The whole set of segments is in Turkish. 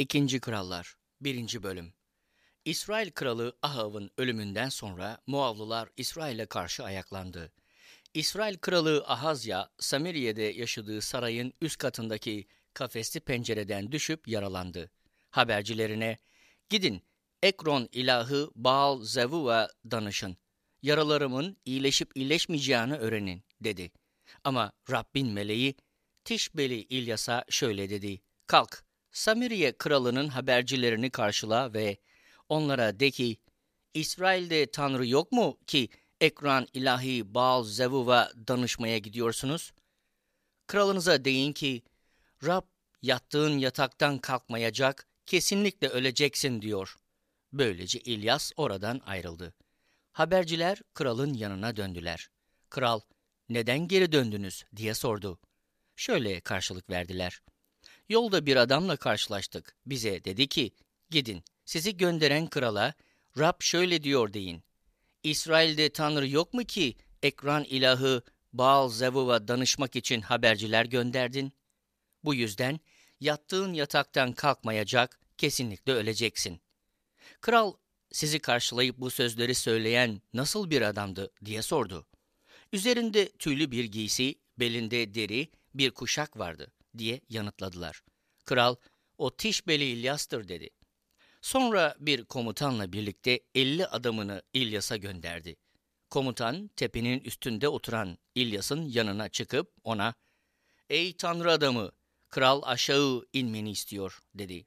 İkinci Krallar 1. Bölüm İsrail kralı Ahav'ın ölümünden sonra Moavlılar İsrail'e karşı ayaklandı. İsrail kralı Ahazya, Samiriye'de yaşadığı sarayın üst katındaki kafesli pencereden düşüp yaralandı. Habercilerine, gidin Ekron ilahı Baal Zevuva danışın. Yaralarımın iyileşip iyileşmeyeceğini öğrenin, dedi. Ama Rabbin meleği Tişbeli İlyas'a şöyle dedi. Kalk, Samiriye kralının habercilerini karşıla ve onlara de ki, İsrail'de Tanrı yok mu ki ekran ilahi Baal Zevuv'a danışmaya gidiyorsunuz? Kralınıza deyin ki, Rab yattığın yataktan kalkmayacak, kesinlikle öleceksin diyor. Böylece İlyas oradan ayrıldı. Haberciler kralın yanına döndüler. Kral, neden geri döndünüz diye sordu. Şöyle karşılık verdiler. Yolda bir adamla karşılaştık. Bize dedi ki, gidin sizi gönderen krala Rab şöyle diyor deyin. İsrail'de Tanrı yok mu ki ekran ilahı Baal Zevuv'a danışmak için haberciler gönderdin? Bu yüzden yattığın yataktan kalkmayacak, kesinlikle öleceksin. Kral sizi karşılayıp bu sözleri söyleyen nasıl bir adamdı diye sordu. Üzerinde tüylü bir giysi, belinde deri, bir kuşak vardı diye yanıtladılar. Kral, o Tişbeli İlyas'tır dedi. Sonra bir komutanla birlikte elli adamını İlyas'a gönderdi. Komutan tepenin üstünde oturan İlyas'ın yanına çıkıp ona ''Ey tanrı adamı, kral aşağı inmeni istiyor.'' dedi.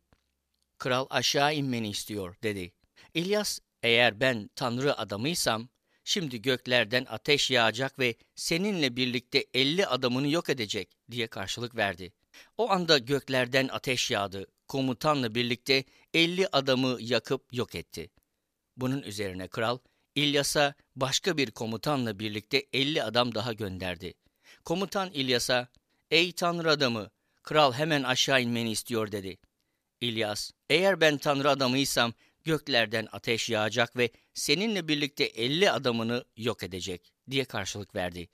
Kral aşağı inmeni istiyor dedi. İlyas eğer ben tanrı adamıysam şimdi göklerden ateş yağacak ve seninle birlikte elli adamını yok edecek diye karşılık verdi. O anda göklerden ateş yağdı, komutanla birlikte elli adamı yakıp yok etti. Bunun üzerine kral, İlyas'a başka bir komutanla birlikte elli adam daha gönderdi. Komutan İlyas'a, ''Ey tanrı adamı, kral hemen aşağı inmeni istiyor.'' dedi. İlyas, ''Eğer ben tanrı adamıysam göklerden ateş yağacak ve seninle birlikte elli adamını yok edecek diye karşılık verdi.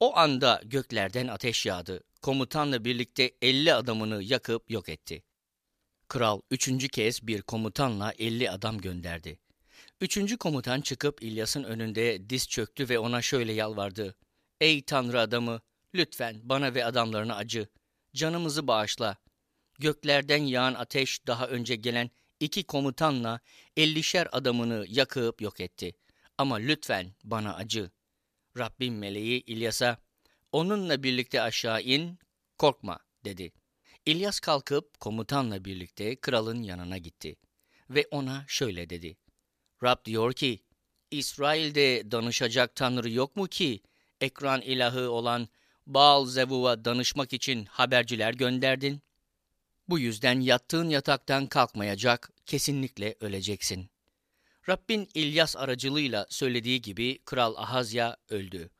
O anda göklerden ateş yağdı, komutanla birlikte elli adamını yakıp yok etti. Kral üçüncü kez bir komutanla elli adam gönderdi. Üçüncü komutan çıkıp İlyas'ın önünde diz çöktü ve ona şöyle yalvardı. Ey tanrı adamı, lütfen bana ve adamlarına acı, canımızı bağışla. Göklerden yağan ateş daha önce gelen iki komutanla ellişer adamını yakıp yok etti. Ama lütfen bana acı. Rabbim meleği İlyas'a, onunla birlikte aşağı in, korkma dedi. İlyas kalkıp komutanla birlikte kralın yanına gitti. Ve ona şöyle dedi. Rab diyor ki, İsrail'de danışacak tanrı yok mu ki, ekran ilahı olan Baal Zevuv'a danışmak için haberciler gönderdin? Bu yüzden yattığın yataktan kalkmayacak, kesinlikle öleceksin. Rabbin İlyas aracılığıyla söylediği gibi Kral Ahazya öldü.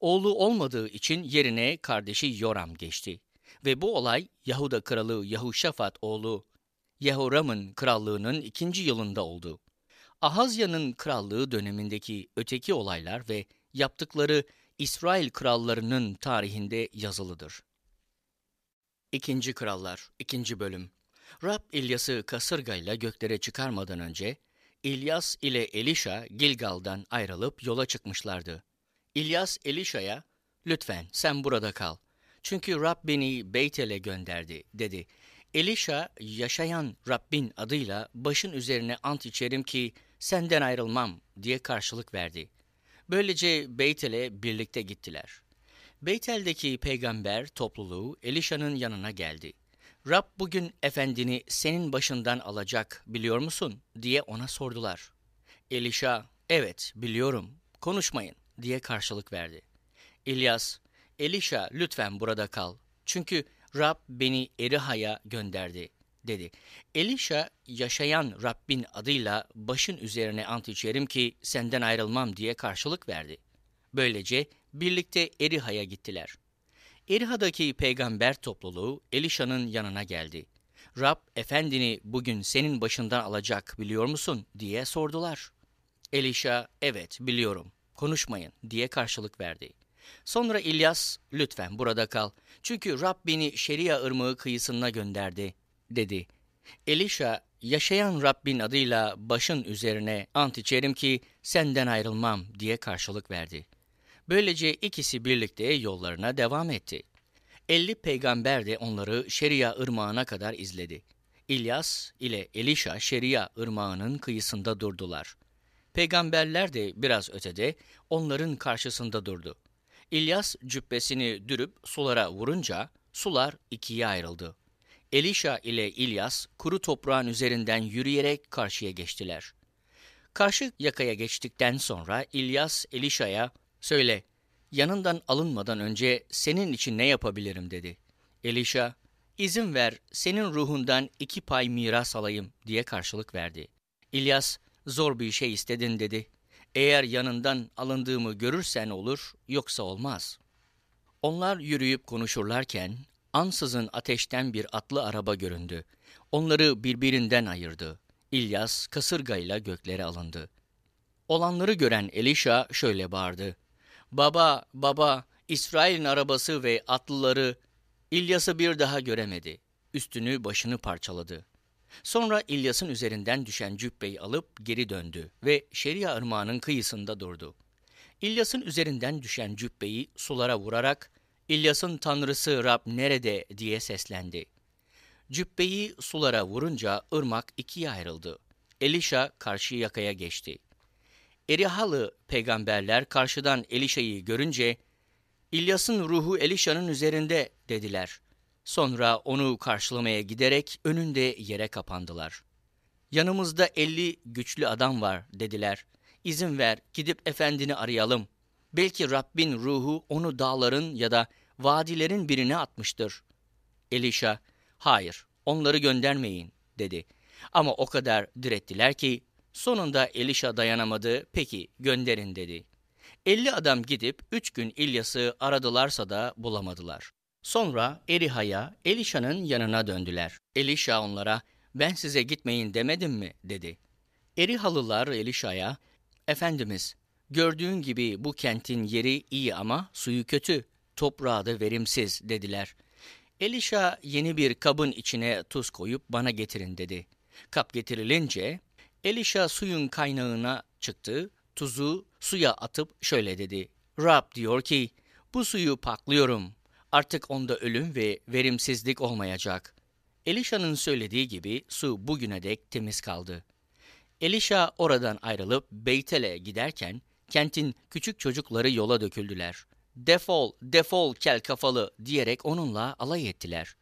Oğlu olmadığı için yerine kardeşi Yoram geçti. Ve bu olay Yahuda kralı Yahuşafat oğlu Yehoram'ın krallığının ikinci yılında oldu. Ahazya'nın krallığı dönemindeki öteki olaylar ve yaptıkları İsrail krallarının tarihinde yazılıdır. İkinci Krallar 2. Bölüm Rab İlyas'ı kasırgayla göklere çıkarmadan önce İlyas ile Elişa Gilgal'dan ayrılıp yola çıkmışlardı. İlyas Elişa'ya lütfen sen burada kal çünkü Rab beni Beytel'e gönderdi dedi. Elişa yaşayan Rabbin adıyla başın üzerine ant içerim ki senden ayrılmam diye karşılık verdi. Böylece Beytel'e birlikte gittiler. Beytel'deki peygamber topluluğu Elişa'nın yanına geldi. Rab bugün efendini senin başından alacak biliyor musun diye ona sordular. Elişa evet biliyorum konuşmayın diye karşılık verdi. İlyas Elişa lütfen burada kal çünkü Rab beni Eriha'ya gönderdi dedi. Elişa yaşayan Rabbin adıyla başın üzerine ant içerim ki senden ayrılmam diye karşılık verdi. Böylece birlikte Eriha'ya gittiler. Eriha'daki peygamber topluluğu Elişa'nın yanına geldi. Rab efendini bugün senin başından alacak biliyor musun diye sordular. Elişa evet biliyorum konuşmayın diye karşılık verdi. Sonra İlyas lütfen burada kal çünkü Rab beni Şeria ırmağı kıyısına gönderdi dedi. Elisha, yaşayan Rabbin adıyla başın üzerine ant içerim ki senden ayrılmam diye karşılık verdi. Böylece ikisi birlikte yollarına devam etti. Elli peygamber de onları Şeria ırmağına kadar izledi. İlyas ile Elisha Şeria ırmağının kıyısında durdular. Peygamberler de biraz ötede onların karşısında durdu. İlyas cübbesini dürüp sulara vurunca sular ikiye ayrıldı. Elisha ile İlyas kuru toprağın üzerinden yürüyerek karşıya geçtiler. Karşı yakaya geçtikten sonra İlyas Elisha'ya söyle yanından alınmadan önce senin için ne yapabilirim dedi. Elisha izin ver senin ruhundan iki pay miras alayım diye karşılık verdi. İlyas zor bir şey istedin dedi. Eğer yanından alındığımı görürsen olur yoksa olmaz. Onlar yürüyüp konuşurlarken ansızın ateşten bir atlı araba göründü. Onları birbirinden ayırdı. İlyas kasırgayla göklere alındı. Olanları gören Elisha şöyle bağırdı. Baba, baba, İsrail'in arabası ve atlıları İlyas'ı bir daha göremedi. Üstünü başını parçaladı. Sonra İlyas'ın üzerinden düşen cübbeyi alıp geri döndü ve Şeria ırmağının kıyısında durdu. İlyas'ın üzerinden düşen cübbeyi sulara vurarak İlyas'ın tanrısı Rab nerede diye seslendi. Cübbeyi sulara vurunca ırmak ikiye ayrıldı. Elisha karşı yakaya geçti. Erihalı peygamberler karşıdan Elişa'yı görünce İlyas'ın ruhu Elişa'nın üzerinde dediler. Sonra onu karşılamaya giderek önünde yere kapandılar. Yanımızda elli güçlü adam var dediler. İzin ver gidip efendini arayalım. Belki Rabbin ruhu onu dağların ya da vadilerin birine atmıştır. Elişa, hayır onları göndermeyin dedi. Ama o kadar direttiler ki sonunda Elişa dayanamadı, peki gönderin dedi. Elli adam gidip üç gün İlyas'ı aradılarsa da bulamadılar. Sonra Eriha'ya, Elişa'nın yanına döndüler. Elişa onlara, ben size gitmeyin demedim mi? dedi. Erihalılar Elişa'ya, Efendimiz, gördüğün gibi bu kentin yeri iyi ama suyu kötü, toprağı da verimsiz dediler. Elişa yeni bir kabın içine tuz koyup bana getirin dedi. Kap getirilince Elişa suyun kaynağına çıktı, tuzu suya atıp şöyle dedi. Rab diyor ki, bu suyu paklıyorum. Artık onda ölüm ve verimsizlik olmayacak. Elişa'nın söylediği gibi su bugüne dek temiz kaldı. Elişa oradan ayrılıp Beytel'e giderken kentin küçük çocukları yola döküldüler. Defol, defol kel kafalı diyerek onunla alay ettiler.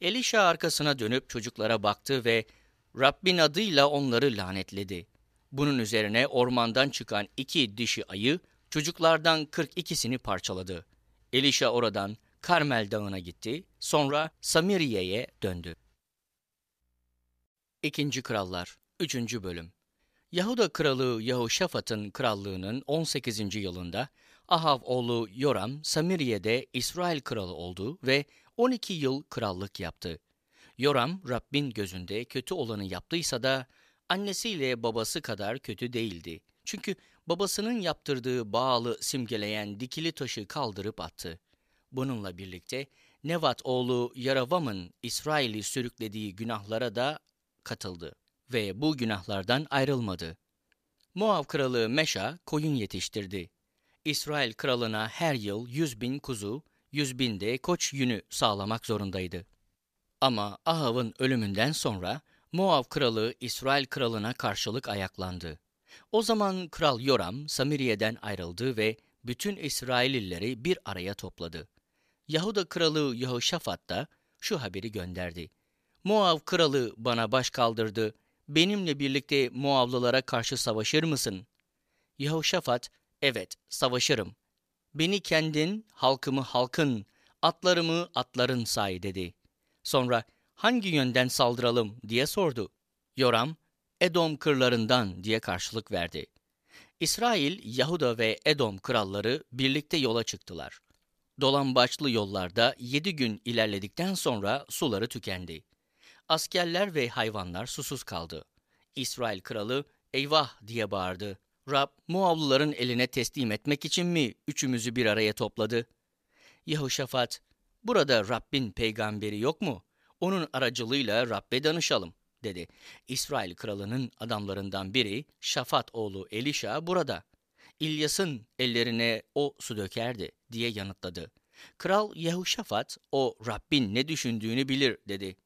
Elişa arkasına dönüp çocuklara baktı ve Rabbin adıyla onları lanetledi. Bunun üzerine ormandan çıkan iki dişi ayı çocuklardan 42'sini parçaladı. Elişa oradan Karmel Dağı'na gitti, sonra Samiriye'ye döndü. İkinci Krallar 3. Bölüm Yahuda kralı Yahoşafat'ın krallığının 18. yılında Ahav oğlu Yoram Samiriye'de İsrail kralı oldu ve 12 yıl krallık yaptı. Yoram Rabbin gözünde kötü olanı yaptıysa da annesiyle babası kadar kötü değildi. Çünkü babasının yaptırdığı bağlı simgeleyen dikili taşı kaldırıp attı. Bununla birlikte Nevat oğlu Yaravam'ın İsrail'i sürüklediği günahlara da katıldı ve bu günahlardan ayrılmadı. Moav kralı Meşa koyun yetiştirdi. İsrail kralına her yıl yüz bin kuzu, yüz bin de koç yünü sağlamak zorundaydı. Ama Ahav'ın ölümünden sonra Moav kralı İsrail kralına karşılık ayaklandı. O zaman kral Yoram Samiriye'den ayrıldı ve bütün İsraillileri bir araya topladı. Yahuda kralı Yehoşafat da şu haberi gönderdi. Moav kralı bana baş kaldırdı, benimle birlikte Moavlılara karşı savaşır mısın? Yehoşafat, evet savaşırım. Beni kendin, halkımı halkın, atlarımı atların say dedi. Sonra hangi yönden saldıralım diye sordu. Yoram, Edom kırlarından diye karşılık verdi. İsrail, Yahuda ve Edom kralları birlikte yola çıktılar. Dolambaçlı yollarda yedi gün ilerledikten sonra suları tükendi. Askerler ve hayvanlar susuz kaldı. İsrail kralı eyvah diye bağırdı. Rab Muavluların eline teslim etmek için mi üçümüzü bir araya topladı? Yehoşafat, burada Rabbin peygamberi yok mu? Onun aracılığıyla Rabbe danışalım, dedi. İsrail kralının adamlarından biri, Şafat oğlu Elişa burada. İlyas'ın ellerine o su dökerdi, diye yanıtladı. Kral Yehoşafat, o Rabbin ne düşündüğünü bilir, dedi.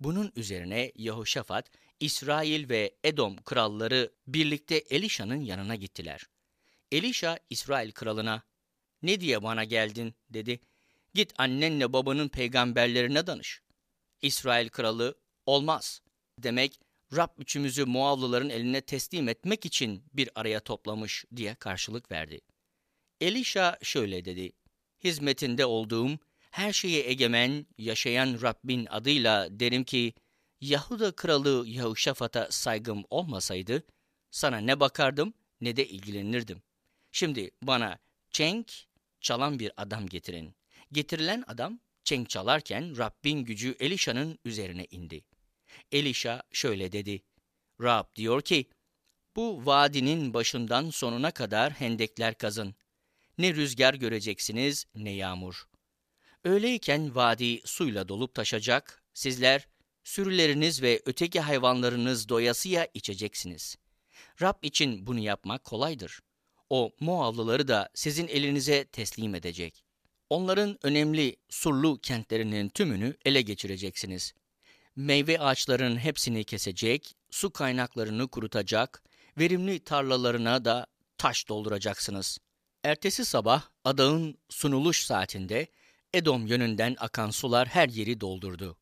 Bunun üzerine Yehoşafat, İsrail ve Edom kralları birlikte Elişa'nın yanına gittiler. Elişa, İsrail kralına, ''Ne diye bana geldin?'' dedi. ''Git annenle babanın peygamberlerine danış.'' İsrail kralı, ''Olmaz.'' Demek Rab üçümüzü Moavlıların eline teslim etmek için bir araya toplamış diye karşılık verdi. Elişa şöyle dedi, hizmetinde olduğum, her şeye egemen, yaşayan Rabbin adıyla derim ki, Yahuda kralı Yahuşafat'a saygım olmasaydı, sana ne bakardım ne de ilgilenirdim. Şimdi bana çenk çalan bir adam getirin. Getirilen adam çenk çalarken Rabbin gücü Elişa'nın üzerine indi. Elişa şöyle dedi. Rab diyor ki, bu vadinin başından sonuna kadar hendekler kazın. Ne rüzgar göreceksiniz ne yağmur. Öyleyken vadi suyla dolup taşacak, sizler sürüleriniz ve öteki hayvanlarınız doyasıya içeceksiniz. Rab için bunu yapmak kolaydır. O Moavlıları da sizin elinize teslim edecek. Onların önemli surlu kentlerinin tümünü ele geçireceksiniz. Meyve ağaçlarının hepsini kesecek, su kaynaklarını kurutacak, verimli tarlalarına da taş dolduracaksınız. Ertesi sabah adağın sunuluş saatinde Edom yönünden akan sular her yeri doldurdu.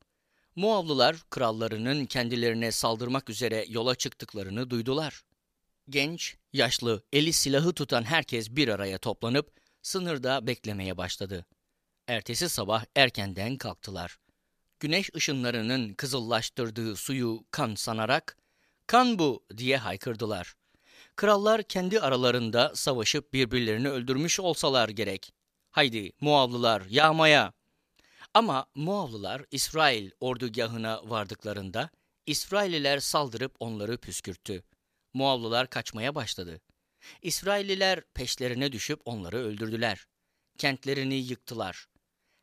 Muavlılar krallarının kendilerine saldırmak üzere yola çıktıklarını duydular. Genç, yaşlı, eli silahı tutan herkes bir araya toplanıp sınırda beklemeye başladı. Ertesi sabah erkenden kalktılar. Güneş ışınlarının kızıllaştırdığı suyu kan sanarak, kan bu diye haykırdılar. Krallar kendi aralarında savaşıp birbirlerini öldürmüş olsalar gerek. Haydi Muavlılar yağmaya! Ama Muavlılar İsrail ordugahına vardıklarında İsrailliler saldırıp onları püskürttü. Muavlılar kaçmaya başladı. İsrailliler peşlerine düşüp onları öldürdüler. Kentlerini yıktılar.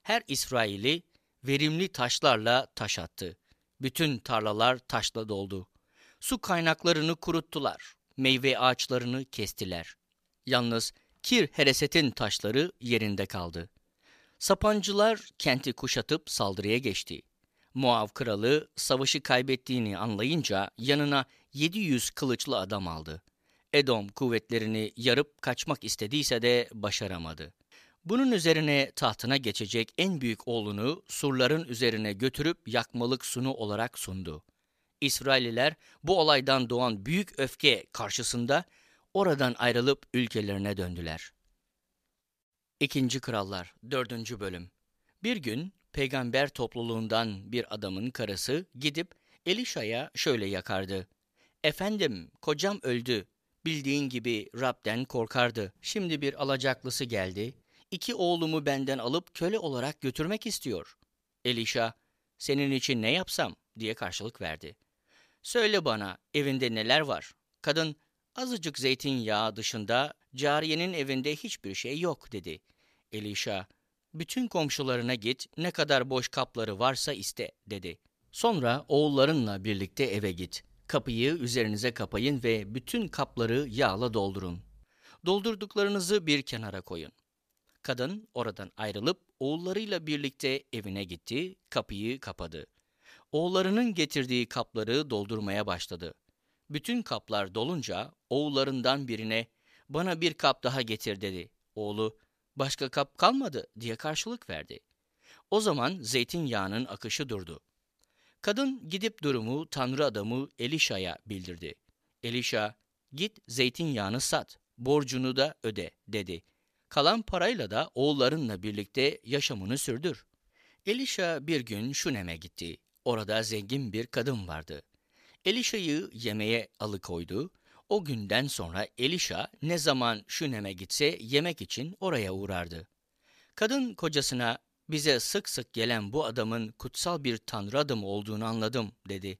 Her İsraili verimli taşlarla taş attı. Bütün tarlalar taşla doldu. Su kaynaklarını kuruttular. Meyve ağaçlarını kestiler. Yalnız Kir Hereset'in taşları yerinde kaldı. Sapancılar kenti kuşatıp saldırıya geçti. Muav kralı savaşı kaybettiğini anlayınca yanına 700 kılıçlı adam aldı. Edom kuvvetlerini yarıp kaçmak istediyse de başaramadı. Bunun üzerine tahtına geçecek en büyük oğlunu surların üzerine götürüp yakmalık sunu olarak sundu. İsrailliler bu olaydan doğan büyük öfke karşısında oradan ayrılıp ülkelerine döndüler. İkinci Krallar 4. Bölüm Bir gün peygamber topluluğundan bir adamın karısı gidip Elişa'ya şöyle yakardı. Efendim, kocam öldü. Bildiğin gibi Rab'den korkardı. Şimdi bir alacaklısı geldi. İki oğlumu benden alıp köle olarak götürmek istiyor. Elişa, senin için ne yapsam diye karşılık verdi. Söyle bana evinde neler var? Kadın, azıcık zeytinyağı dışında cariyenin evinde hiçbir şey yok dedi. Elişa, bütün komşularına git ne kadar boş kapları varsa iste dedi. Sonra oğullarınla birlikte eve git. Kapıyı üzerinize kapayın ve bütün kapları yağla doldurun. Doldurduklarınızı bir kenara koyun. Kadın oradan ayrılıp oğullarıyla birlikte evine gitti, kapıyı kapadı. Oğullarının getirdiği kapları doldurmaya başladı. Bütün kaplar dolunca oğullarından birine bana bir kap daha getir dedi. Oğlu başka kap kalmadı diye karşılık verdi. O zaman zeytinyağının akışı durdu. Kadın gidip durumu Tanrı adamı Elişa'ya bildirdi. Elişa, git zeytinyağını sat, borcunu da öde dedi. Kalan parayla da oğullarınla birlikte yaşamını sürdür. Elişa bir gün Şunem'e gitti. Orada zengin bir kadın vardı. Elişa'yı yemeğe alıkoydu. O günden sonra Elişa ne zaman Şunem'e gitse yemek için oraya uğrardı. Kadın kocasına bize sık sık gelen bu adamın kutsal bir tanrı adamı olduğunu anladım dedi.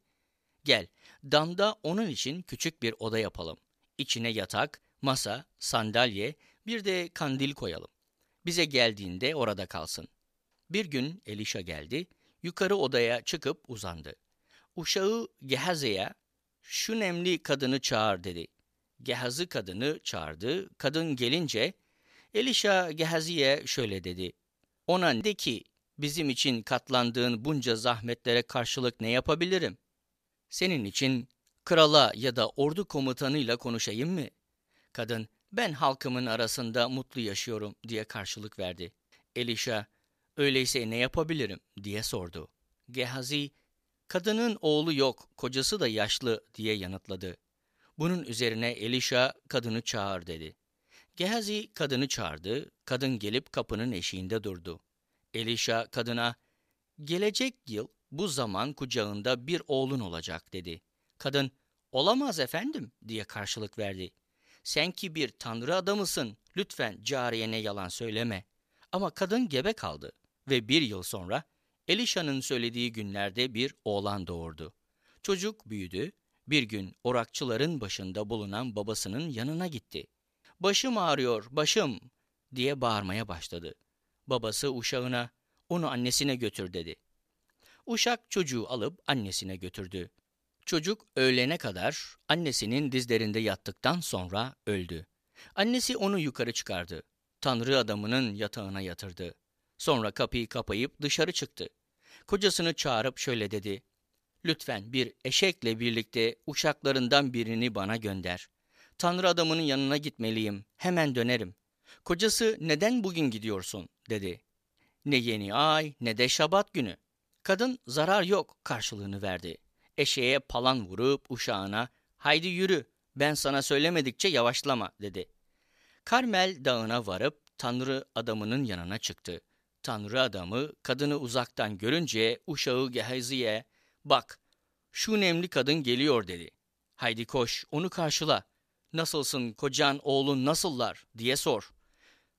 Gel, damda onun için küçük bir oda yapalım. İçine yatak, masa, sandalye, bir de kandil koyalım. Bize geldiğinde orada kalsın. Bir gün Elişa geldi, yukarı odaya çıkıp uzandı. Uşağı Gehazi'ye şu nemli kadını çağır dedi. Gehazi kadını çağırdı. Kadın gelince Elişa Gehazi'ye şöyle dedi. Ona de ki bizim için katlandığın bunca zahmetlere karşılık ne yapabilirim? Senin için krala ya da ordu komutanıyla konuşayım mı? Kadın ben halkımın arasında mutlu yaşıyorum diye karşılık verdi. Elişa öyleyse ne yapabilirim diye sordu. Gehazi kadının oğlu yok kocası da yaşlı diye yanıtladı. Bunun üzerine Elişa kadını çağır dedi. Gehazi kadını çağırdı, kadın gelip kapının eşiğinde durdu. Elişa kadına, gelecek yıl bu zaman kucağında bir oğlun olacak dedi. Kadın, olamaz efendim diye karşılık verdi. Sen ki bir tanrı adamısın, lütfen cariyene yalan söyleme. Ama kadın gebe kaldı ve bir yıl sonra Elişa'nın söylediği günlerde bir oğlan doğurdu. Çocuk büyüdü, bir gün orakçıların başında bulunan babasının yanına gitti. Başım ağrıyor, başım diye bağırmaya başladı. Babası uşağına onu annesine götür dedi. Uşak çocuğu alıp annesine götürdü. Çocuk öğlene kadar annesinin dizlerinde yattıktan sonra öldü. Annesi onu yukarı çıkardı. Tanrı adamının yatağına yatırdı. Sonra kapıyı kapayıp dışarı çıktı. Kocasını çağırıp şöyle dedi. Lütfen bir eşekle birlikte uşaklarından birini bana gönder. Tanrı adamının yanına gitmeliyim, hemen dönerim. Kocası neden bugün gidiyorsun dedi. Ne yeni ay ne de şabat günü. Kadın zarar yok karşılığını verdi. Eşeğe palan vurup uşağına haydi yürü ben sana söylemedikçe yavaşlama dedi. Karmel dağına varıp Tanrı adamının yanına çıktı. Tanrı adamı kadını uzaktan görünce uşağı Gehazi'ye bak şu nemli kadın geliyor dedi. Haydi koş onu karşıla. Nasılsın kocan oğlun nasıllar diye sor.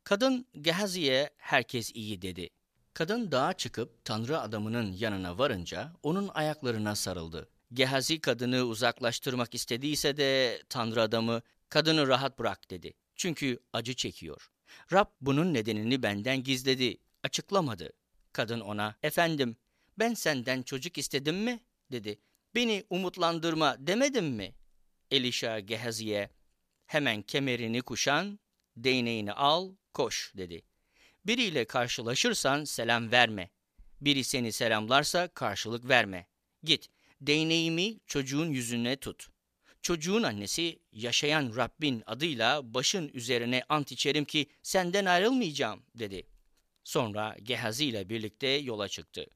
Kadın Gehazi'ye herkes iyi dedi. Kadın dağa çıkıp Tanrı adamının yanına varınca onun ayaklarına sarıldı. Gehazi kadını uzaklaştırmak istediyse de Tanrı adamı kadını rahat bırak dedi. Çünkü acı çekiyor. Rab bunun nedenini benden gizledi, açıklamadı. Kadın ona, efendim ben senden çocuk istedim mi? dedi. Beni umutlandırma demedim mi? Elişa Gehazi'ye, hemen kemerini kuşan, değneğini al, koş dedi. Biriyle karşılaşırsan selam verme. Biri seni selamlarsa karşılık verme. Git, değneğimi çocuğun yüzüne tut. Çocuğun annesi yaşayan Rabbin adıyla başın üzerine ant içerim ki senden ayrılmayacağım dedi. Sonra Gehazi ile birlikte yola çıktı.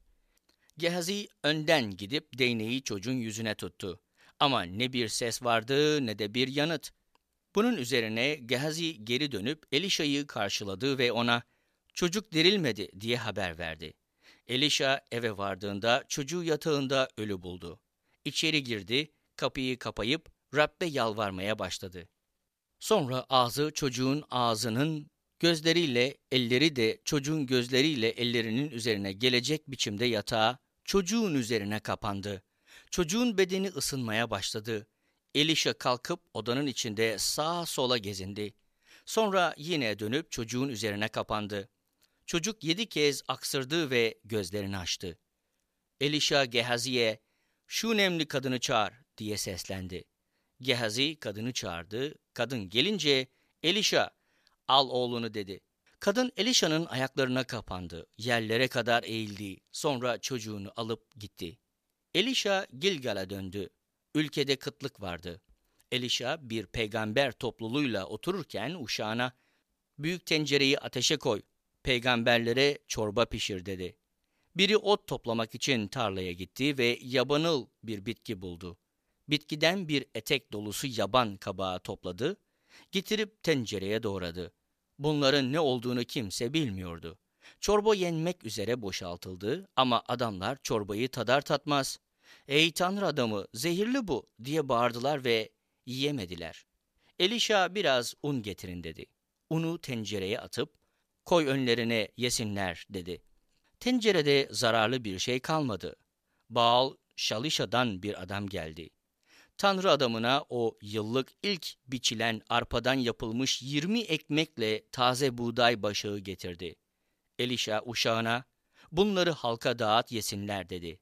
Gehazi önden gidip değneği çocuğun yüzüne tuttu. Ama ne bir ses vardı ne de bir yanıt. Bunun üzerine Gehazi geri dönüp Elişa'yı karşıladı ve ona çocuk dirilmedi diye haber verdi. Elişa eve vardığında çocuğu yatağında ölü buldu. İçeri girdi, kapıyı kapayıp Rabbe yalvarmaya başladı. Sonra ağzı çocuğun ağzının gözleriyle elleri de çocuğun gözleriyle ellerinin üzerine gelecek biçimde yatağa çocuğun üzerine kapandı. Çocuğun bedeni ısınmaya başladı. Elişa kalkıp odanın içinde sağa sola gezindi. Sonra yine dönüp çocuğun üzerine kapandı. Çocuk yedi kez aksırdı ve gözlerini açtı. Elişa Gehazi'ye, şu nemli kadını çağır diye seslendi. Gehazi kadını çağırdı. Kadın gelince Elişa al oğlunu dedi. Kadın Elişa'nın ayaklarına kapandı. Yerlere kadar eğildi. Sonra çocuğunu alıp gitti. Elişa Gilgal'a döndü. Ülkede kıtlık vardı. Elişa bir peygamber topluluğuyla otururken uşağına büyük tencereyi ateşe koy, peygamberlere çorba pişir dedi. Biri ot toplamak için tarlaya gitti ve yabanıl bir bitki buldu. Bitkiden bir etek dolusu yaban kabağı topladı, getirip tencereye doğradı. Bunların ne olduğunu kimse bilmiyordu. Çorba yenmek üzere boşaltıldı ama adamlar çorbayı tadar tatmaz. Ey Tanrı adamı zehirli bu diye bağırdılar ve yiyemediler. Elişa biraz un getirin dedi. Unu tencereye atıp koy önlerine yesinler dedi. Tencerede zararlı bir şey kalmadı. Baal Şalişa'dan bir adam geldi. Tanrı adamına o yıllık ilk biçilen arpadan yapılmış 20 ekmekle taze buğday başağı getirdi. Elişa uşağına, bunları halka dağıt yesinler dedi.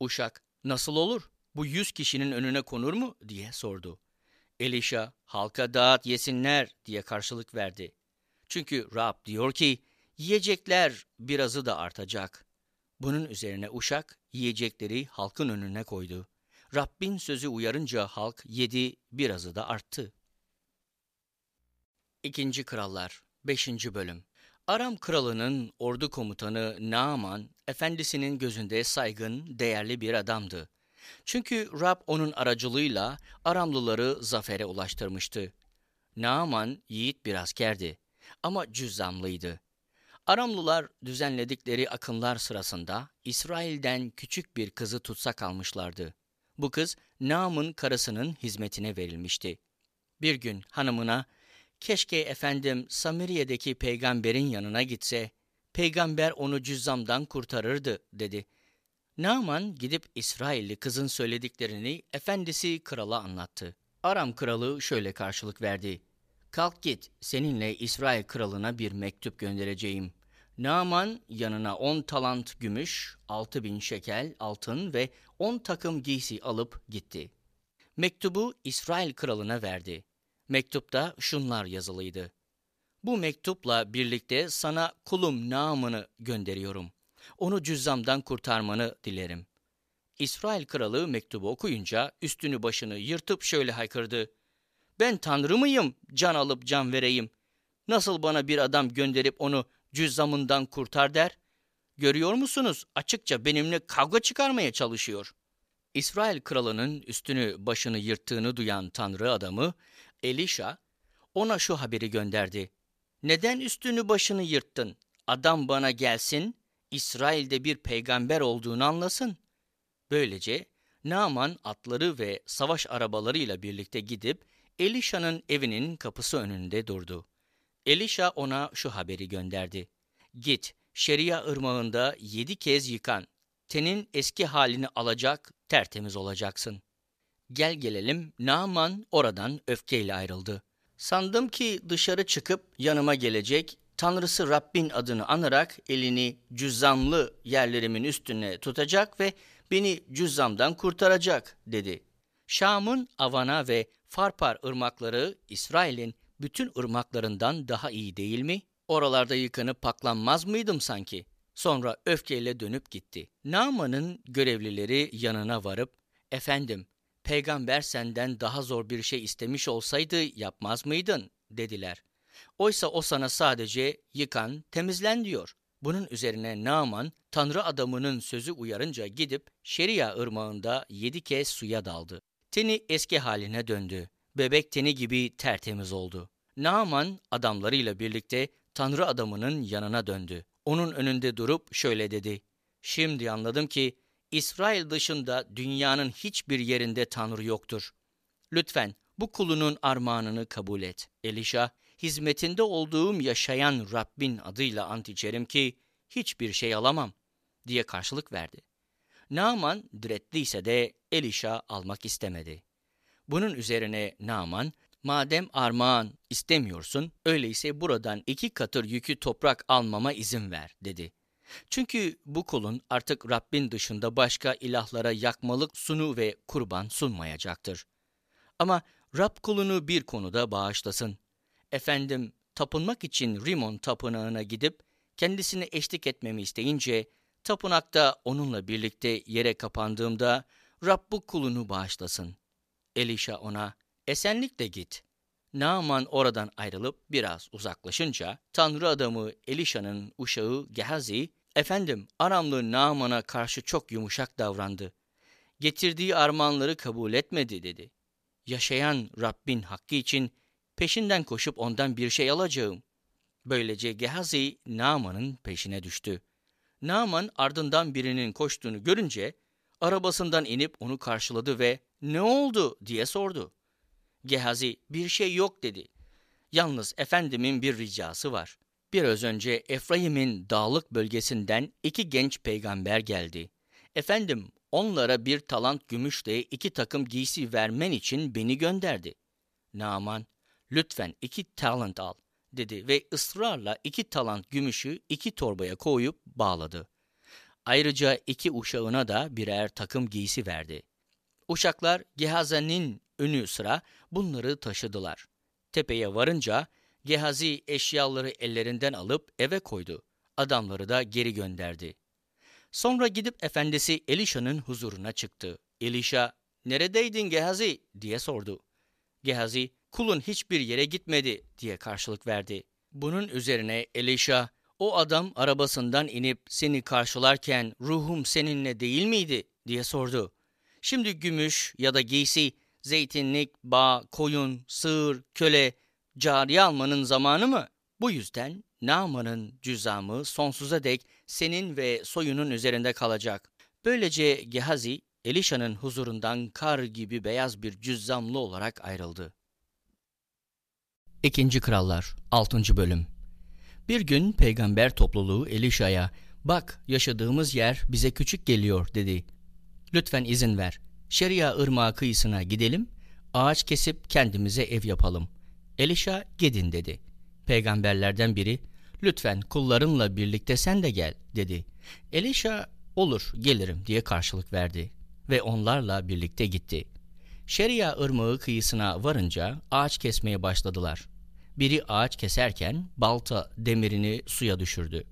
Uşak, nasıl olur? Bu yüz kişinin önüne konur mu? diye sordu. Elişa, halka dağıt yesinler diye karşılık verdi. Çünkü Rab diyor ki, yiyecekler birazı da artacak. Bunun üzerine uşak yiyecekleri halkın önüne koydu. Rabbin sözü uyarınca halk yedi, birazı da arttı. İkinci Krallar 5. Bölüm Aram kralının ordu komutanı Naaman, efendisinin gözünde saygın, değerli bir adamdı. Çünkü Rab onun aracılığıyla Aramlıları zafere ulaştırmıştı. Naaman yiğit bir askerdi ama cüzzamlıydı. Aramlılar düzenledikleri akınlar sırasında İsrail'den küçük bir kızı tutsak almışlardı. Bu kız Naam'ın karısının hizmetine verilmişti. Bir gün hanımına, keşke efendim Samiriye'deki peygamberin yanına gitse, peygamber onu cüzzamdan kurtarırdı dedi. Naaman gidip İsrailli kızın söylediklerini efendisi krala anlattı. Aram kralı şöyle karşılık verdi. Kalk git, seninle İsrail kralına bir mektup göndereceğim. Naaman yanına on talant gümüş, altı bin şekel altın ve on takım giysi alıp gitti. Mektubu İsrail kralına verdi. Mektupta şunlar yazılıydı. Bu mektupla birlikte sana kulum Naaman'ı gönderiyorum. Onu cüzzamdan kurtarmanı dilerim. İsrail kralı mektubu okuyunca üstünü başını yırtıp şöyle haykırdı. Ben tanrı mıyım can alıp can vereyim? Nasıl bana bir adam gönderip onu cüzzamından kurtar der? Görüyor musunuz? Açıkça benimle kavga çıkarmaya çalışıyor. İsrail kralının üstünü başını yırttığını duyan tanrı adamı Elişa ona şu haberi gönderdi. Neden üstünü başını yırttın? Adam bana gelsin, İsrail'de bir peygamber olduğunu anlasın. Böylece Naaman atları ve savaş arabalarıyla birlikte gidip Elişa'nın evinin kapısı önünde durdu. Elişa ona şu haberi gönderdi. Git, Şeria ırmağında yedi kez yıkan, tenin eski halini alacak, tertemiz olacaksın. Gel gelelim, Naaman oradan öfkeyle ayrıldı. Sandım ki dışarı çıkıp yanıma gelecek, Tanrısı Rabbin adını anarak elini cüzzamlı yerlerimin üstüne tutacak ve beni cüzzamdan kurtaracak dedi. Şam'ın Avana ve Farpar ırmakları İsrail'in bütün ırmaklarından daha iyi değil mi? Oralarda yıkanıp paklanmaz mıydım sanki? Sonra öfkeyle dönüp gitti. Naaman'ın görevlileri yanına varıp, efendim, peygamber senden daha zor bir şey istemiş olsaydı yapmaz mıydın? dediler. Oysa o sana sadece yıkan, temizlen diyor. Bunun üzerine Naaman, Tanrı adamının sözü uyarınca gidip Şeria ırmağında yedi kez suya daldı. Teni eski haline döndü. Bebek teni gibi tertemiz oldu. Naaman adamlarıyla birlikte Tanrı adamının yanına döndü. Onun önünde durup şöyle dedi. Şimdi anladım ki İsrail dışında dünyanın hiçbir yerinde Tanrı yoktur. Lütfen bu kulunun armağanını kabul et. Elişa, hizmetinde olduğum yaşayan Rabbin adıyla ant içerim ki hiçbir şey alamam diye karşılık verdi. Naaman diretliyse de Elişa almak istemedi. Bunun üzerine Naaman, madem armağan istemiyorsun, öyleyse buradan iki katır yükü toprak almama izin ver, dedi. Çünkü bu kulun artık Rabbin dışında başka ilahlara yakmalık sunu ve kurban sunmayacaktır. Ama Rab kulunu bir konuda bağışlasın. Efendim, tapınmak için Rimon tapınağına gidip kendisine eşlik etmemi isteyince, tapınakta onunla birlikte yere kapandığımda Rab bu kulunu bağışlasın. Elişa ona, esenlikle git. Naaman oradan ayrılıp biraz uzaklaşınca, Tanrı adamı Elişa'nın uşağı Gehazi, efendim Aramlı Naaman'a karşı çok yumuşak davrandı. Getirdiği armağanları kabul etmedi dedi. Yaşayan Rabbin hakkı için peşinden koşup ondan bir şey alacağım. Böylece Gehazi Naaman'ın peşine düştü. Naaman ardından birinin koştuğunu görünce arabasından inip onu karşıladı ve ne oldu diye sordu. Gehazi bir şey yok dedi. Yalnız efendimin bir ricası var. Biraz önce Efraim'in dağlık bölgesinden iki genç peygamber geldi. Efendim onlara bir talant gümüşle iki takım giysi vermen için beni gönderdi. Naaman lütfen iki talant al dedi ve ısrarla iki talant gümüşü iki torbaya koyup bağladı. Ayrıca iki uşağına da birer takım giysi verdi. Uşaklar Gehazi'nin önü sıra bunları taşıdılar. Tepeye varınca Gehazi eşyaları ellerinden alıp eve koydu. Adamları da geri gönderdi. Sonra gidip efendisi Elişa'nın huzuruna çıktı. Elişa, neredeydin Gehazi diye sordu. Gehazi, kulun hiçbir yere gitmedi diye karşılık verdi. Bunun üzerine Elişa, o adam arabasından inip seni karşılarken ruhum seninle değil miydi diye sordu. Şimdi gümüş ya da giysi, zeytinlik, bağ, koyun, sığır, köle, cariye almanın zamanı mı? Bu yüzden Naaman'ın cüzamı sonsuza dek senin ve soyunun üzerinde kalacak. Böylece Gehazi, Elişa'nın huzurundan kar gibi beyaz bir cüzzamlı olarak ayrıldı. İkinci Krallar 6. Bölüm Bir gün peygamber topluluğu Elişa'ya, ''Bak yaşadığımız yer bize küçük geliyor.'' dedi. ''Lütfen izin ver. Şeria ırmağı kıyısına gidelim, ağaç kesip kendimize ev yapalım.'' Elişa gidin dedi. Peygamberlerden biri, ''Lütfen kullarımla birlikte sen de gel.'' dedi. Elişa, ''Olur, gelirim.'' diye karşılık verdi ve onlarla birlikte gitti. Şeria ırmağı kıyısına varınca ağaç kesmeye başladılar. Biri ağaç keserken balta demirini suya düşürdü.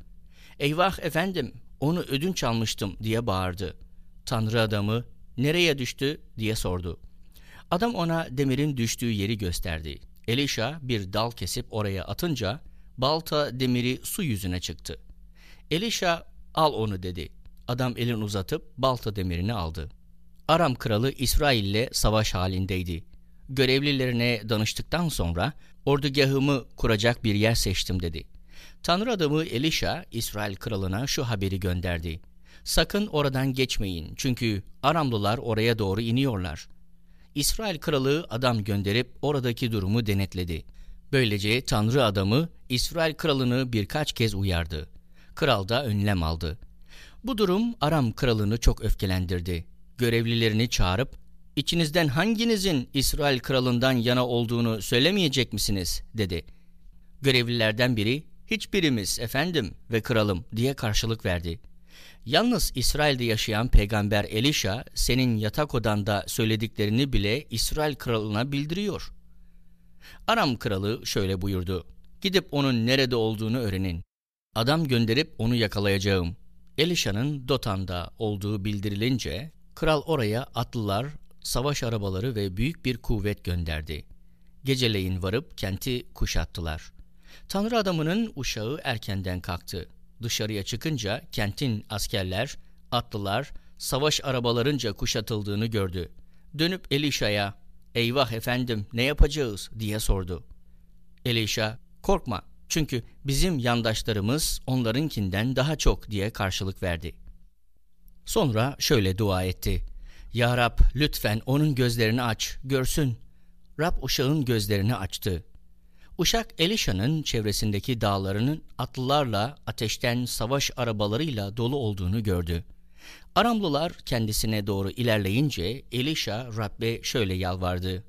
Eyvah efendim onu ödünç almıştım diye bağırdı. Tanrı adamı nereye düştü diye sordu. Adam ona demirin düştüğü yeri gösterdi. Elisha bir dal kesip oraya atınca balta demiri su yüzüne çıktı. Elisha al onu dedi. Adam elini uzatıp balta demirini aldı. Aram kralı İsrail ile savaş halindeydi. Görevlilerine danıştıktan sonra ordugahımı kuracak bir yer seçtim dedi. Tanrı adamı Elisha İsrail kralına şu haberi gönderdi. Sakın oradan geçmeyin çünkü Aramlılar oraya doğru iniyorlar. İsrail kralı adam gönderip oradaki durumu denetledi. Böylece Tanrı adamı İsrail kralını birkaç kez uyardı. Kral da önlem aldı. Bu durum Aram kralını çok öfkelendirdi. Görevlilerini çağırıp İçinizden hanginizin İsrail kralından yana olduğunu söylemeyecek misiniz? dedi. Görevlilerden biri, hiçbirimiz efendim ve kralım diye karşılık verdi. Yalnız İsrail'de yaşayan peygamber Elisha senin yatak odanda söylediklerini bile İsrail kralına bildiriyor. Aram kralı şöyle buyurdu. Gidip onun nerede olduğunu öğrenin. Adam gönderip onu yakalayacağım. Elisha'nın Dotan'da olduğu bildirilince kral oraya atlılar, savaş arabaları ve büyük bir kuvvet gönderdi. Geceleyin varıp kenti kuşattılar. Tanrı adamının uşağı erkenden kalktı. Dışarıya çıkınca kentin askerler, atlılar, savaş arabalarınca kuşatıldığını gördü. Dönüp Elişa'ya, eyvah efendim ne yapacağız diye sordu. Elişa, korkma çünkü bizim yandaşlarımız onlarınkinden daha çok diye karşılık verdi. Sonra şöyle dua etti. Ya Rab lütfen onun gözlerini aç, görsün. Rab uşağın gözlerini açtı. Uşak Elişa'nın çevresindeki dağlarının atlılarla, ateşten savaş arabalarıyla dolu olduğunu gördü. Aramlılar kendisine doğru ilerleyince Elişa Rab'be şöyle yalvardı.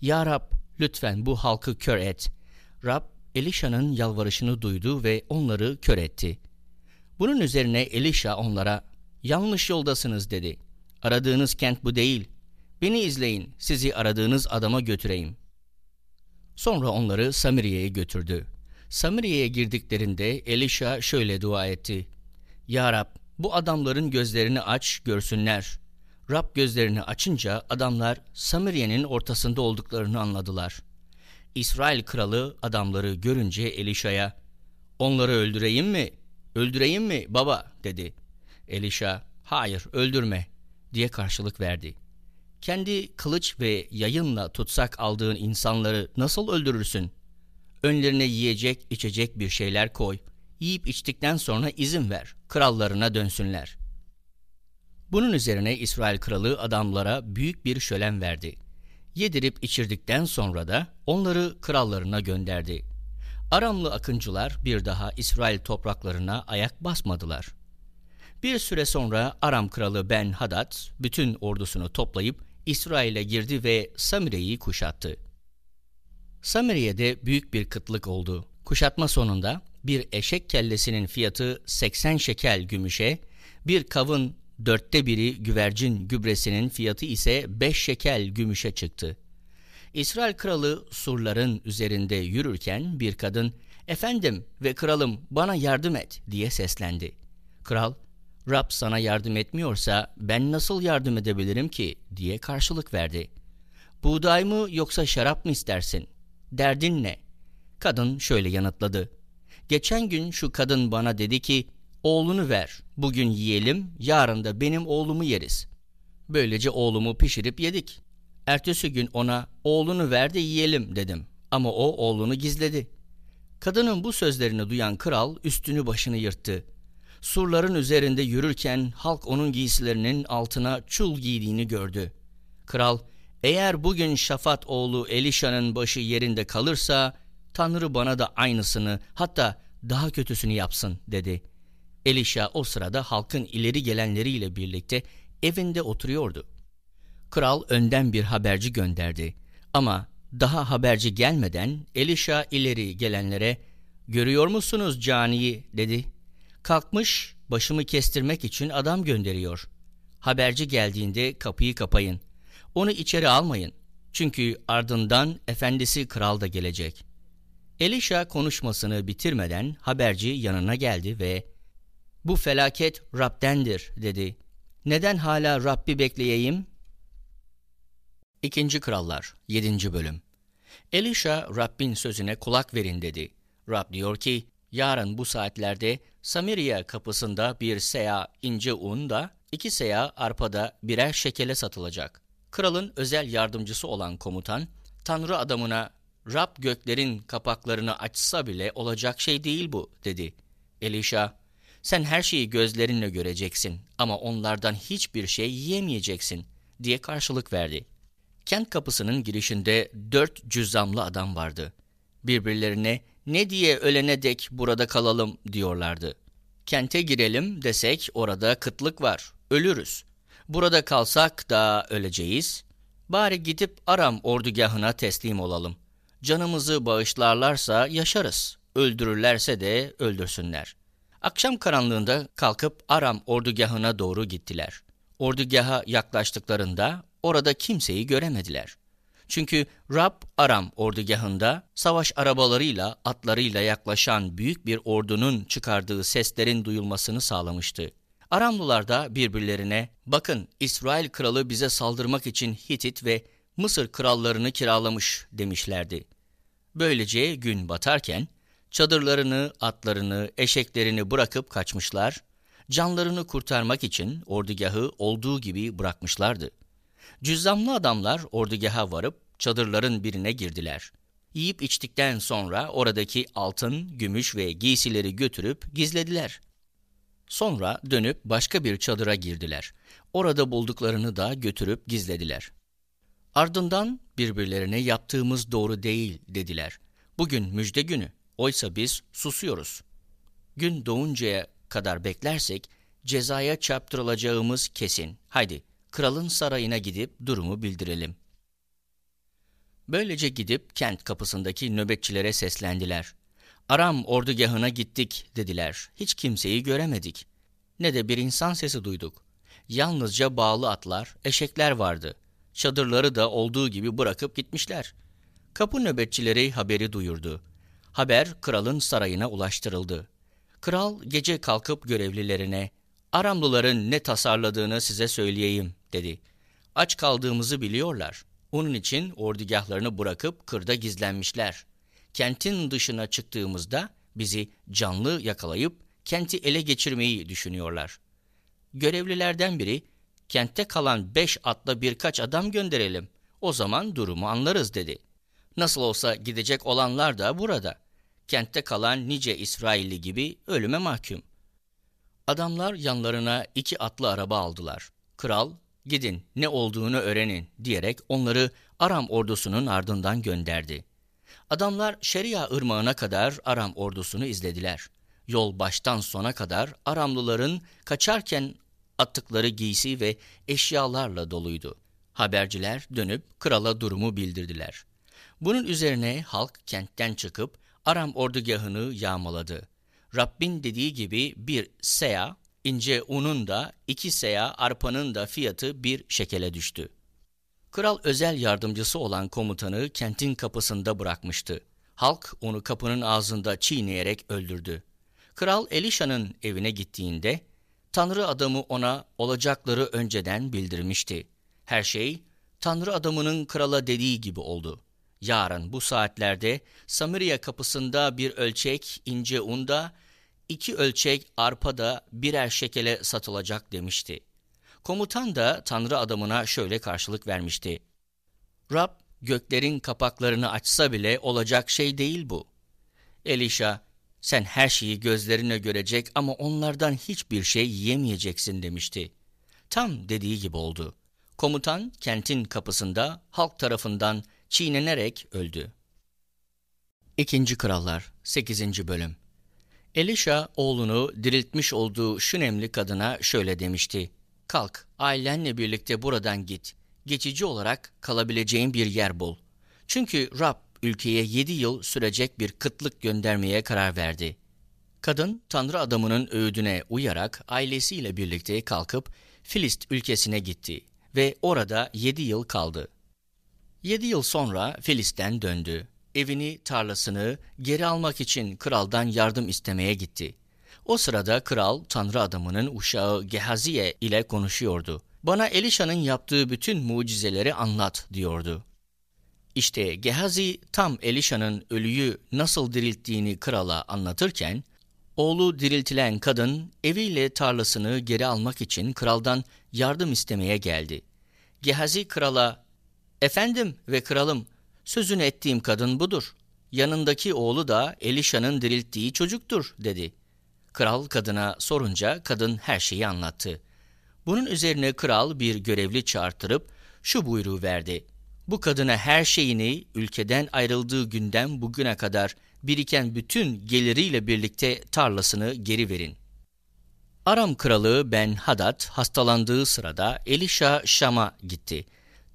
Ya Rab lütfen bu halkı kör et. Rab Elişa'nın yalvarışını duydu ve onları kör etti. Bunun üzerine Elişa onlara yanlış yoldasınız dedi. Aradığınız kent bu değil. Beni izleyin, sizi aradığınız adama götüreyim. Sonra onları Samiriye'ye götürdü. Samiriye'ye girdiklerinde Elisha şöyle dua etti. Ya Rab, bu adamların gözlerini aç, görsünler. Rab gözlerini açınca adamlar Samiriye'nin ortasında olduklarını anladılar. İsrail kralı adamları görünce Elişa'ya, onları öldüreyim mi? Öldüreyim mi baba dedi. Elişa, hayır öldürme diye karşılık verdi. Kendi kılıç ve yayınla tutsak aldığın insanları nasıl öldürürsün? Önlerine yiyecek, içecek bir şeyler koy. Yiyip içtikten sonra izin ver, krallarına dönsünler. Bunun üzerine İsrail kralı adamlara büyük bir şölen verdi. Yedirip içirdikten sonra da onları krallarına gönderdi. Aramlı akıncılar bir daha İsrail topraklarına ayak basmadılar. Bir süre sonra Aram kralı Ben Hadad bütün ordusunu toplayıp İsrail'e girdi ve Samire'yi kuşattı. Samire'de büyük bir kıtlık oldu. Kuşatma sonunda bir eşek kellesinin fiyatı 80 şekel gümüşe, Bir kavın dörtte biri güvercin gübresinin fiyatı ise beş şekel gümüşe çıktı. İsrail kralı surların üzerinde yürürken bir kadın ''Efendim ve kralım bana yardım et'' diye seslendi. Kral ''Rab sana yardım etmiyorsa ben nasıl yardım edebilirim ki?'' diye karşılık verdi. ''Buğday mı yoksa şarap mı istersin? Derdin ne?'' Kadın şöyle yanıtladı. ''Geçen gün şu kadın bana dedi ki oğlunu ver bugün yiyelim yarın da benim oğlumu yeriz. Böylece oğlumu pişirip yedik. Ertesi gün ona oğlunu ver de yiyelim dedim ama o oğlunu gizledi. Kadının bu sözlerini duyan kral üstünü başını yırttı. Surların üzerinde yürürken halk onun giysilerinin altına çul giydiğini gördü. Kral, eğer bugün Şafat oğlu Elişa'nın başı yerinde kalırsa, Tanrı bana da aynısını hatta daha kötüsünü yapsın dedi. Elişa o sırada halkın ileri gelenleriyle birlikte evinde oturuyordu. Kral önden bir haberci gönderdi. Ama daha haberci gelmeden Elişa ileri gelenlere ''Görüyor musunuz caniyi?'' dedi. ''Kalkmış başımı kestirmek için adam gönderiyor. Haberci geldiğinde kapıyı kapayın. Onu içeri almayın. Çünkü ardından efendisi kral da gelecek.'' Elişa konuşmasını bitirmeden haberci yanına geldi ve ''Bu felaket Rab'dendir.'' dedi. ''Neden hala Rabbi bekleyeyim?'' İkinci Krallar 7. Bölüm Elisha Rabbin sözüne kulak verin dedi. Rab diyor ki, yarın bu saatlerde Samiriya kapısında bir seya ince un da iki seya arpada birer şekele satılacak. Kralın özel yardımcısı olan komutan, Tanrı adamına Rab göklerin kapaklarını açsa bile olacak şey değil bu dedi. Elisha, sen her şeyi gözlerinle göreceksin ama onlardan hiçbir şey yiyemeyeceksin diye karşılık verdi. Kent kapısının girişinde dört cüzzamlı adam vardı. Birbirlerine ne diye ölene dek burada kalalım diyorlardı. Kente girelim desek orada kıtlık var, ölürüz. Burada kalsak da öleceğiz. Bari gidip Aram ordugahına teslim olalım. Canımızı bağışlarlarsa yaşarız, öldürürlerse de öldürsünler. Akşam karanlığında kalkıp Aram ordugahına doğru gittiler. Ordugaha yaklaştıklarında orada kimseyi göremediler. Çünkü Rab Aram ordugahında savaş arabalarıyla, atlarıyla yaklaşan büyük bir ordunun çıkardığı seslerin duyulmasını sağlamıştı. Aramlılar da birbirlerine, bakın İsrail kralı bize saldırmak için Hitit ve Mısır krallarını kiralamış demişlerdi. Böylece gün batarken çadırlarını, atlarını, eşeklerini bırakıp kaçmışlar, canlarını kurtarmak için ordugahı olduğu gibi bırakmışlardı. Cüzzamlı adamlar ordugaha varıp çadırların birine girdiler. Yiyip içtikten sonra oradaki altın, gümüş ve giysileri götürüp gizlediler. Sonra dönüp başka bir çadıra girdiler. Orada bulduklarını da götürüp gizlediler. Ardından birbirlerine yaptığımız doğru değil dediler. Bugün müjde günü, oysa biz susuyoruz. Gün doğuncaya kadar beklersek cezaya çarptırılacağımız kesin. Haydi kralın sarayına gidip durumu bildirelim. Böylece gidip kent kapısındaki nöbetçilere seslendiler. Aram ordugahına gittik dediler. Hiç kimseyi göremedik. Ne de bir insan sesi duyduk. Yalnızca bağlı atlar, eşekler vardı. Çadırları da olduğu gibi bırakıp gitmişler. Kapı nöbetçileri haberi duyurdu. Haber kralın sarayına ulaştırıldı. Kral gece kalkıp görevlilerine Aramlıların ne tasarladığını size söyleyeyim dedi. Aç kaldığımızı biliyorlar. Onun için ordugahlarını bırakıp kırda gizlenmişler. Kentin dışına çıktığımızda bizi canlı yakalayıp kenti ele geçirmeyi düşünüyorlar. Görevlilerden biri, kentte kalan beş atla birkaç adam gönderelim. O zaman durumu anlarız dedi. Nasıl olsa gidecek olanlar da burada. Kentte kalan nice İsrailli gibi ölüme mahkum. Adamlar yanlarına iki atlı araba aldılar. Kral, gidin ne olduğunu öğrenin diyerek onları Aram ordusunun ardından gönderdi. Adamlar Şeria ırmağına kadar Aram ordusunu izlediler. Yol baştan sona kadar Aramlıların kaçarken attıkları giysi ve eşyalarla doluydu. Haberciler dönüp krala durumu bildirdiler. Bunun üzerine halk kentten çıkıp Aram ordugahını yağmaladı. Rabbin dediği gibi bir seya, ince unun da iki seya arpanın da fiyatı bir şekele düştü. Kral özel yardımcısı olan komutanı kentin kapısında bırakmıştı. Halk onu kapının ağzında çiğneyerek öldürdü. Kral Elişa'nın evine gittiğinde Tanrı adamı ona olacakları önceden bildirmişti. Her şey Tanrı adamının krala dediği gibi oldu. Yarın bu saatlerde Samiriya kapısında bir ölçek ince unda, iki ölçek arpada birer şekele satılacak demişti. Komutan da Tanrı adamına şöyle karşılık vermişti. Rab göklerin kapaklarını açsa bile olacak şey değil bu. Elişa, sen her şeyi gözlerine görecek ama onlardan hiçbir şey yiyemeyeceksin demişti. Tam dediği gibi oldu. Komutan kentin kapısında halk tarafından çiğnenerek öldü. İkinci Krallar 8. Bölüm Elişa oğlunu diriltmiş olduğu Şünemli kadına şöyle demişti. Kalk, ailenle birlikte buradan git. Geçici olarak kalabileceğin bir yer bul. Çünkü Rab ülkeye yedi yıl sürecek bir kıtlık göndermeye karar verdi. Kadın, Tanrı adamının öğüdüne uyarak ailesiyle birlikte kalkıp Filist ülkesine gitti ve orada yedi yıl kaldı. Yedi yıl sonra Filist'ten döndü. Evini, tarlasını geri almak için kraldan yardım istemeye gitti. O sırada kral Tanrı adamının uşağı Gehaziye ile konuşuyordu. Bana Elişa'nın yaptığı bütün mucizeleri anlat diyordu. İşte Gehazi tam Elişa'nın ölüyü nasıl dirilttiğini krala anlatırken, oğlu diriltilen kadın eviyle tarlasını geri almak için kraldan yardım istemeye geldi. Gehazi krala, ''Efendim ve kralım, sözünü ettiğim kadın budur. Yanındaki oğlu da Elişa'nın dirilttiği çocuktur.'' dedi. Kral kadına sorunca kadın her şeyi anlattı. Bunun üzerine kral bir görevli çağırtırıp şu buyruğu verdi. Bu kadına her şeyini ülkeden ayrıldığı günden bugüne kadar biriken bütün geliriyle birlikte tarlasını geri verin. Aram kralı Ben Hadad hastalandığı sırada Elişa Şam'a gitti.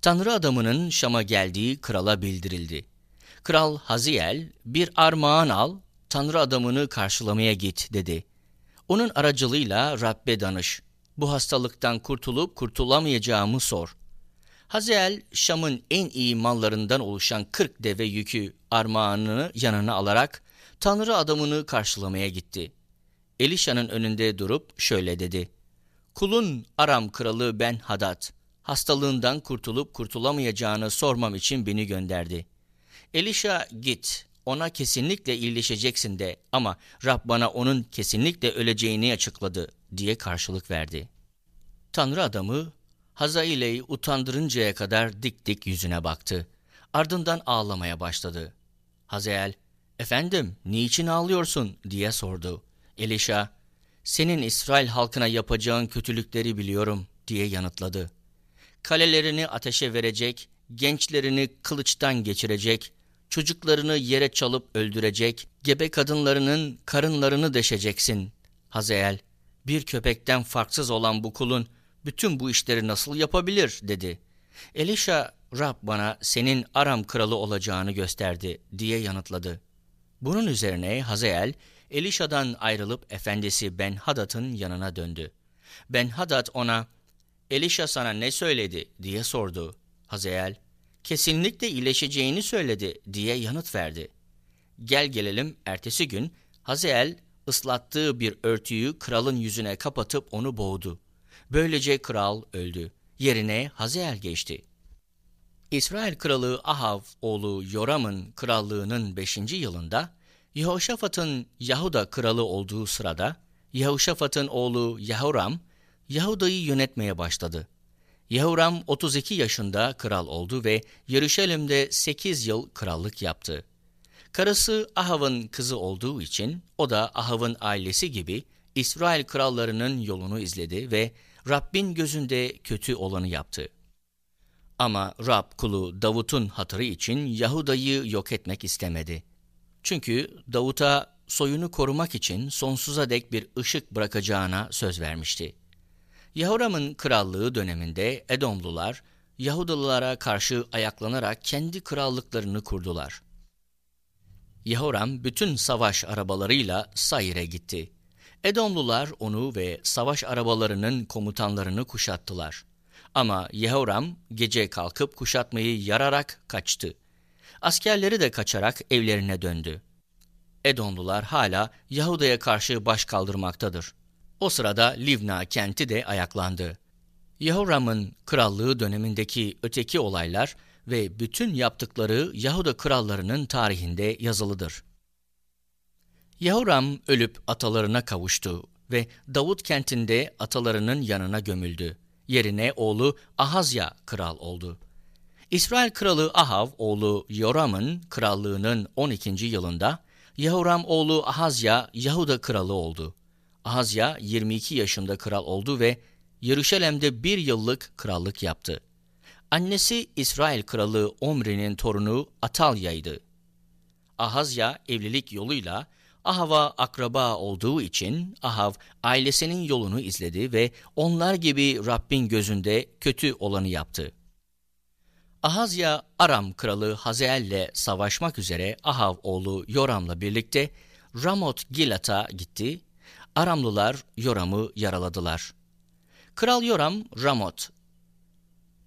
Tanrı adamının Şam'a geldiği krala bildirildi. Kral Haziel bir armağan al, Tanrı adamını karşılamaya git dedi. Onun aracılığıyla Rabbe danış. Bu hastalıktan kurtulup kurtulamayacağımı sor. Hazael, Şam'ın en iyi mallarından oluşan 40 deve yükü armağanını yanına alarak Tanrı adamını karşılamaya gitti. Elişa'nın önünde durup şöyle dedi. Kulun Aram kralı Ben Hadad, hastalığından kurtulup kurtulamayacağını sormam için beni gönderdi. Elişa git, ona kesinlikle iyileşeceksin de ama Rab bana onun kesinlikle öleceğini açıkladı diye karşılık verdi. Tanrı adamı Hazaile'yi utandırıncaya kadar dik dik yüzüne baktı. Ardından ağlamaya başladı. Hazael, efendim niçin ağlıyorsun diye sordu. Elişa, senin İsrail halkına yapacağın kötülükleri biliyorum diye yanıtladı. Kalelerini ateşe verecek, gençlerini kılıçtan geçirecek, çocuklarını yere çalıp öldürecek, gebe kadınlarının karınlarını deşeceksin. Hazael, bir köpekten farksız olan bu kulun bütün bu işleri nasıl yapabilir dedi. Elisha, Rab bana senin Aram kralı olacağını gösterdi diye yanıtladı. Bunun üzerine Hazael, Elişa'dan ayrılıp efendisi Ben Hadad'ın yanına döndü. Ben Hadad ona, Elişa sana ne söyledi diye sordu. Hazael, kesinlikle iyileşeceğini söyledi diye yanıt verdi. Gel gelelim ertesi gün Hazael ıslattığı bir örtüyü kralın yüzüne kapatıp onu boğdu. Böylece kral öldü. Yerine Hazael geçti. İsrail kralı Ahav oğlu Yoram'ın krallığının 5. yılında Yehoşafat'ın Yahuda kralı olduğu sırada Yehoşafat'ın oğlu Yahuram Yahuda'yı yönetmeye başladı. Yahuram 32 yaşında kral oldu ve Yeruşalim'de 8 yıl krallık yaptı. Karısı Ahav'ın kızı olduğu için o da Ahav'ın ailesi gibi İsrail krallarının yolunu izledi ve Rabbin gözünde kötü olanı yaptı. Ama Rab kulu Davut'un hatırı için Yahuda'yı yok etmek istemedi. Çünkü Davut'a soyunu korumak için sonsuza dek bir ışık bırakacağına söz vermişti. Yahuram'ın krallığı döneminde Edomlular, Yahudalılara karşı ayaklanarak kendi krallıklarını kurdular. Yahuram bütün savaş arabalarıyla Sayir'e gitti. Edomlular onu ve savaş arabalarının komutanlarını kuşattılar. Ama Yehoram gece kalkıp kuşatmayı yararak kaçtı. Askerleri de kaçarak evlerine döndü. Edomlular hala Yahuda'ya karşı baş kaldırmaktadır. O sırada Livna kenti de ayaklandı. Yehoram'ın krallığı dönemindeki öteki olaylar ve bütün yaptıkları Yahuda krallarının tarihinde yazılıdır. Yehoram ölüp atalarına kavuştu ve Davut kentinde atalarının yanına gömüldü. Yerine oğlu Ahazya kral oldu. İsrail kralı Ahav oğlu Yoram'ın krallığının 12. yılında Yehoram oğlu Ahazya Yahuda kralı oldu. Ahazya 22 yaşında kral oldu ve Yeruşalim'de bir yıllık krallık yaptı. Annesi İsrail kralı Omri'nin torunu Atalya'ydı. Ahazya evlilik yoluyla Ahav'a akraba olduğu için Ahav ailesinin yolunu izledi ve onlar gibi Rabbin gözünde kötü olanı yaptı. Ahazya Aram kralı Hazael'le savaşmak üzere Ahav oğlu Yoram'la birlikte Ramot Gilat'a gitti. Aramlılar Yoram'ı yaraladılar. Kral Yoram Ramot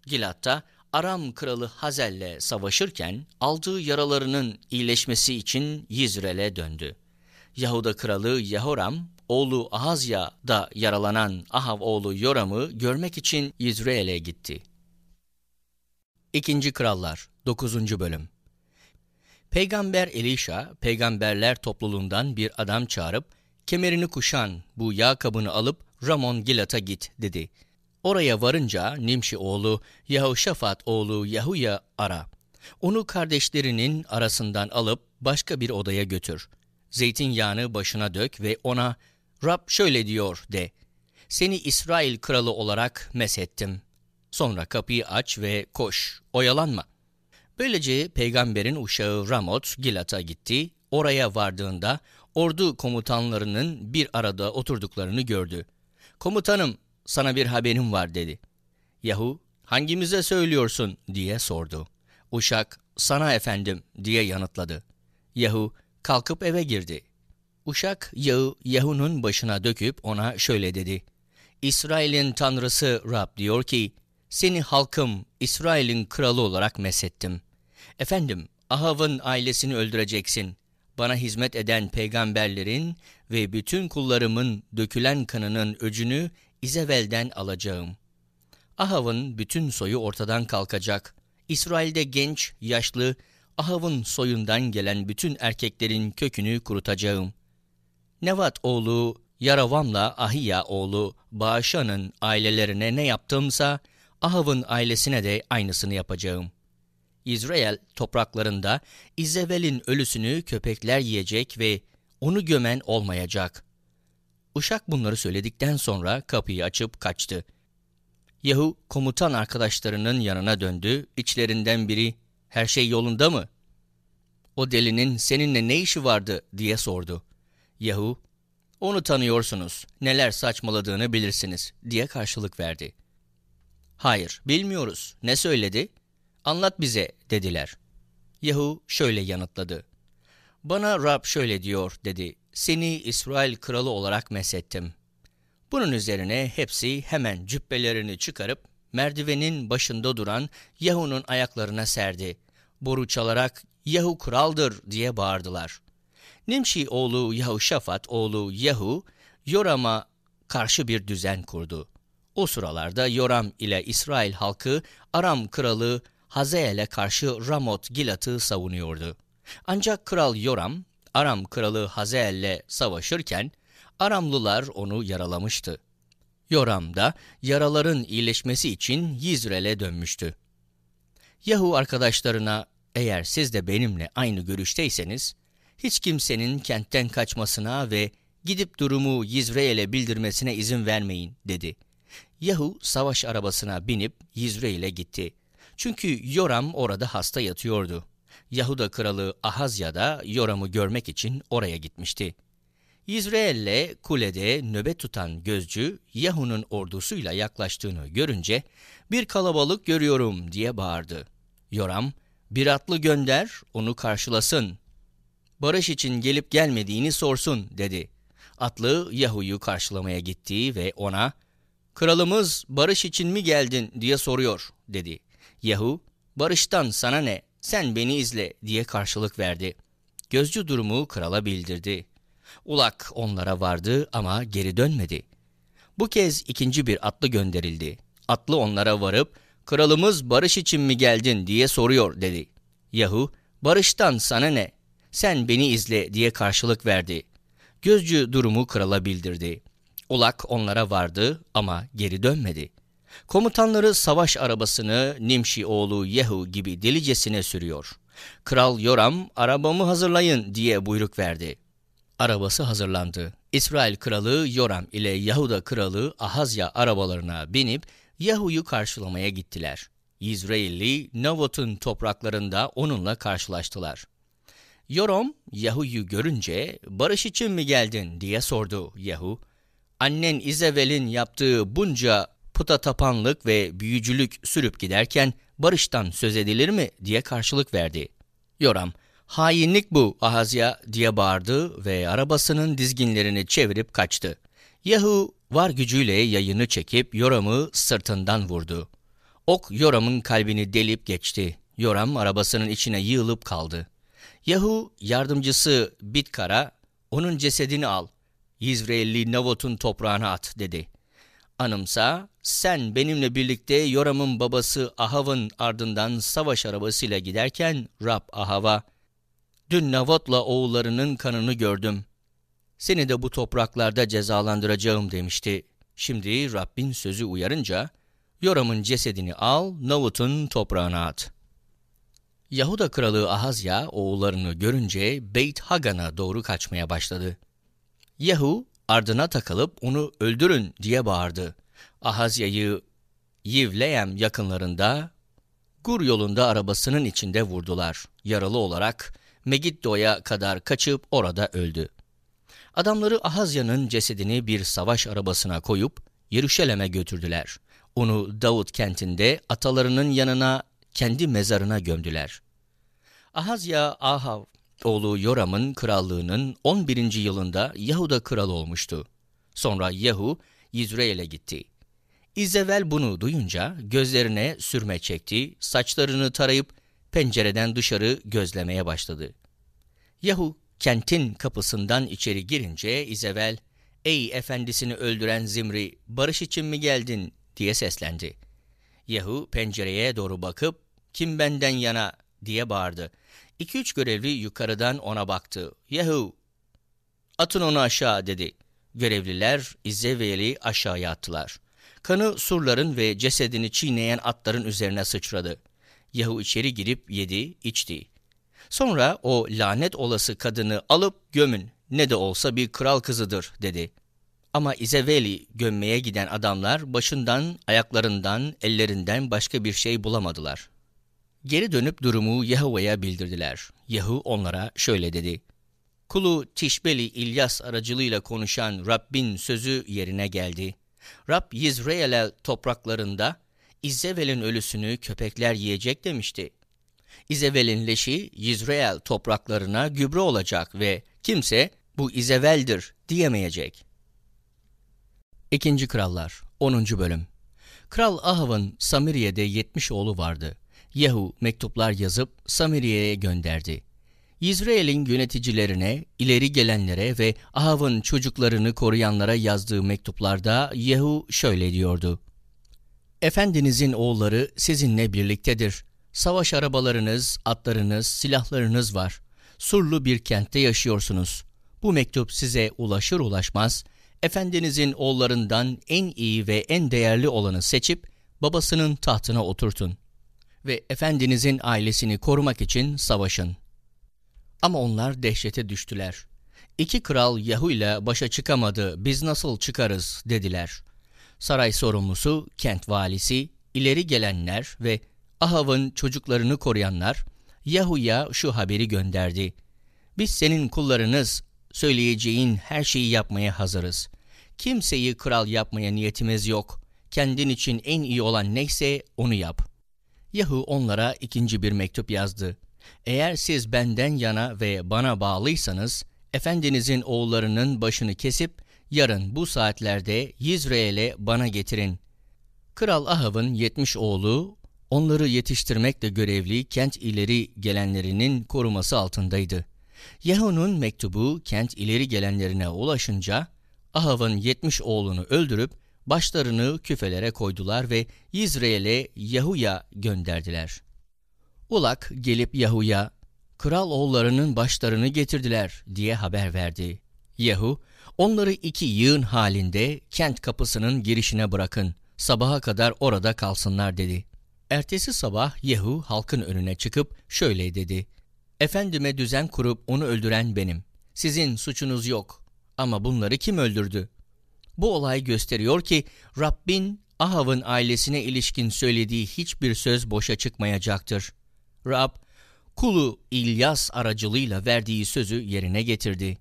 Gilat'ta Aram kralı Hazel'le savaşırken aldığı yaralarının iyileşmesi için Yizrel'e döndü. Yahuda kralı Yehoram, oğlu Ahazya da yaralanan Ahav oğlu Yoram'ı görmek için Yizreel'e gitti. İkinci Krallar 9. Bölüm Peygamber Elişa, peygamberler topluluğundan bir adam çağırıp, kemerini kuşan bu yağ kabını alıp Ramon Gilat'a git dedi. Oraya varınca Nimşi oğlu Yahoşafat oğlu Yahuya ara. Onu kardeşlerinin arasından alıp başka bir odaya götür. Zeytinyağını başına dök ve ona Rab şöyle diyor de. Seni İsrail kralı olarak meshettim. Sonra kapıyı aç ve koş, oyalanma. Böylece peygamberin uşağı Ramot Gilat'a gitti. Oraya vardığında ordu komutanlarının bir arada oturduklarını gördü. Komutanım sana bir haberim var dedi. Yahu hangimize söylüyorsun diye sordu. Uşak sana efendim diye yanıtladı. Yahu kalkıp eve girdi. Uşak yağı Yahu'nun başına döküp ona şöyle dedi. İsrail'in tanrısı Rab diyor ki, seni halkım İsrail'in kralı olarak mesettim. Efendim, Ahav'ın ailesini öldüreceksin. Bana hizmet eden peygamberlerin ve bütün kullarımın dökülen kanının öcünü İzevel'den alacağım. Ahav'ın bütün soyu ortadan kalkacak. İsrail'de genç, yaşlı, Ahav'ın soyundan gelen bütün erkeklerin kökünü kurutacağım. Nevat oğlu Yaravam'la Ahiya oğlu Bağışan'ın ailelerine ne yaptımsa Ahav'ın ailesine de aynısını yapacağım. İsrail topraklarında İzevel'in ölüsünü köpekler yiyecek ve onu gömen olmayacak. Uşak bunları söyledikten sonra kapıyı açıp kaçtı. Yahu komutan arkadaşlarının yanına döndü. İçlerinden biri her şey yolunda mı? O delinin seninle ne işi vardı diye sordu. Yahu onu tanıyorsunuz, neler saçmaladığını bilirsiniz diye karşılık verdi. Hayır, bilmiyoruz. Ne söyledi? Anlat bize dediler. Yahu şöyle yanıtladı. Bana Rab şöyle diyor dedi. Seni İsrail kralı olarak mesettim. Bunun üzerine hepsi hemen cübbelerini çıkarıp merdivenin başında duran Yahu'nun ayaklarına serdi. Boru çalarak Yahu kraldır diye bağırdılar. Nimşi oğlu Yahuşafat oğlu Yahu, Yoram'a karşı bir düzen kurdu. O sıralarda Yoram ile İsrail halkı Aram kralı Hazael'e karşı Ramot Gilat'ı savunuyordu. Ancak kral Yoram, Aram kralı Hazael'le savaşırken Aramlılar onu yaralamıştı. Yoram da yaraların iyileşmesi için Yizrel'e dönmüştü. Yahu arkadaşlarına eğer siz de benimle aynı görüşteyseniz, hiç kimsenin kentten kaçmasına ve gidip durumu Yizreel'e bildirmesine izin vermeyin, dedi. Yahu savaş arabasına binip Yizreel'e gitti. Çünkü Yoram orada hasta yatıyordu. Yahuda kralı Ahazya da Yoram'ı görmek için oraya gitmişti. Yizreel'le kulede nöbet tutan gözcü Yahu'nun ordusuyla yaklaştığını görünce bir kalabalık görüyorum diye bağırdı. Yoram, bir atlı gönder, onu karşılasın. Barış için gelip gelmediğini sorsun dedi. atlı Yahu'yu karşılamaya gitti ve ona ''Kralımız barış için mi geldin?'' diye soruyor dedi. Yahu ''Barıştan sana ne? Sen beni izle.'' diye karşılık verdi. Gözcü durumu krala bildirdi. Ulak onlara vardı ama geri dönmedi. Bu kez ikinci bir atlı gönderildi. Atlı onlara varıp kralımız barış için mi geldin diye soruyor dedi. Yahu barıştan sana ne? Sen beni izle diye karşılık verdi. Gözcü durumu krala bildirdi. Ulak onlara vardı ama geri dönmedi. Komutanları savaş arabasını Nimşi oğlu Yehu gibi delicesine sürüyor. Kral Yoram arabamı hazırlayın diye buyruk verdi. Arabası hazırlandı. İsrail kralı Yoram ile Yahuda kralı Ahazya arabalarına binip Yahu'yu karşılamaya gittiler. İsrailli Navot'un topraklarında onunla karşılaştılar. Yoram Yahu'yu görünce barış için mi geldin diye sordu Yahu. Annen İzevel'in yaptığı bunca puta tapanlık ve büyücülük sürüp giderken barıştan söz edilir mi diye karşılık verdi. Yoram, hainlik bu Ahazya diye bağırdı ve arabasının dizginlerini çevirip kaçtı. Yahu var gücüyle yayını çekip Yoram'ı sırtından vurdu. Ok Yoram'ın kalbini delip geçti. Yoram arabasının içine yığılıp kaldı. Yahu yardımcısı Bitkara, onun cesedini al, Yizreelli Navot'un toprağına at dedi. Anımsa sen benimle birlikte Yoram'ın babası Ahav'ın ardından savaş arabasıyla giderken Rab Ahav'a dün Navot'la oğullarının kanını gördüm. Seni de bu topraklarda cezalandıracağım demişti. Şimdi Rabbin sözü uyarınca Yoram'ın cesedini al, Navut'un toprağına at. Yahuda kralı Ahazya oğullarını görünce Beyt Hagan'a doğru kaçmaya başladı. Yahu ardına takılıp onu öldürün diye bağırdı. Ahazya'yı Yivleyem yakınlarında Gur yolunda arabasının içinde vurdular. Yaralı olarak Megiddo'ya kadar kaçıp orada öldü. Adamları Ahazya'nın cesedini bir savaş arabasına koyup Yeruşalim'e götürdüler. Onu Davut kentinde atalarının yanına kendi mezarına gömdüler. Ahazya Ahav oğlu Yoram'ın krallığının 11. yılında Yahuda kral olmuştu. Sonra Yahu Yizreel'e gitti. İzevel bunu duyunca gözlerine sürme çekti, saçlarını tarayıp pencereden dışarı gözlemeye başladı. Yahu kentin kapısından içeri girince İzevel, ''Ey efendisini öldüren Zimri, barış için mi geldin?'' diye seslendi. Yahu pencereye doğru bakıp, ''Kim benden yana?'' diye bağırdı. İki üç görevli yukarıdan ona baktı. Yahu! Atın onu aşağı dedi. Görevliler İzzevel'i aşağıya attılar. Kanı surların ve cesedini çiğneyen atların üzerine sıçradı. Yahu içeri girip yedi, içti. Sonra o lanet olası kadını alıp gömün, ne de olsa bir kral kızıdır dedi. Ama İzeveli gömmeye giden adamlar başından, ayaklarından, ellerinden başka bir şey bulamadılar. Geri dönüp durumu Yahuwa'ya bildirdiler. Yahu onlara şöyle dedi. Kulu Tişbeli İlyas aracılığıyla konuşan Rabbin sözü yerine geldi. Rab Yizrael topraklarında İzevel'in ölüsünü köpekler yiyecek demişti. İzevel'in leşi Yizrael topraklarına gübre olacak ve kimse bu İzevel'dir diyemeyecek. İkinci Krallar 10. Bölüm Kral Ahav'ın Samiriye'de 70 oğlu vardı. Yehu mektuplar yazıp Samiriye'ye gönderdi. İsrail'in yöneticilerine, ileri gelenlere ve Ahav'ın çocuklarını koruyanlara yazdığı mektuplarda Yehu şöyle diyordu. Efendinizin oğulları sizinle birliktedir. Savaş arabalarınız, atlarınız, silahlarınız var. Surlu bir kentte yaşıyorsunuz. Bu mektup size ulaşır ulaşmaz, Efendinizin oğullarından en iyi ve en değerli olanı seçip babasının tahtına oturtun ve efendinizin ailesini korumak için savaşın. Ama onlar dehşete düştüler. İki kral Yahu ile başa çıkamadı, biz nasıl çıkarız dediler. Saray sorumlusu, kent valisi, ileri gelenler ve Ahav'ın çocuklarını koruyanlar Yahu'ya şu haberi gönderdi. Biz senin kullarınız, söyleyeceğin her şeyi yapmaya hazırız. Kimseyi kral yapmaya niyetimiz yok. Kendin için en iyi olan neyse onu yap. Yahu onlara ikinci bir mektup yazdı. Eğer siz benden yana ve bana bağlıysanız, efendinizin oğullarının başını kesip yarın bu saatlerde Yizreel'e bana getirin. Kral Ahav'ın yetmiş oğlu onları yetiştirmekle görevli kent ileri gelenlerinin koruması altındaydı. Yahu'nun mektubu kent ileri gelenlerine ulaşınca Ahav'ın yetmiş oğlunu öldürüp başlarını küfelere koydular ve Yizreel'e Yahu'ya gönderdiler. Ulak gelip Yahu'ya kral oğullarının başlarını getirdiler diye haber verdi. Yahu onları iki yığın halinde kent kapısının girişine bırakın sabaha kadar orada kalsınlar dedi. Ertesi sabah Yehu halkın önüne çıkıp şöyle dedi. Efendime düzen kurup onu öldüren benim. Sizin suçunuz yok. Ama bunları kim öldürdü? Bu olay gösteriyor ki Rabbin Ahav'ın ailesine ilişkin söylediği hiçbir söz boşa çıkmayacaktır. Rab, kulu İlyas aracılığıyla verdiği sözü yerine getirdi.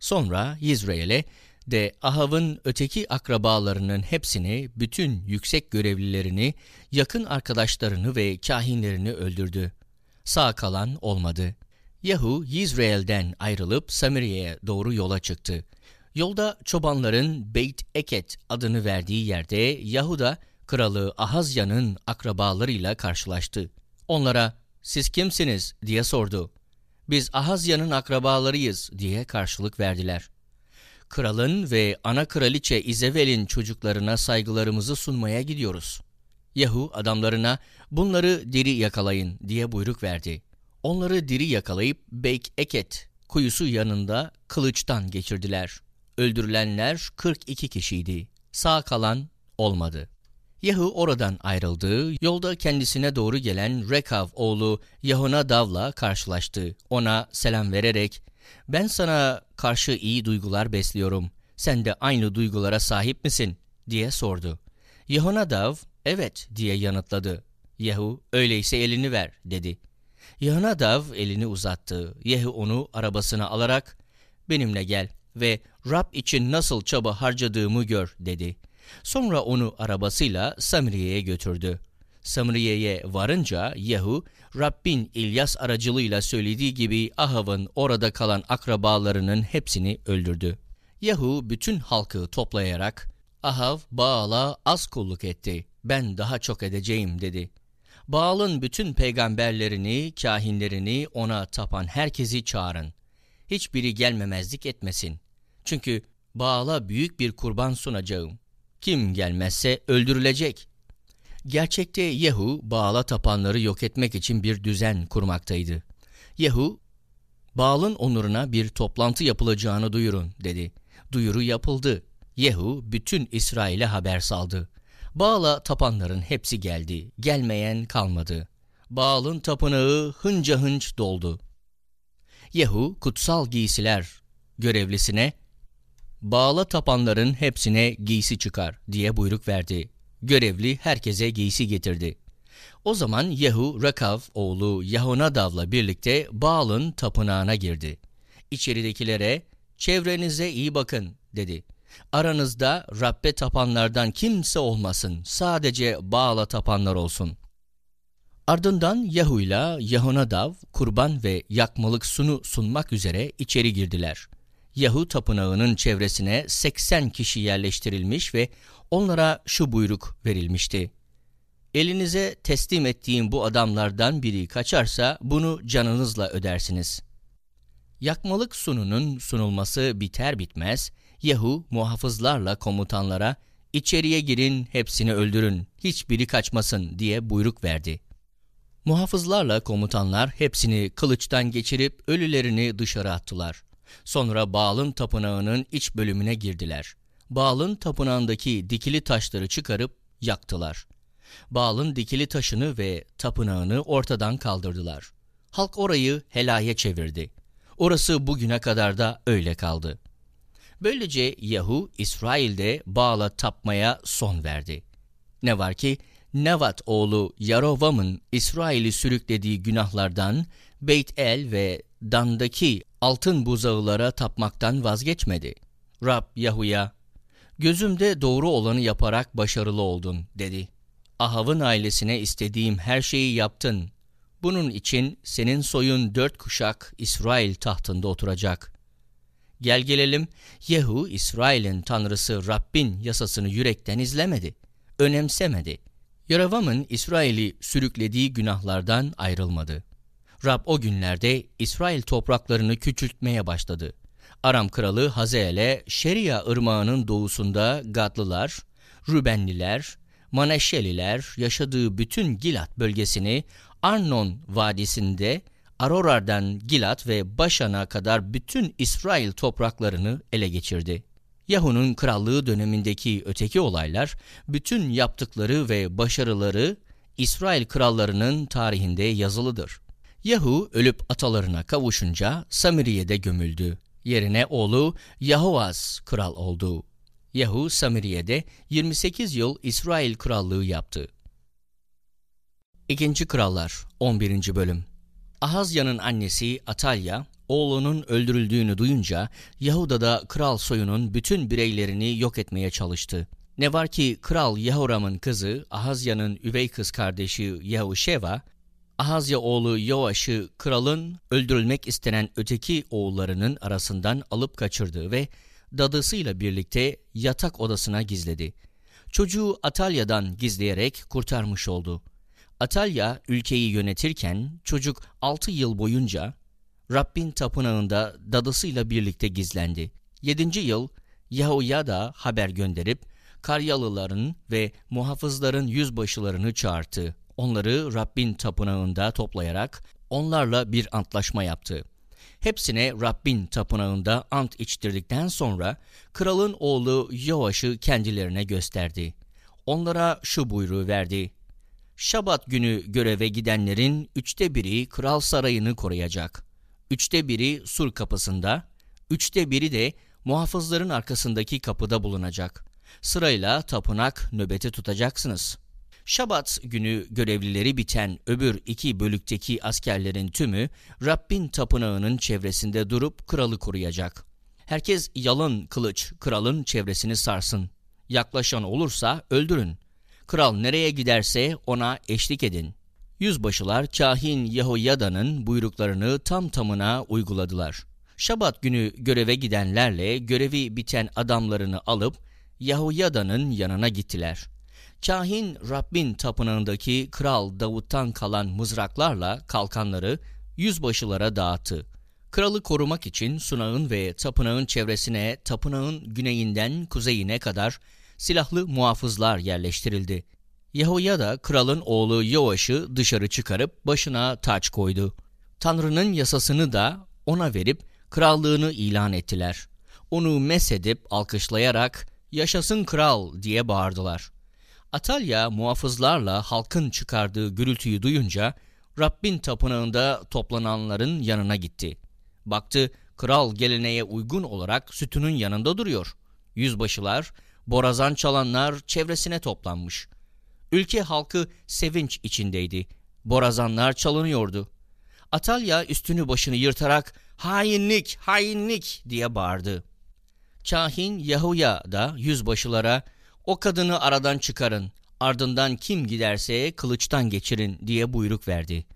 Sonra Yizrael'e de Ahav'ın öteki akrabalarının hepsini, bütün yüksek görevlilerini, yakın arkadaşlarını ve kahinlerini öldürdü. Sağ kalan olmadı. Yahu Yizrael'den ayrılıp Samiriye'ye doğru yola çıktı. Yolda çobanların Beyt Eket adını verdiği yerde Yahuda kralı Ahazya'nın akrabalarıyla karşılaştı. Onlara siz kimsiniz diye sordu. Biz Ahazya'nın akrabalarıyız diye karşılık verdiler. Kralın ve ana kraliçe İzevel'in çocuklarına saygılarımızı sunmaya gidiyoruz. Yahu adamlarına bunları diri yakalayın diye buyruk verdi. Onları diri yakalayıp Beyk Eket kuyusu yanında kılıçtan geçirdiler. Öldürülenler 42 kişiydi. Sağ kalan olmadı. Yahu oradan ayrıldı, yolda kendisine doğru gelen Rekav oğlu Yahonadav'la karşılaştı. Ona selam vererek, ben sana karşı iyi duygular besliyorum, sen de aynı duygulara sahip misin? diye sordu. Yahonadav, evet diye yanıtladı. Yahu, öyleyse elini ver, dedi. Yahonadav elini uzattı. Yehu onu arabasına alarak, benimle gel ve Rab için nasıl çaba harcadığımı gör, dedi.'' Sonra onu arabasıyla Samriye'ye götürdü. Samriye'ye varınca Yehu, Rabbin İlyas aracılığıyla söylediği gibi Ahav'ın orada kalan akrabalarının hepsini öldürdü. Yehu bütün halkı toplayarak, Ahav Baal'a az kulluk etti, ben daha çok edeceğim dedi. Baal'ın bütün peygamberlerini, kahinlerini, ona tapan herkesi çağırın. Hiçbiri gelmemezlik etmesin. Çünkü Baal'a büyük bir kurban sunacağım. Kim gelmezse öldürülecek. Gerçekte Yehu Baal'a tapanları yok etmek için bir düzen kurmaktaydı. Yehu, Baal'ın onuruna bir toplantı yapılacağını duyurun dedi. Duyuru yapıldı. Yehu bütün İsrail'e haber saldı. Baal'a tapanların hepsi geldi. Gelmeyen kalmadı. Baal'ın tapınağı hınca hınç doldu. Yehu kutsal giysiler görevlisine bağla tapanların hepsine giysi çıkar diye buyruk verdi. Görevli herkese giysi getirdi. O zaman Yehu Rakav oğlu Yahonadav'la birlikte Baal'ın tapınağına girdi. İçeridekilere çevrenize iyi bakın dedi. Aranızda Rabbe tapanlardan kimse olmasın, sadece Baal'a tapanlar olsun. Ardından Yahu ile Yahonadav kurban ve yakmalık sunu sunmak üzere içeri girdiler. Yahu tapınağının çevresine 80 kişi yerleştirilmiş ve onlara şu buyruk verilmişti. Elinize teslim ettiğim bu adamlardan biri kaçarsa bunu canınızla ödersiniz. Yakmalık sununun sunulması biter bitmez, Yahu muhafızlarla komutanlara içeriye girin hepsini öldürün, hiçbiri kaçmasın diye buyruk verdi. Muhafızlarla komutanlar hepsini kılıçtan geçirip ölülerini dışarı attılar. Sonra Baal'ın tapınağının iç bölümüne girdiler. Baal'ın tapınağındaki dikili taşları çıkarıp yaktılar. Baal'ın dikili taşını ve tapınağını ortadan kaldırdılar. Halk orayı helaya çevirdi. Orası bugüne kadar da öyle kaldı. Böylece Yahu İsrail'de Baal'a tapmaya son verdi. Ne var ki Nevat oğlu Yarovam'ın İsrail'i sürüklediği günahlardan Beyt El ve Dan'daki altın buzağılara tapmaktan vazgeçmedi. Rab Yahu'ya, gözümde doğru olanı yaparak başarılı oldun dedi. Ahav'ın ailesine istediğim her şeyi yaptın. Bunun için senin soyun dört kuşak İsrail tahtında oturacak. Gel gelelim Yehu İsrail'in tanrısı Rabbin yasasını yürekten izlemedi, önemsemedi. Yaravam'ın İsrail'i sürüklediği günahlardan ayrılmadı. Rab o günlerde İsrail topraklarını küçültmeye başladı. Aram kralı Hazael'e Şeria ırmağının doğusunda Gadlılar, Rübenliler, Maneşeliler yaşadığı bütün Gilat bölgesini Arnon Vadisi'nde Arorar'dan Gilat ve Başan'a kadar bütün İsrail topraklarını ele geçirdi. Yahu'nun krallığı dönemindeki öteki olaylar, bütün yaptıkları ve başarıları İsrail krallarının tarihinde yazılıdır. Yahu ölüp atalarına kavuşunca Samiriye'de gömüldü. Yerine oğlu Yahovaz kral oldu. Yahu Samiriye'de 28 yıl İsrail krallığı yaptı. İkinci Krallar 11. Bölüm Ahazya'nın annesi Atalya, oğlunun öldürüldüğünü duyunca Yahuda'da kral soyunun bütün bireylerini yok etmeye çalıştı. Ne var ki Kral Yehoram'ın kızı Ahazya'nın üvey kız kardeşi Yahuşeva, Ahazya oğlu Yoaş'ı kralın öldürülmek istenen öteki oğullarının arasından alıp kaçırdı ve dadısıyla birlikte yatak odasına gizledi. Çocuğu Atalya'dan gizleyerek kurtarmış oldu. Atalya ülkeyi yönetirken çocuk 6 yıl boyunca Rabbin tapınağında dadısıyla birlikte gizlendi. 7. yıl Yahuya haber gönderip Karyalıların ve muhafızların yüzbaşılarını çağırdı. Onları Rabbin tapınağında toplayarak onlarla bir antlaşma yaptı. Hepsine Rabbin tapınağında ant içtirdikten sonra kralın oğlu Yoaş'ı kendilerine gösterdi. Onlara şu buyruğu verdi. Şabat günü göreve gidenlerin üçte biri kral sarayını koruyacak. Üçte biri sur kapısında, üçte biri de muhafızların arkasındaki kapıda bulunacak. Sırayla tapınak nöbeti tutacaksınız. Şabat günü görevlileri biten öbür iki bölükteki askerlerin tümü Rabbin tapınağının çevresinde durup kralı koruyacak. Herkes yalın kılıç kralın çevresini sarsın. Yaklaşan olursa öldürün. Kral nereye giderse ona eşlik edin. Yüzbaşılar kahin Yehoyada'nın buyruklarını tam tamına uyguladılar. Şabat günü göreve gidenlerle görevi biten adamlarını alıp Yehoyada'nın yanına gittiler. Kahin Rabbin tapınağındaki Kral Davut'tan kalan mızraklarla kalkanları yüzbaşılara dağıttı. Kralı korumak için sunağın ve tapınağın çevresine tapınağın güneyinden kuzeyine kadar silahlı muhafızlar yerleştirildi. Yehoyada kralın oğlu Yoaş'ı dışarı çıkarıp başına taç koydu. Tanrı'nın yasasını da ona verip krallığını ilan ettiler. Onu mesedip alkışlayarak yaşasın kral diye bağırdılar. Atalya muhafızlarla halkın çıkardığı gürültüyü duyunca Rabbin tapınağında toplananların yanına gitti. Baktı kral geleneğe uygun olarak sütunun yanında duruyor. Yüzbaşılar borazan çalanlar çevresine toplanmış. Ülke halkı sevinç içindeydi. Borazanlar çalınıyordu. Atalya üstünü başını yırtarak hainlik, hainlik diye bağırdı. Kahin Yahuya da yüzbaşılara o kadını aradan çıkarın, ardından kim giderse kılıçtan geçirin diye buyruk verdi.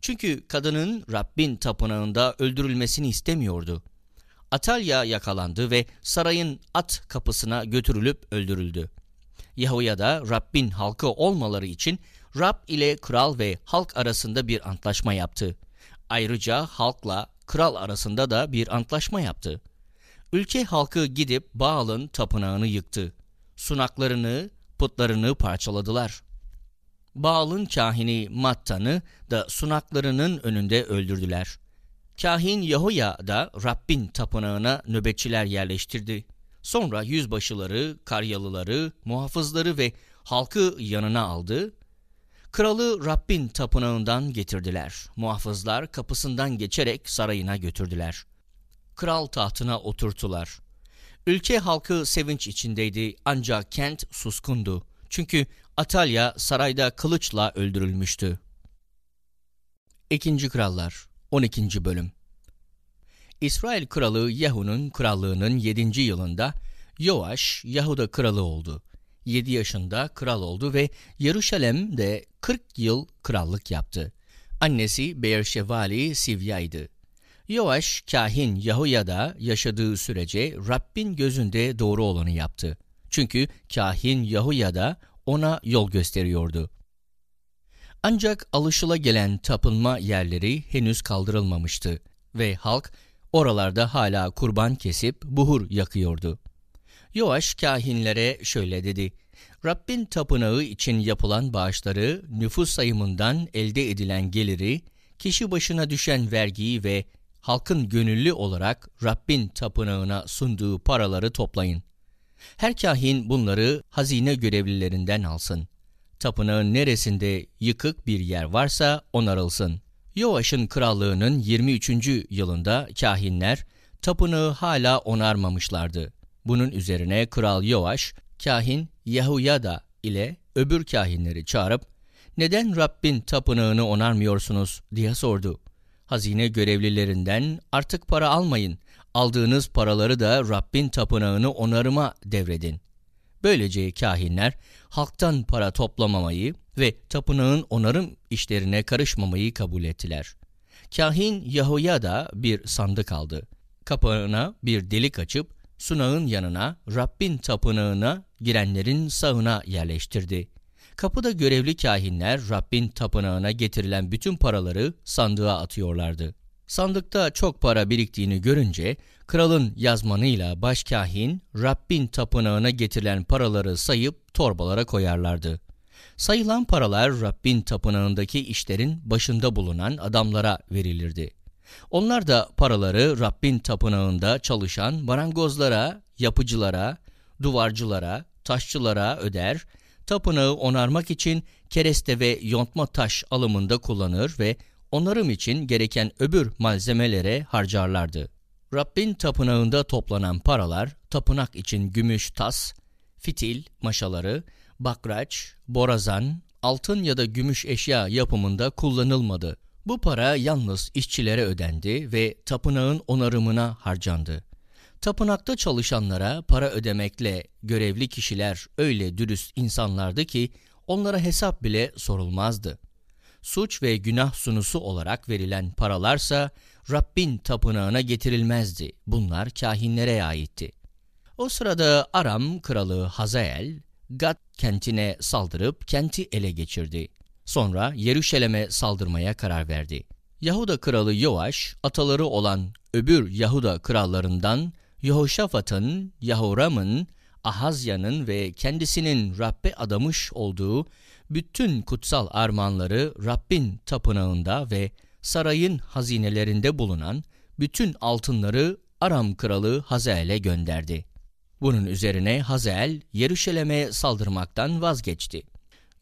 Çünkü kadının Rabbin tapınağında öldürülmesini istemiyordu. Atalya yakalandı ve sarayın at kapısına götürülüp öldürüldü. Yahuya da Rabbin halkı olmaları için Rab ile kral ve halk arasında bir antlaşma yaptı. Ayrıca halkla kral arasında da bir antlaşma yaptı. Ülke halkı gidip Baal'ın tapınağını yıktı. Sunaklarını, putlarını parçaladılar. Baal'ın kahini Mattan'ı da sunaklarının önünde öldürdüler. Kahin Yahuya da Rabbin tapınağına nöbetçiler yerleştirdi. Sonra yüzbaşıları, karyalıları, muhafızları ve halkı yanına aldı. Kralı Rabbin tapınağından getirdiler. Muhafızlar kapısından geçerek sarayına götürdüler. Kral tahtına oturttular. Ülke halkı sevinç içindeydi ancak kent suskundu. Çünkü Atalya sarayda kılıçla öldürülmüştü. İkinci Krallar 12. Bölüm İsrail kralı Yahu'nun krallığının 7. yılında Yoaş Yahuda kralı oldu. 7 yaşında kral oldu ve Yeruşalem'de 40 yıl krallık yaptı. Annesi Beerşevali Sivya'ydı. Yoaş, kahin Yahuya'da yaşadığı sürece Rabbin gözünde doğru olanı yaptı. Çünkü kahin Yahuya'da ona yol gösteriyordu. Ancak alışıla gelen tapınma yerleri henüz kaldırılmamıştı ve halk oralarda hala kurban kesip buhur yakıyordu. Yoaş kahinlere şöyle dedi. Rabbin tapınağı için yapılan bağışları, nüfus sayımından elde edilen geliri, kişi başına düşen vergiyi ve halkın gönüllü olarak Rabbin tapınağına sunduğu paraları toplayın. Her kahin bunları hazine görevlilerinden alsın. Tapınağın neresinde yıkık bir yer varsa onarılsın. Yoaş'ın krallığının 23. yılında kahinler tapınağı hala onarmamışlardı. Bunun üzerine Kral Yoaş, kahin Yahuyada ile öbür kahinleri çağırıp neden Rabbin tapınağını onarmıyorsunuz diye sordu. Hazine görevlilerinden artık para almayın, aldığınız paraları da Rabbin tapınağını onarıma devredin. Böylece kahinler halktan para toplamamayı ve tapınağın onarım işlerine karışmamayı kabul ettiler. Kahin Yahuya da bir sandık aldı. Kapağına bir delik açıp sunağın yanına Rabbin tapınağına girenlerin sağına yerleştirdi. Kapıda görevli kahinler Rabbin tapınağına getirilen bütün paraları sandığa atıyorlardı. Sandıkta çok para biriktiğini görünce kralın yazmanıyla başkahin Rabbin tapınağına getirilen paraları sayıp torbalara koyarlardı. Sayılan paralar Rabbin tapınağındaki işlerin başında bulunan adamlara verilirdi. Onlar da paraları Rabbin tapınağında çalışan marangozlara, yapıcılara, duvarcılara, taşçılara öder, tapınağı onarmak için kereste ve yontma taş alımında kullanır ve onarım için gereken öbür malzemelere harcarlardı. Rabbin tapınağında toplanan paralar, tapınak için gümüş tas, fitil, maşaları, bakraç, borazan, altın ya da gümüş eşya yapımında kullanılmadı. Bu para yalnız işçilere ödendi ve tapınağın onarımına harcandı. Tapınakta çalışanlara para ödemekle görevli kişiler öyle dürüst insanlardı ki onlara hesap bile sorulmazdı. Suç ve günah sunusu olarak verilen paralarsa Rabbin tapınağına getirilmezdi. Bunlar kahinlere aitti. O sırada Aram kralı Hazael, Gat kentine saldırıp kenti ele geçirdi. Sonra Yeruşalim'e saldırmaya karar verdi. Yahuda kralı Yoaş, ataları olan öbür Yahuda krallarından Yehoşafat'ın, Yahoram'ın, Ahazya'nın ve kendisinin Rabbe adamış olduğu bütün kutsal armağanları Rabbin tapınağında ve sarayın hazinelerinde bulunan bütün altınları Aram kralı Hazael'e gönderdi. Bunun üzerine Hazael Yeruşalim'e saldırmaktan vazgeçti.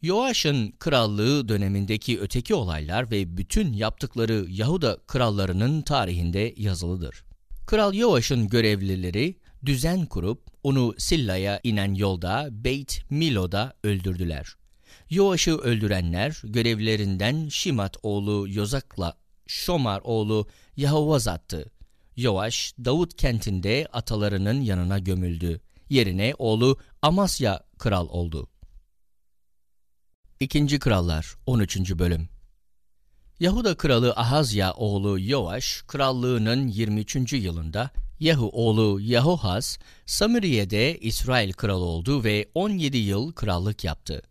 Yoaş'ın krallığı dönemindeki öteki olaylar ve bütün yaptıkları Yahuda krallarının tarihinde yazılıdır. Kral Yoaş'ın görevlileri düzen kurup onu Silla'ya inen yolda Beit Milo'da öldürdüler. Yoaş'ı öldürenler görevlerinden Şimat oğlu Yozak'la Şomar oğlu Yahovazat'tı. Yoaş, Davut kentinde atalarının yanına gömüldü. Yerine oğlu Amasya kral oldu. İkinci Krallar 13. Bölüm Yahuda kralı Ahazya oğlu Yoaş, krallığının 23. yılında Yahu oğlu Yahohaz, Samiriye'de İsrail kralı oldu ve 17 yıl krallık yaptı.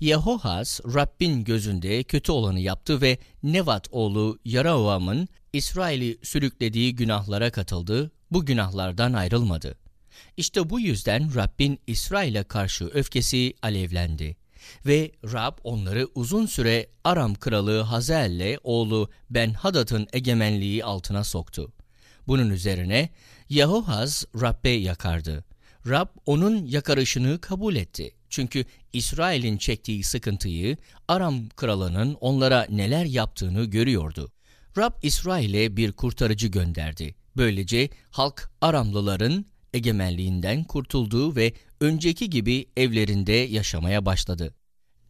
Yehohaz, Rabbin gözünde kötü olanı yaptı ve Nevat oğlu Yaraovam'ın İsrail'i sürüklediği günahlara katıldı, bu günahlardan ayrılmadı. İşte bu yüzden Rabbin İsrail'e karşı öfkesi alevlendi. Ve Rab onları uzun süre Aram kralı Hazael'le oğlu Ben Hadad'ın egemenliği altına soktu. Bunun üzerine Yehohaz Rab'be yakardı. Rab onun yakarışını kabul etti. Çünkü İsrail'in çektiği sıkıntıyı Aram kralının onlara neler yaptığını görüyordu. Rab İsrail'e bir kurtarıcı gönderdi. Böylece halk Aramlıların egemenliğinden kurtuldu ve önceki gibi evlerinde yaşamaya başladı.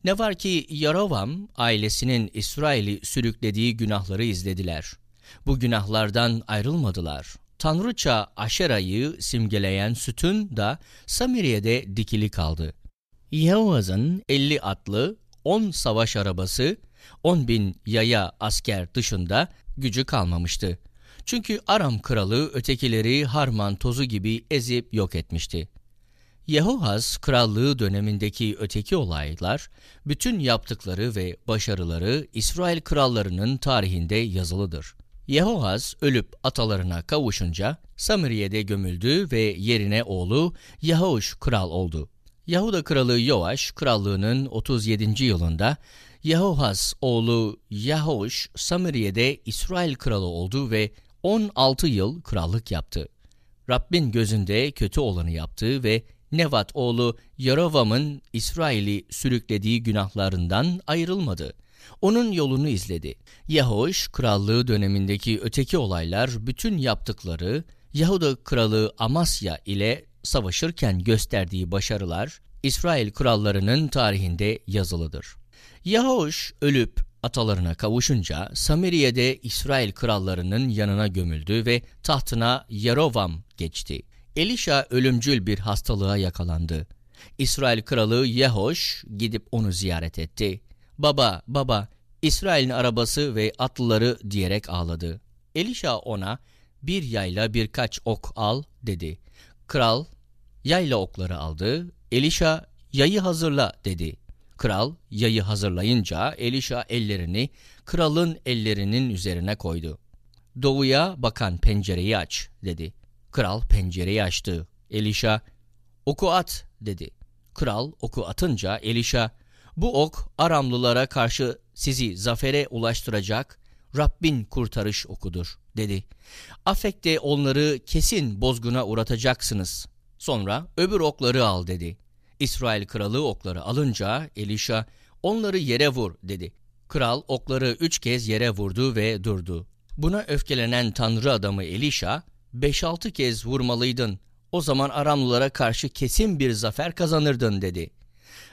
Ne var ki Yarovam ailesinin İsrail'i sürüklediği günahları izlediler. Bu günahlardan ayrılmadılar. Tanrıça Aşera'yı simgeleyen sütun da Samiriye'de dikili kaldı. Yehovaz'ın 50 atlı, 10 savaş arabası, 10 bin yaya asker dışında gücü kalmamıştı. Çünkü Aram kralı ötekileri harman tozu gibi ezip yok etmişti. Yehohaz krallığı dönemindeki öteki olaylar, bütün yaptıkları ve başarıları İsrail krallarının tarihinde yazılıdır. Yehohaz ölüp atalarına kavuşunca Samiriye'de gömüldü ve yerine oğlu Yahuş kral oldu. Yahuda kralı Yoaş krallığının 37. yılında Yehohaz oğlu Yahuş Samiriye'de İsrail kralı oldu ve 16 yıl krallık yaptı. Rabbin gözünde kötü olanı yaptı ve Nevat oğlu Yarovam'ın İsrail'i sürüklediği günahlarından ayrılmadı. Onun yolunu izledi. Yahoş krallığı dönemindeki öteki olaylar bütün yaptıkları Yahuda kralı Amasya ile savaşırken gösterdiği başarılar İsrail krallarının tarihinde yazılıdır. Yahoş ölüp atalarına kavuşunca Samiriye'de İsrail krallarının yanına gömüldü ve tahtına Yerovam geçti. Elişa ölümcül bir hastalığa yakalandı. İsrail kralı Yehoş gidip onu ziyaret etti. Baba, baba, İsrail'in arabası ve atlıları diyerek ağladı. Elişa ona bir yayla birkaç ok al dedi. Kral yayla okları aldı. Elişa yayı hazırla dedi. Kral yayı hazırlayınca Elişa ellerini kralın ellerinin üzerine koydu. Doğuya bakan pencereyi aç dedi. Kral pencereyi açtı. Elişa oku at dedi. Kral oku atınca Elişa bu ok Aramlılara karşı sizi zafere ulaştıracak Rabbin kurtarış okudur dedi. Afek'te onları kesin bozguna uğratacaksınız. Sonra öbür okları al dedi. İsrail kralı okları alınca Elişa onları yere vur dedi. Kral okları üç kez yere vurdu ve durdu. Buna öfkelenen tanrı adamı Elişa 5-6 kez vurmalıydın. O zaman Aramlılara karşı kesin bir zafer kazanırdın dedi.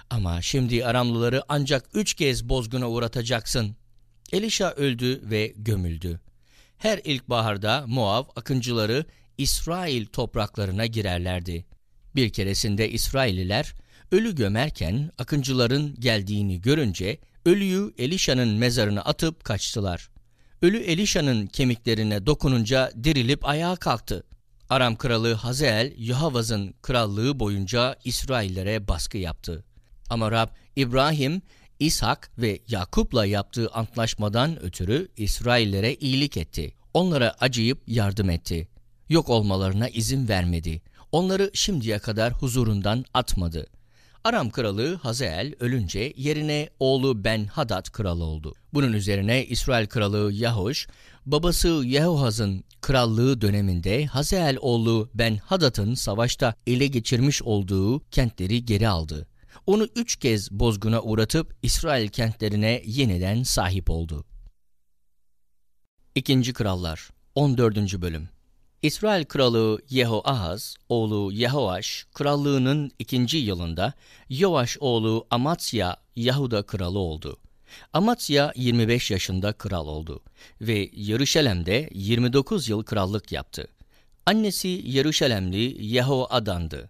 Ama şimdi Aramlıları ancak üç kez bozguna uğratacaksın. Elişa öldü ve gömüldü. Her ilkbaharda Moav akıncıları İsrail topraklarına girerlerdi. Bir keresinde İsrailliler ölü gömerken akıncıların geldiğini görünce ölüyü Elişa'nın mezarına atıp kaçtılar. Ölü Elişa'nın kemiklerine dokununca dirilip ayağa kalktı. Aram kralı Hazael, Yahavaz'ın krallığı boyunca İsraillere baskı yaptı. Ama Rab, İbrahim, İshak ve Yakup'la yaptığı antlaşmadan ötürü İsraillere iyilik etti. Onlara acıyıp yardım etti. Yok olmalarına izin vermedi. Onları şimdiye kadar huzurundan atmadı. Aram kralı Hazael ölünce yerine oğlu Ben Hadad kral oldu. Bunun üzerine İsrail kralı Yahoş, babası Yehohaz'ın krallığı döneminde Hazael oğlu Ben Hadad'ın savaşta ele geçirmiş olduğu kentleri geri aldı. Onu üç kez bozguna uğratıp İsrail kentlerine yeniden sahip oldu. İkinci Krallar 14. Bölüm İsrail kralı Yehoahaz, oğlu Yehoaş, krallığının ikinci yılında Yoaş oğlu Amatsya Yahuda kralı oldu. Amatsya 25 yaşında kral oldu ve Yeruşalem'de 29 yıl krallık yaptı. Annesi Yeruşalemli Yehoadan'dı.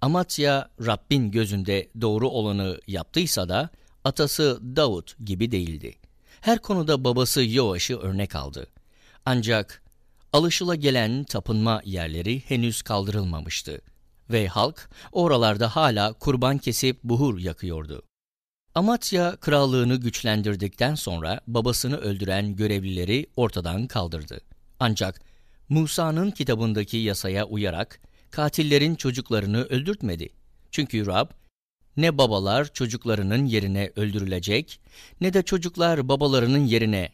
Amatsya Rabbin gözünde doğru olanı yaptıysa da atası Davut gibi değildi. Her konuda babası Yoaş'ı örnek aldı. Ancak alışıla gelen tapınma yerleri henüz kaldırılmamıştı ve halk oralarda hala kurban kesip buhur yakıyordu. Amatya krallığını güçlendirdikten sonra babasını öldüren görevlileri ortadan kaldırdı. Ancak Musa'nın kitabındaki yasaya uyarak katillerin çocuklarını öldürtmedi. Çünkü Rab, ne babalar çocuklarının yerine öldürülecek, ne de çocuklar babalarının yerine,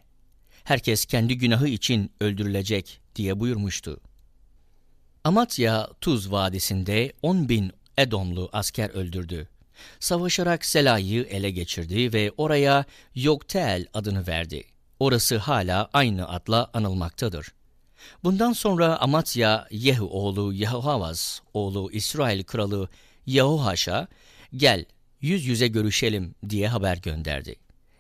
herkes kendi günahı için öldürülecek diye buyurmuştu. Amatya Tuz Vadisi'nde 10 bin Edomlu asker öldürdü. Savaşarak Sela'yı ele geçirdi ve oraya Yoktel adını verdi. Orası hala aynı adla anılmaktadır. Bundan sonra Amatya Yehu oğlu Yehohavaz oğlu İsrail kralı Yehohaş'a gel yüz yüze görüşelim diye haber gönderdi.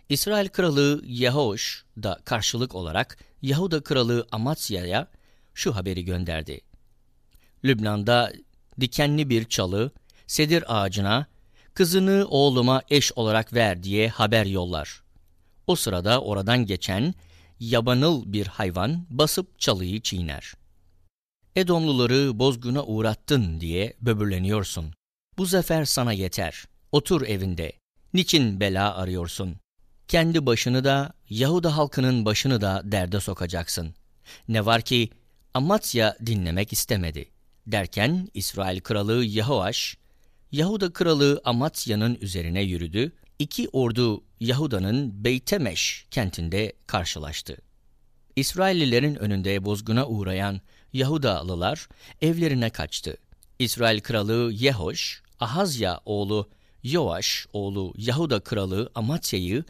İsrail kralı Yehoş da karşılık olarak Yahuda kralı Amasya'ya şu haberi gönderdi. Lübnan'da dikenli bir çalı, sedir ağacına, kızını oğluma eş olarak ver diye haber yollar. O sırada oradan geçen yabanıl bir hayvan basıp çalıyı çiğner. Edomluları bozguna uğrattın diye böbürleniyorsun. Bu zafer sana yeter. Otur evinde. Niçin bela arıyorsun? Kendi başını da, Yahuda halkının başını da derde sokacaksın. Ne var ki Amasya dinlemek istemedi. Derken İsrail kralı Yahoaş, Yahuda kralı Amasya'nın üzerine yürüdü. İki ordu Yahuda'nın Beytemeş kentinde karşılaştı. İsraillilerin önünde bozguna uğrayan Yahudalılar evlerine kaçtı. İsrail kralı Yehoş, Ahazya oğlu Yoaş oğlu Yahuda kralı Amasya'yı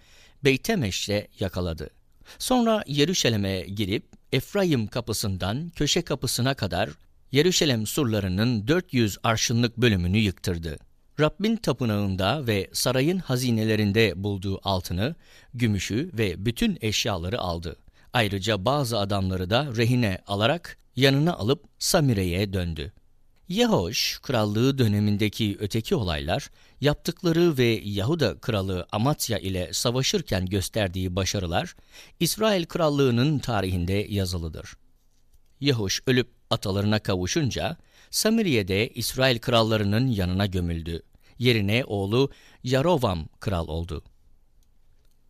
Beytemeş'te yakaladı. Sonra Yeruşalim'e girip Efraim kapısından köşe kapısına kadar Yeruşalem surlarının 400 arşınlık bölümünü yıktırdı. Rabbin tapınağında ve sarayın hazinelerinde bulduğu altını, gümüşü ve bütün eşyaları aldı. Ayrıca bazı adamları da rehine alarak yanına alıp Samire'ye döndü. Yehoş krallığı dönemindeki öteki olaylar, yaptıkları ve Yahuda kralı Amatya ile savaşırken gösterdiği başarılar, İsrail krallığının tarihinde yazılıdır. Yehoş ölüp atalarına kavuşunca, Samiriye'de İsrail krallarının yanına gömüldü. Yerine oğlu Yarovam kral oldu.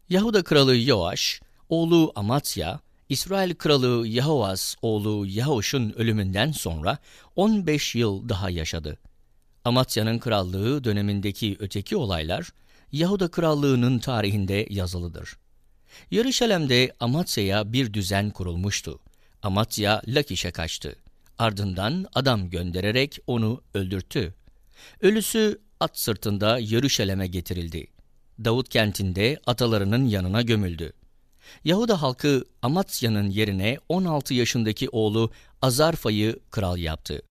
Yahuda kralı Yoaş, oğlu Amatya, İsrail kralı Yahovaz oğlu Yahoş'un ölümünden sonra 15 yıl daha yaşadı. Amasya'nın krallığı dönemindeki öteki olaylar Yahuda krallığının tarihinde yazılıdır. Yarışalem'de Amasya'ya bir düzen kurulmuştu. Amasya Lakiş'e kaçtı. Ardından adam göndererek onu öldürttü. Ölüsü at sırtında Yarışalem'e getirildi. Davut kentinde atalarının yanına gömüldü. Yahuda halkı Amatsya'nın yerine 16 yaşındaki oğlu Azarfa'yı kral yaptı.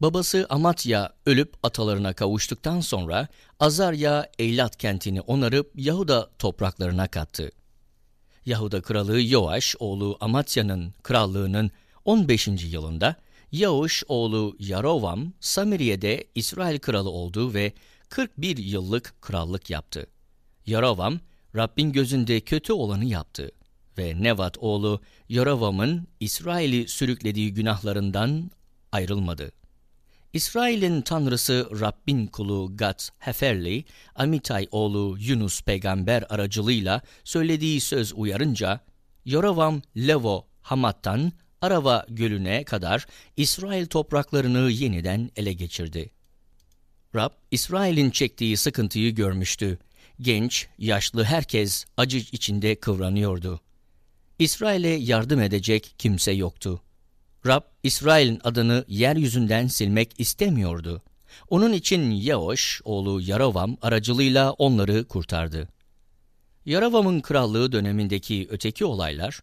Babası Amatya ölüp atalarına kavuştuktan sonra Azarya Eylat kentini onarıp Yahuda topraklarına kattı. Yahuda kralı Yoaş oğlu Amatya'nın krallığının 15. yılında Yahuş oğlu Yarovam Samiriye'de İsrail kralı oldu ve 41 yıllık krallık yaptı. Yarovam Rabbin gözünde kötü olanı yaptı ve Nevat oğlu Yoravam'ın İsrail'i sürüklediği günahlarından ayrılmadı. İsrail'in tanrısı Rabbin kulu Gad Heferli, Amitay oğlu Yunus peygamber aracılığıyla söylediği söz uyarınca, Yoravam Levo Hamat'tan Arava gölüne kadar İsrail topraklarını yeniden ele geçirdi. Rab, İsrail'in çektiği sıkıntıyı görmüştü Genç, yaşlı herkes acı içinde kıvranıyordu. İsrail'e yardım edecek kimse yoktu. Rab, İsrail'in adını yeryüzünden silmek istemiyordu. Onun için Yehoş, oğlu Yaravam aracılığıyla onları kurtardı. Yaravam'ın krallığı dönemindeki öteki olaylar,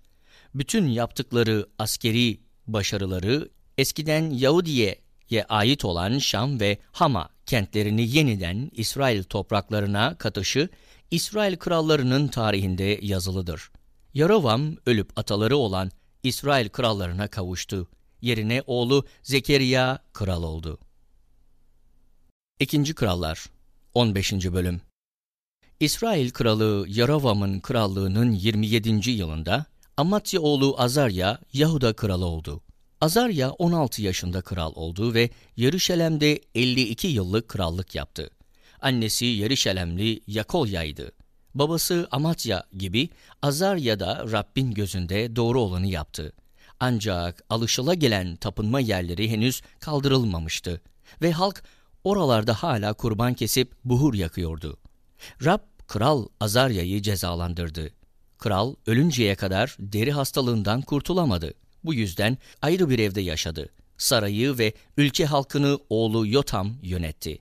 bütün yaptıkları askeri başarıları eskiden Yahudiye'ye ait olan Şam ve Hama kentlerini yeniden İsrail topraklarına katışı İsrail krallarının tarihinde yazılıdır. Yarovam ölüp ataları olan İsrail krallarına kavuştu. Yerine oğlu Zekeriya kral oldu. İkinci Krallar 15. Bölüm İsrail kralı Yarovam'ın krallığının 27. yılında Amatya oğlu Azarya Yahuda kralı oldu. Azarya 16 yaşında kral oldu ve Yeruşalem'de 52 yıllık krallık yaptı. Annesi Yeruşalemli Yakolya'ydı. Babası Amatya gibi Azarya da Rabbin gözünde doğru olanı yaptı. Ancak alışıla gelen tapınma yerleri henüz kaldırılmamıştı ve halk oralarda hala kurban kesip buhur yakıyordu. Rab kral Azarya'yı cezalandırdı. Kral ölünceye kadar deri hastalığından kurtulamadı. Bu yüzden ayrı bir evde yaşadı. Sarayı ve ülke halkını oğlu Yotam yönetti.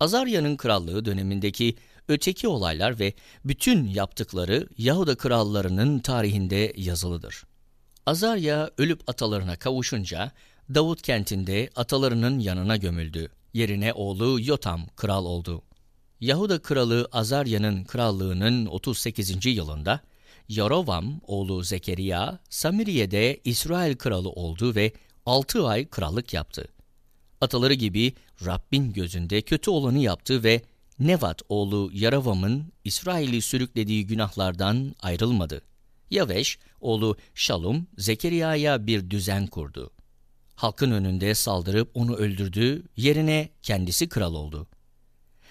Azarya'nın krallığı dönemindeki öteki olaylar ve bütün yaptıkları Yahuda krallarının tarihinde yazılıdır. Azarya ölüp atalarına kavuşunca Davut kentinde atalarının yanına gömüldü. Yerine oğlu Yotam kral oldu. Yahuda kralı Azarya'nın krallığının 38. yılında Yarovam oğlu Zekeriya Samiriye'de İsrail kralı oldu ve altı ay krallık yaptı. Ataları gibi Rabbin gözünde kötü olanı yaptı ve Nevat oğlu Yarovam'ın İsrail'i sürüklediği günahlardan ayrılmadı. Yaveş oğlu Şalum, Zekeriya'ya bir düzen kurdu. Halkın önünde saldırıp onu öldürdü, yerine kendisi kral oldu.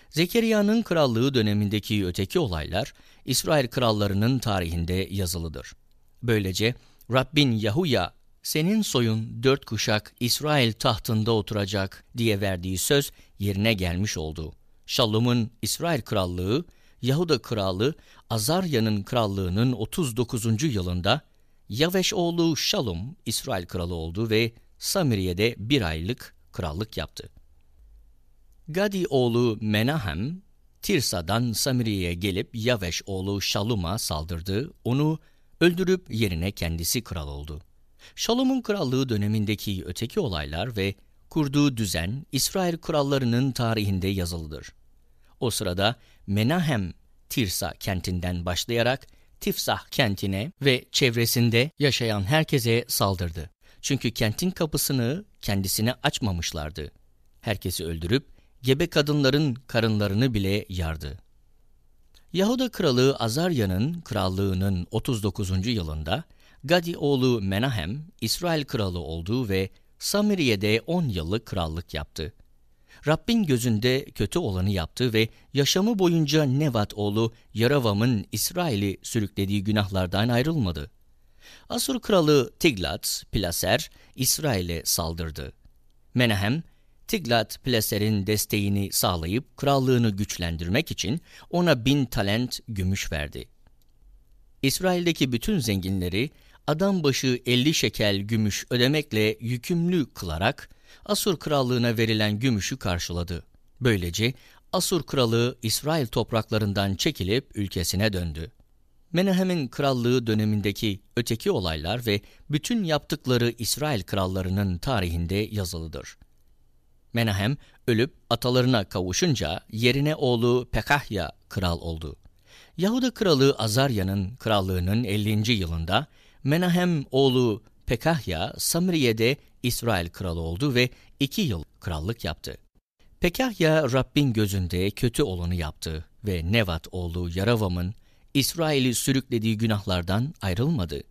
Zekeriya'nın krallığı dönemindeki öteki olaylar, İsrail krallarının tarihinde yazılıdır. Böylece Rabbin Yahuya, senin soyun dört kuşak İsrail tahtında oturacak diye verdiği söz yerine gelmiş oldu. Şallum'un İsrail krallığı, Yahuda kralı Azarya'nın krallığının 39. yılında Yaveş oğlu Şalum İsrail kralı oldu ve Samiriye'de bir aylık krallık yaptı. Gadi oğlu Menahem, Tirsa'dan Samiriye'ye gelip Yaveş oğlu Şalum'a saldırdı, onu öldürüp yerine kendisi kral oldu. Şalom'un krallığı dönemindeki öteki olaylar ve kurduğu düzen İsrail krallarının tarihinde yazılıdır. O sırada Menahem Tirsa kentinden başlayarak Tifsah kentine ve çevresinde yaşayan herkese saldırdı. Çünkü kentin kapısını kendisine açmamışlardı. Herkesi öldürüp gebe kadınların karınlarını bile yardı. Yahuda kralı Azarya'nın krallığının 39. yılında Gadi oğlu Menahem İsrail kralı oldu ve Samiriye'de 10 yıllık krallık yaptı. Rabbin gözünde kötü olanı yaptı ve yaşamı boyunca Nevat oğlu Yaravam'ın İsrail'i sürüklediği günahlardan ayrılmadı. Asur kralı Tiglat Pileser İsrail'e saldırdı. Menahem, Tiglat Pileser'in desteğini sağlayıp krallığını güçlendirmek için ona bin talent gümüş verdi. İsrail'deki bütün zenginleri adam başı 50 şekel gümüş ödemekle yükümlü kılarak Asur krallığına verilen gümüşü karşıladı. Böylece Asur kralı İsrail topraklarından çekilip ülkesine döndü. Menahem'in krallığı dönemindeki öteki olaylar ve bütün yaptıkları İsrail krallarının tarihinde yazılıdır. Menahem ölüp atalarına kavuşunca yerine oğlu Pekahya kral oldu. Yahuda kralı Azarya'nın krallığının 50. yılında Menahem oğlu Pekahya Samriye'de İsrail kralı oldu ve iki yıl krallık yaptı. Pekahya Rabbin gözünde kötü olanı yaptı ve Nevat oğlu Yaravam'ın İsrail'i sürüklediği günahlardan ayrılmadı.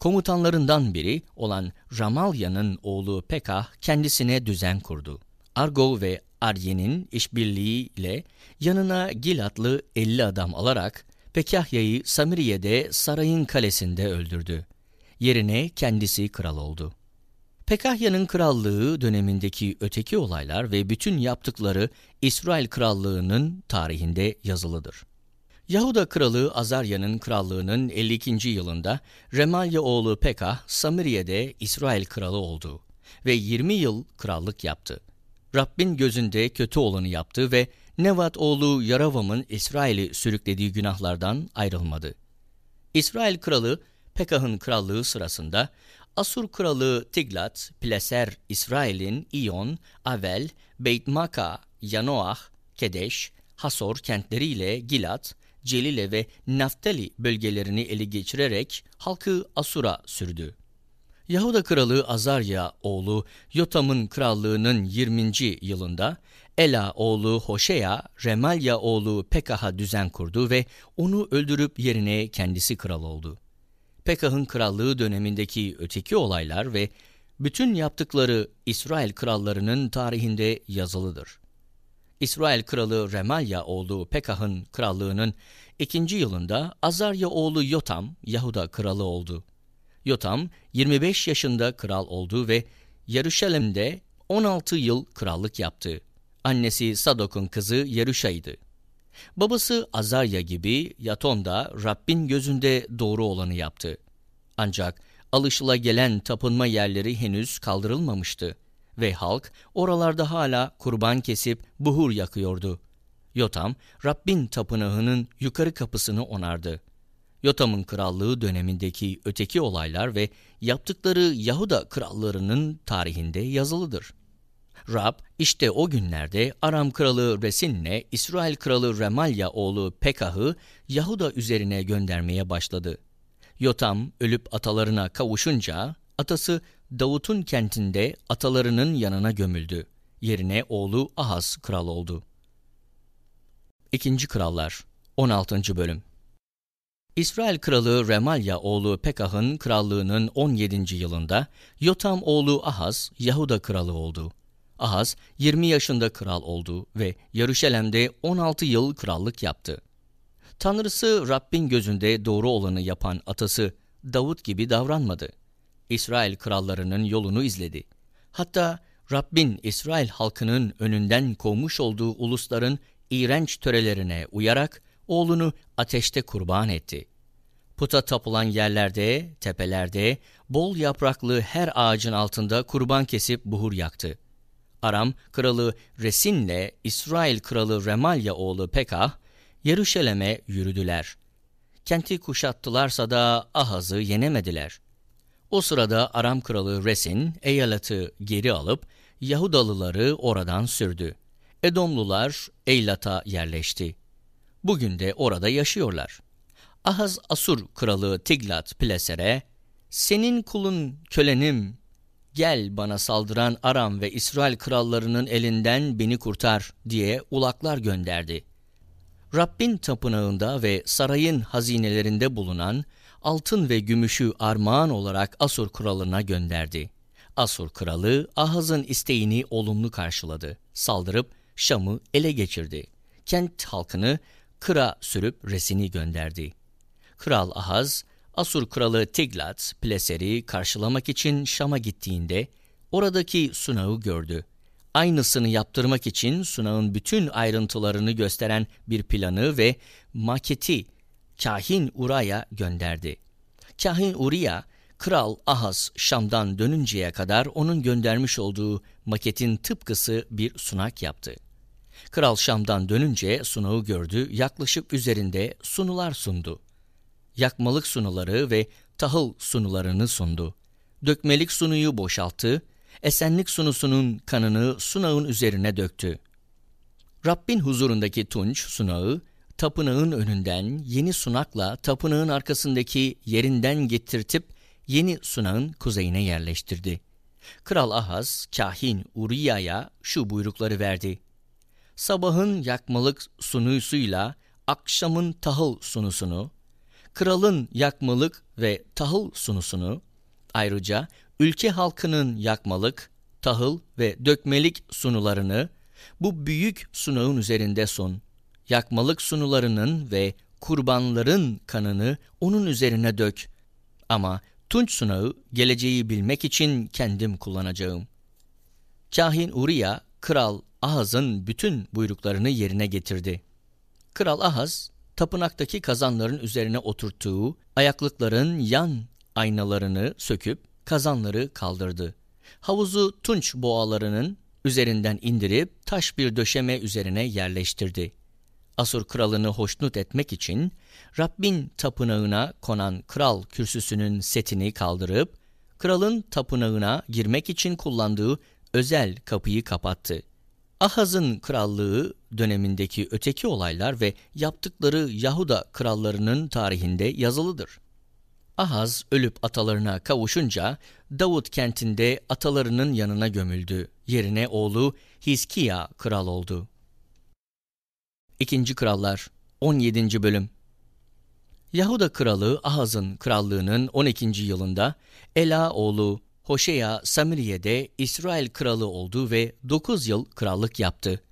Komutanlarından biri olan Ramalya'nın oğlu Pekah kendisine düzen kurdu. Argo ve Arye'nin işbirliğiyle yanına Gilatlı 50 adam alarak Pekahya'yı Samiriye'de sarayın kalesinde öldürdü. Yerine kendisi kral oldu. Pekahya'nın krallığı dönemindeki öteki olaylar ve bütün yaptıkları İsrail krallığının tarihinde yazılıdır. Yahuda kralı Azarya'nın krallığının 52. yılında Remalya oğlu Pekah Samiriye'de İsrail kralı oldu ve 20 yıl krallık yaptı. Rabbin gözünde kötü olanı yaptı ve Nevat oğlu Yaravam'ın İsrail'i sürüklediği günahlardan ayrılmadı. İsrail kralı Pekah'ın krallığı sırasında Asur kralı Tiglat, Pileser, İsrail'in İyon, Avel, Beytmaka, Yanoah, Kedeş, Hasor kentleriyle Gilat, Celile ve Naftali bölgelerini ele geçirerek halkı Asur'a sürdü. Yahuda kralı Azarya oğlu Yotam'ın krallığının 20. yılında Ela oğlu Hoşeya, Remalya oğlu Pekah'a düzen kurdu ve onu öldürüp yerine kendisi kral oldu. Pekah'ın krallığı dönemindeki öteki olaylar ve bütün yaptıkları İsrail krallarının tarihinde yazılıdır. İsrail kralı Remalya oğlu Pekah'ın krallığının ikinci yılında Azarya oğlu Yotam Yahuda kralı oldu. Yotam 25 yaşında kral oldu ve Yeruşalim'de 16 yıl krallık yaptı. Annesi Sadok'un kızı Yeruşa'ydı. Babası Azarya gibi Yaton da Rabbin gözünde doğru olanı yaptı. Ancak alışılagelen tapınma yerleri henüz kaldırılmamıştı ve halk oralarda hala kurban kesip buhur yakıyordu. Yotam, Rabbin tapınağının yukarı kapısını onardı. Yotam'ın krallığı dönemindeki öteki olaylar ve yaptıkları Yahuda krallarının tarihinde yazılıdır. Rab işte o günlerde Aram kralı Resin'le İsrail kralı Remalya oğlu Pekah'ı Yahuda üzerine göndermeye başladı. Yotam ölüp atalarına kavuşunca atası Davut'un kentinde atalarının yanına gömüldü. Yerine oğlu Ahaz kral oldu. İkinci Krallar 16. Bölüm İsrail kralı Remalya oğlu Pekah'ın krallığının 17. yılında Yotam oğlu Ahaz Yahuda kralı oldu. Ahaz 20 yaşında kral oldu ve Yaruşalem'de 16 yıl krallık yaptı. Tanrısı Rabbin gözünde doğru olanı yapan atası Davut gibi davranmadı. İsrail krallarının yolunu izledi. Hatta Rabbin İsrail halkının önünden kovmuş olduğu ulusların iğrenç törelerine uyarak oğlunu ateşte kurban etti. Puta tapılan yerlerde, tepelerde, bol yapraklı her ağacın altında kurban kesip buhur yaktı. Aram kralı Resin'le İsrail kralı Remalya oğlu Pekah, Yeruşalem'e yürüdüler. Kenti kuşattılarsa da Ahaz'ı yenemediler. O sırada Aram kralı Resin Eylat'ı geri alıp Yahudalıları oradan sürdü. Edomlular Eylat'a yerleşti. Bugün de orada yaşıyorlar. Ahaz Asur kralı Tiglat Pileser'e senin kulun kölenim gel bana saldıran Aram ve İsrail krallarının elinden beni kurtar diye ulaklar gönderdi. Rabbin tapınağında ve sarayın hazinelerinde bulunan altın ve gümüşü armağan olarak Asur kralına gönderdi. Asur kralı Ahaz'ın isteğini olumlu karşıladı. Saldırıp Şam'ı ele geçirdi. Kent halkını Kır'a sürüp resini gönderdi. Kral Ahaz, Asur kralı Tiglat Pileser'i karşılamak için Şam'a gittiğinde oradaki sunağı gördü. Aynısını yaptırmak için sunağın bütün ayrıntılarını gösteren bir planı ve maketi Kahin Ura'ya gönderdi. Kahin Uriya, Kral Ahaz Şam'dan dönünceye kadar onun göndermiş olduğu maketin tıpkısı bir sunak yaptı. Kral Şam'dan dönünce sunağı gördü, yaklaşık üzerinde sunular sundu. Yakmalık sunuları ve tahıl sunularını sundu. Dökmelik sunuyu boşalttı, esenlik sunusunun kanını sunağın üzerine döktü. Rabbin huzurundaki tunç sunağı, tapınağın önünden yeni sunakla tapınağın arkasındaki yerinden getirtip yeni sunağın kuzeyine yerleştirdi. Kral Ahaz, kahin Uriya'ya şu buyrukları verdi. Sabahın yakmalık sunusuyla akşamın tahıl sunusunu, kralın yakmalık ve tahıl sunusunu, ayrıca ülke halkının yakmalık, tahıl ve dökmelik sunularını bu büyük sunağın üzerinde sun. Yakmalık sunularının ve kurbanların kanını onun üzerine dök. Ama tunç sunağı geleceği bilmek için kendim kullanacağım. Kahin Uriya, Kral Ahaz'ın bütün buyruklarını yerine getirdi. Kral Ahaz, tapınaktaki kazanların üzerine oturttuğu ayaklıkların yan aynalarını söküp kazanları kaldırdı. Havuzu tunç boğalarının üzerinden indirip taş bir döşeme üzerine yerleştirdi. Asur kralını hoşnut etmek için Rabbin tapınağına konan kral kürsüsünün setini kaldırıp kralın tapınağına girmek için kullandığı özel kapıyı kapattı. Ahaz'ın krallığı dönemindeki öteki olaylar ve yaptıkları Yahuda krallarının tarihinde yazılıdır. Ahaz ölüp atalarına kavuşunca Davut kentinde atalarının yanına gömüldü. Yerine oğlu Hizkiya kral oldu. İkinci Krallar 17. Bölüm Yahuda kralı Ahaz'ın krallığının 12. yılında Ela oğlu Hoşeya Samiriye'de İsrail kralı oldu ve 9 yıl krallık yaptı.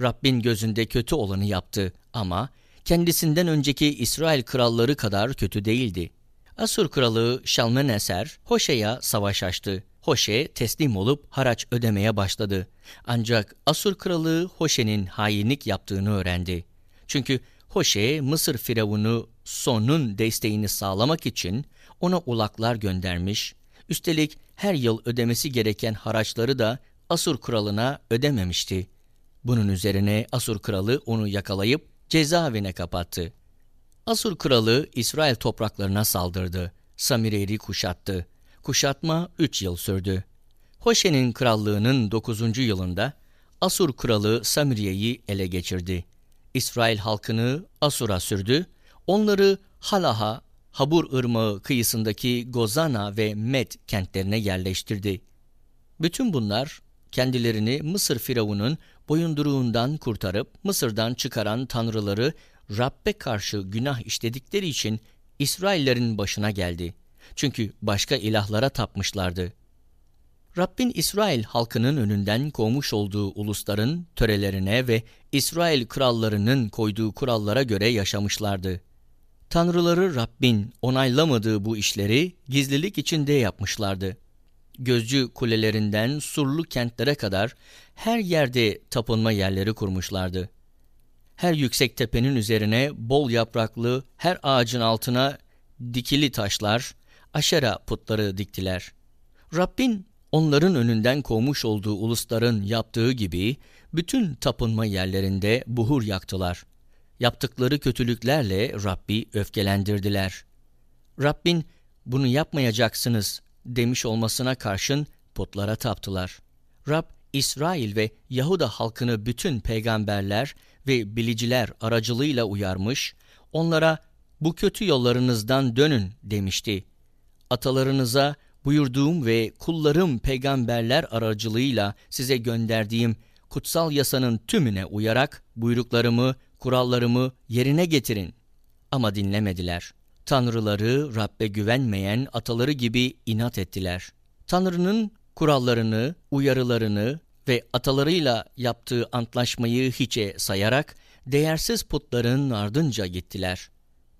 Rabbin gözünde kötü olanı yaptı ama kendisinden önceki İsrail kralları kadar kötü değildi. Asur kralı Şalmeneser Hoşe'ya savaş açtı. Hoşe teslim olup haraç ödemeye başladı. Ancak Asur kralı Hoşe'nin hainlik yaptığını öğrendi. Çünkü Hoşe Mısır firavunu Son'un desteğini sağlamak için ona ulaklar göndermiş, üstelik her yıl ödemesi gereken haraçları da Asur kralına ödememişti. Bunun üzerine Asur kralı onu yakalayıp cezaevine kapattı. Asur kralı İsrail topraklarına saldırdı. Samire'yi kuşattı. Kuşatma üç yıl sürdü. Hoşe'nin krallığının dokuzuncu yılında Asur kralı Samiriye'yi ele geçirdi. İsrail halkını Asur'a sürdü, onları Halaha, Habur Irmağı kıyısındaki Gozana ve Med kentlerine yerleştirdi. Bütün bunlar kendilerini Mısır firavunun boyunduruğundan kurtarıp Mısır'dan çıkaran tanrıları Rabbe karşı günah işledikleri için İsraillerin başına geldi. Çünkü başka ilahlara tapmışlardı. Rabbin İsrail halkının önünden kovmuş olduğu ulusların törelerine ve İsrail krallarının koyduğu kurallara göre yaşamışlardı. Tanrıları Rabbin onaylamadığı bu işleri gizlilik içinde yapmışlardı. Gözcü kulelerinden surlu kentlere kadar her yerde tapınma yerleri kurmuşlardı. Her yüksek tepenin üzerine bol yapraklı, her ağacın altına dikili taşlar, aşera putları diktiler. Rabbin onların önünden kovmuş olduğu ulusların yaptığı gibi bütün tapınma yerlerinde buhur yaktılar. Yaptıkları kötülüklerle Rabbi öfkelendirdiler. Rabbin bunu yapmayacaksınız demiş olmasına karşın putlara taptılar. Rab, İsrail ve Yahuda halkını bütün peygamberler ve biliciler aracılığıyla uyarmış, onlara bu kötü yollarınızdan dönün demişti. Atalarınıza buyurduğum ve kullarım peygamberler aracılığıyla size gönderdiğim kutsal yasanın tümüne uyarak buyruklarımı, kurallarımı yerine getirin. Ama dinlemediler. Tanrıları Rabbe güvenmeyen ataları gibi inat ettiler. Tanrı'nın kurallarını, uyarılarını ve atalarıyla yaptığı antlaşmayı hiçe sayarak değersiz putların ardınca gittiler.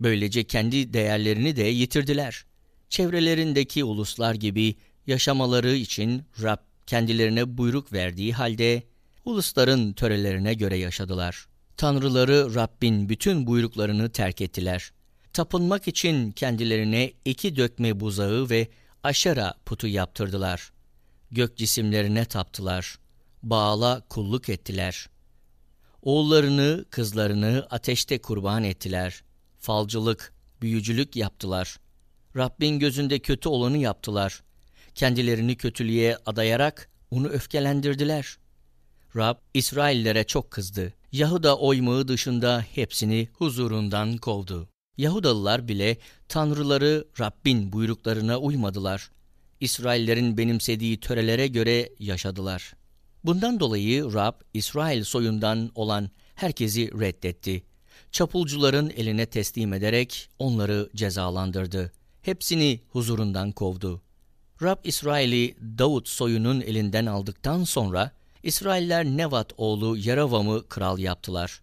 Böylece kendi değerlerini de yitirdiler. Çevrelerindeki uluslar gibi yaşamaları için Rab kendilerine buyruk verdiği halde ulusların törelerine göre yaşadılar. Tanrıları Rabbin bütün buyruklarını terk ettiler. Tapınmak için kendilerine iki dökme buzağı ve aşera putu yaptırdılar. Gök cisimlerine taptılar. Bağla kulluk ettiler. Oğullarını, kızlarını ateşte kurban ettiler. Falcılık, büyücülük yaptılar. Rabbin gözünde kötü olanı yaptılar. Kendilerini kötülüğe adayarak onu öfkelendirdiler. Rab İsraillere çok kızdı. Yahuda oymağı dışında hepsini huzurundan kovdu. Yahudalılar bile tanrıları Rabbin buyruklarına uymadılar. İsraillerin benimsediği törelere göre yaşadılar. Bundan dolayı Rab İsrail soyundan olan herkesi reddetti. Çapulcuların eline teslim ederek onları cezalandırdı. Hepsini huzurundan kovdu. Rab İsrail'i Davut soyunun elinden aldıktan sonra İsrailler Nevat oğlu Yaravam'ı kral yaptılar.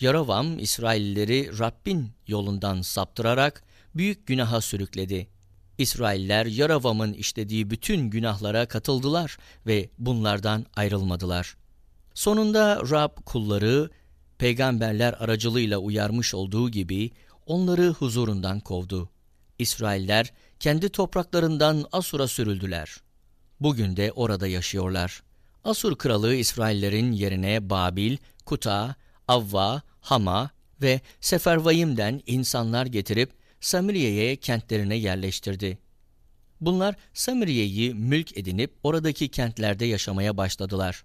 Yaravam İsraillileri Rabbin yolundan saptırarak büyük günaha sürükledi. İsrailler Yaravam'ın işlediği bütün günahlara katıldılar ve bunlardan ayrılmadılar. Sonunda Rab kulları peygamberler aracılığıyla uyarmış olduğu gibi onları huzurundan kovdu. İsrailler kendi topraklarından Asur'a sürüldüler. Bugün de orada yaşıyorlar. Asur kralı İsraillerin yerine Babil, Kuta, Avva, Hama ve Sefervayim'den insanlar getirip Samiriye'ye kentlerine yerleştirdi. Bunlar Samiriye'yi mülk edinip oradaki kentlerde yaşamaya başladılar.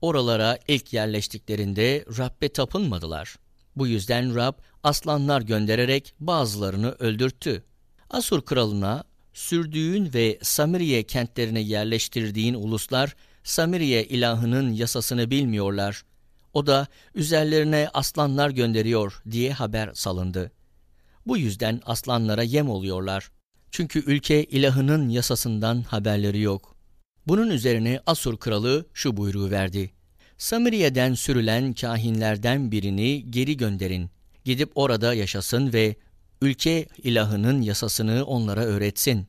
Oralara ilk yerleştiklerinde Rab'be tapınmadılar. Bu yüzden Rab aslanlar göndererek bazılarını öldürttü. Asur kralına sürdüğün ve Samiriye kentlerine yerleştirdiğin uluslar Samiriye ilahının yasasını bilmiyorlar. O da üzerlerine aslanlar gönderiyor diye haber salındı. Bu yüzden aslanlara yem oluyorlar. Çünkü ülke ilahının yasasından haberleri yok. Bunun üzerine Asur kralı şu buyruğu verdi. Samiriye'den sürülen kahinlerden birini geri gönderin. Gidip orada yaşasın ve ülke ilahının yasasını onlara öğretsin.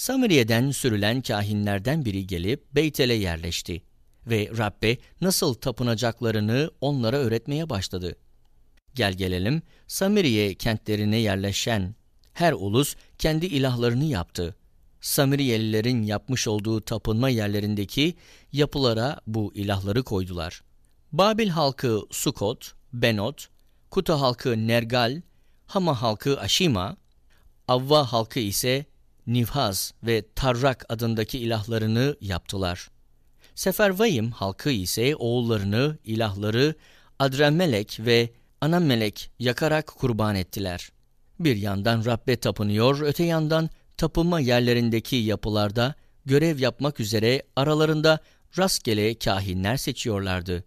Samiriye'den sürülen kahinlerden biri gelip Beytel'e yerleşti ve Rabbe nasıl tapınacaklarını onlara öğretmeye başladı. Gel gelelim Samiriye kentlerine yerleşen her ulus kendi ilahlarını yaptı. Samiriyelilerin yapmış olduğu tapınma yerlerindeki yapılara bu ilahları koydular. Babil halkı Sukot, Benot, Kuta halkı Nergal, Hama halkı Aşima, Avva halkı ise Nivhaz ve Tarrak adındaki ilahlarını yaptılar. Sefervayim halkı ise oğullarını, ilahları Adremelek ve Anamelek yakarak kurban ettiler. Bir yandan Rabbe tapınıyor, öte yandan tapınma yerlerindeki yapılarda görev yapmak üzere aralarında rastgele kahinler seçiyorlardı.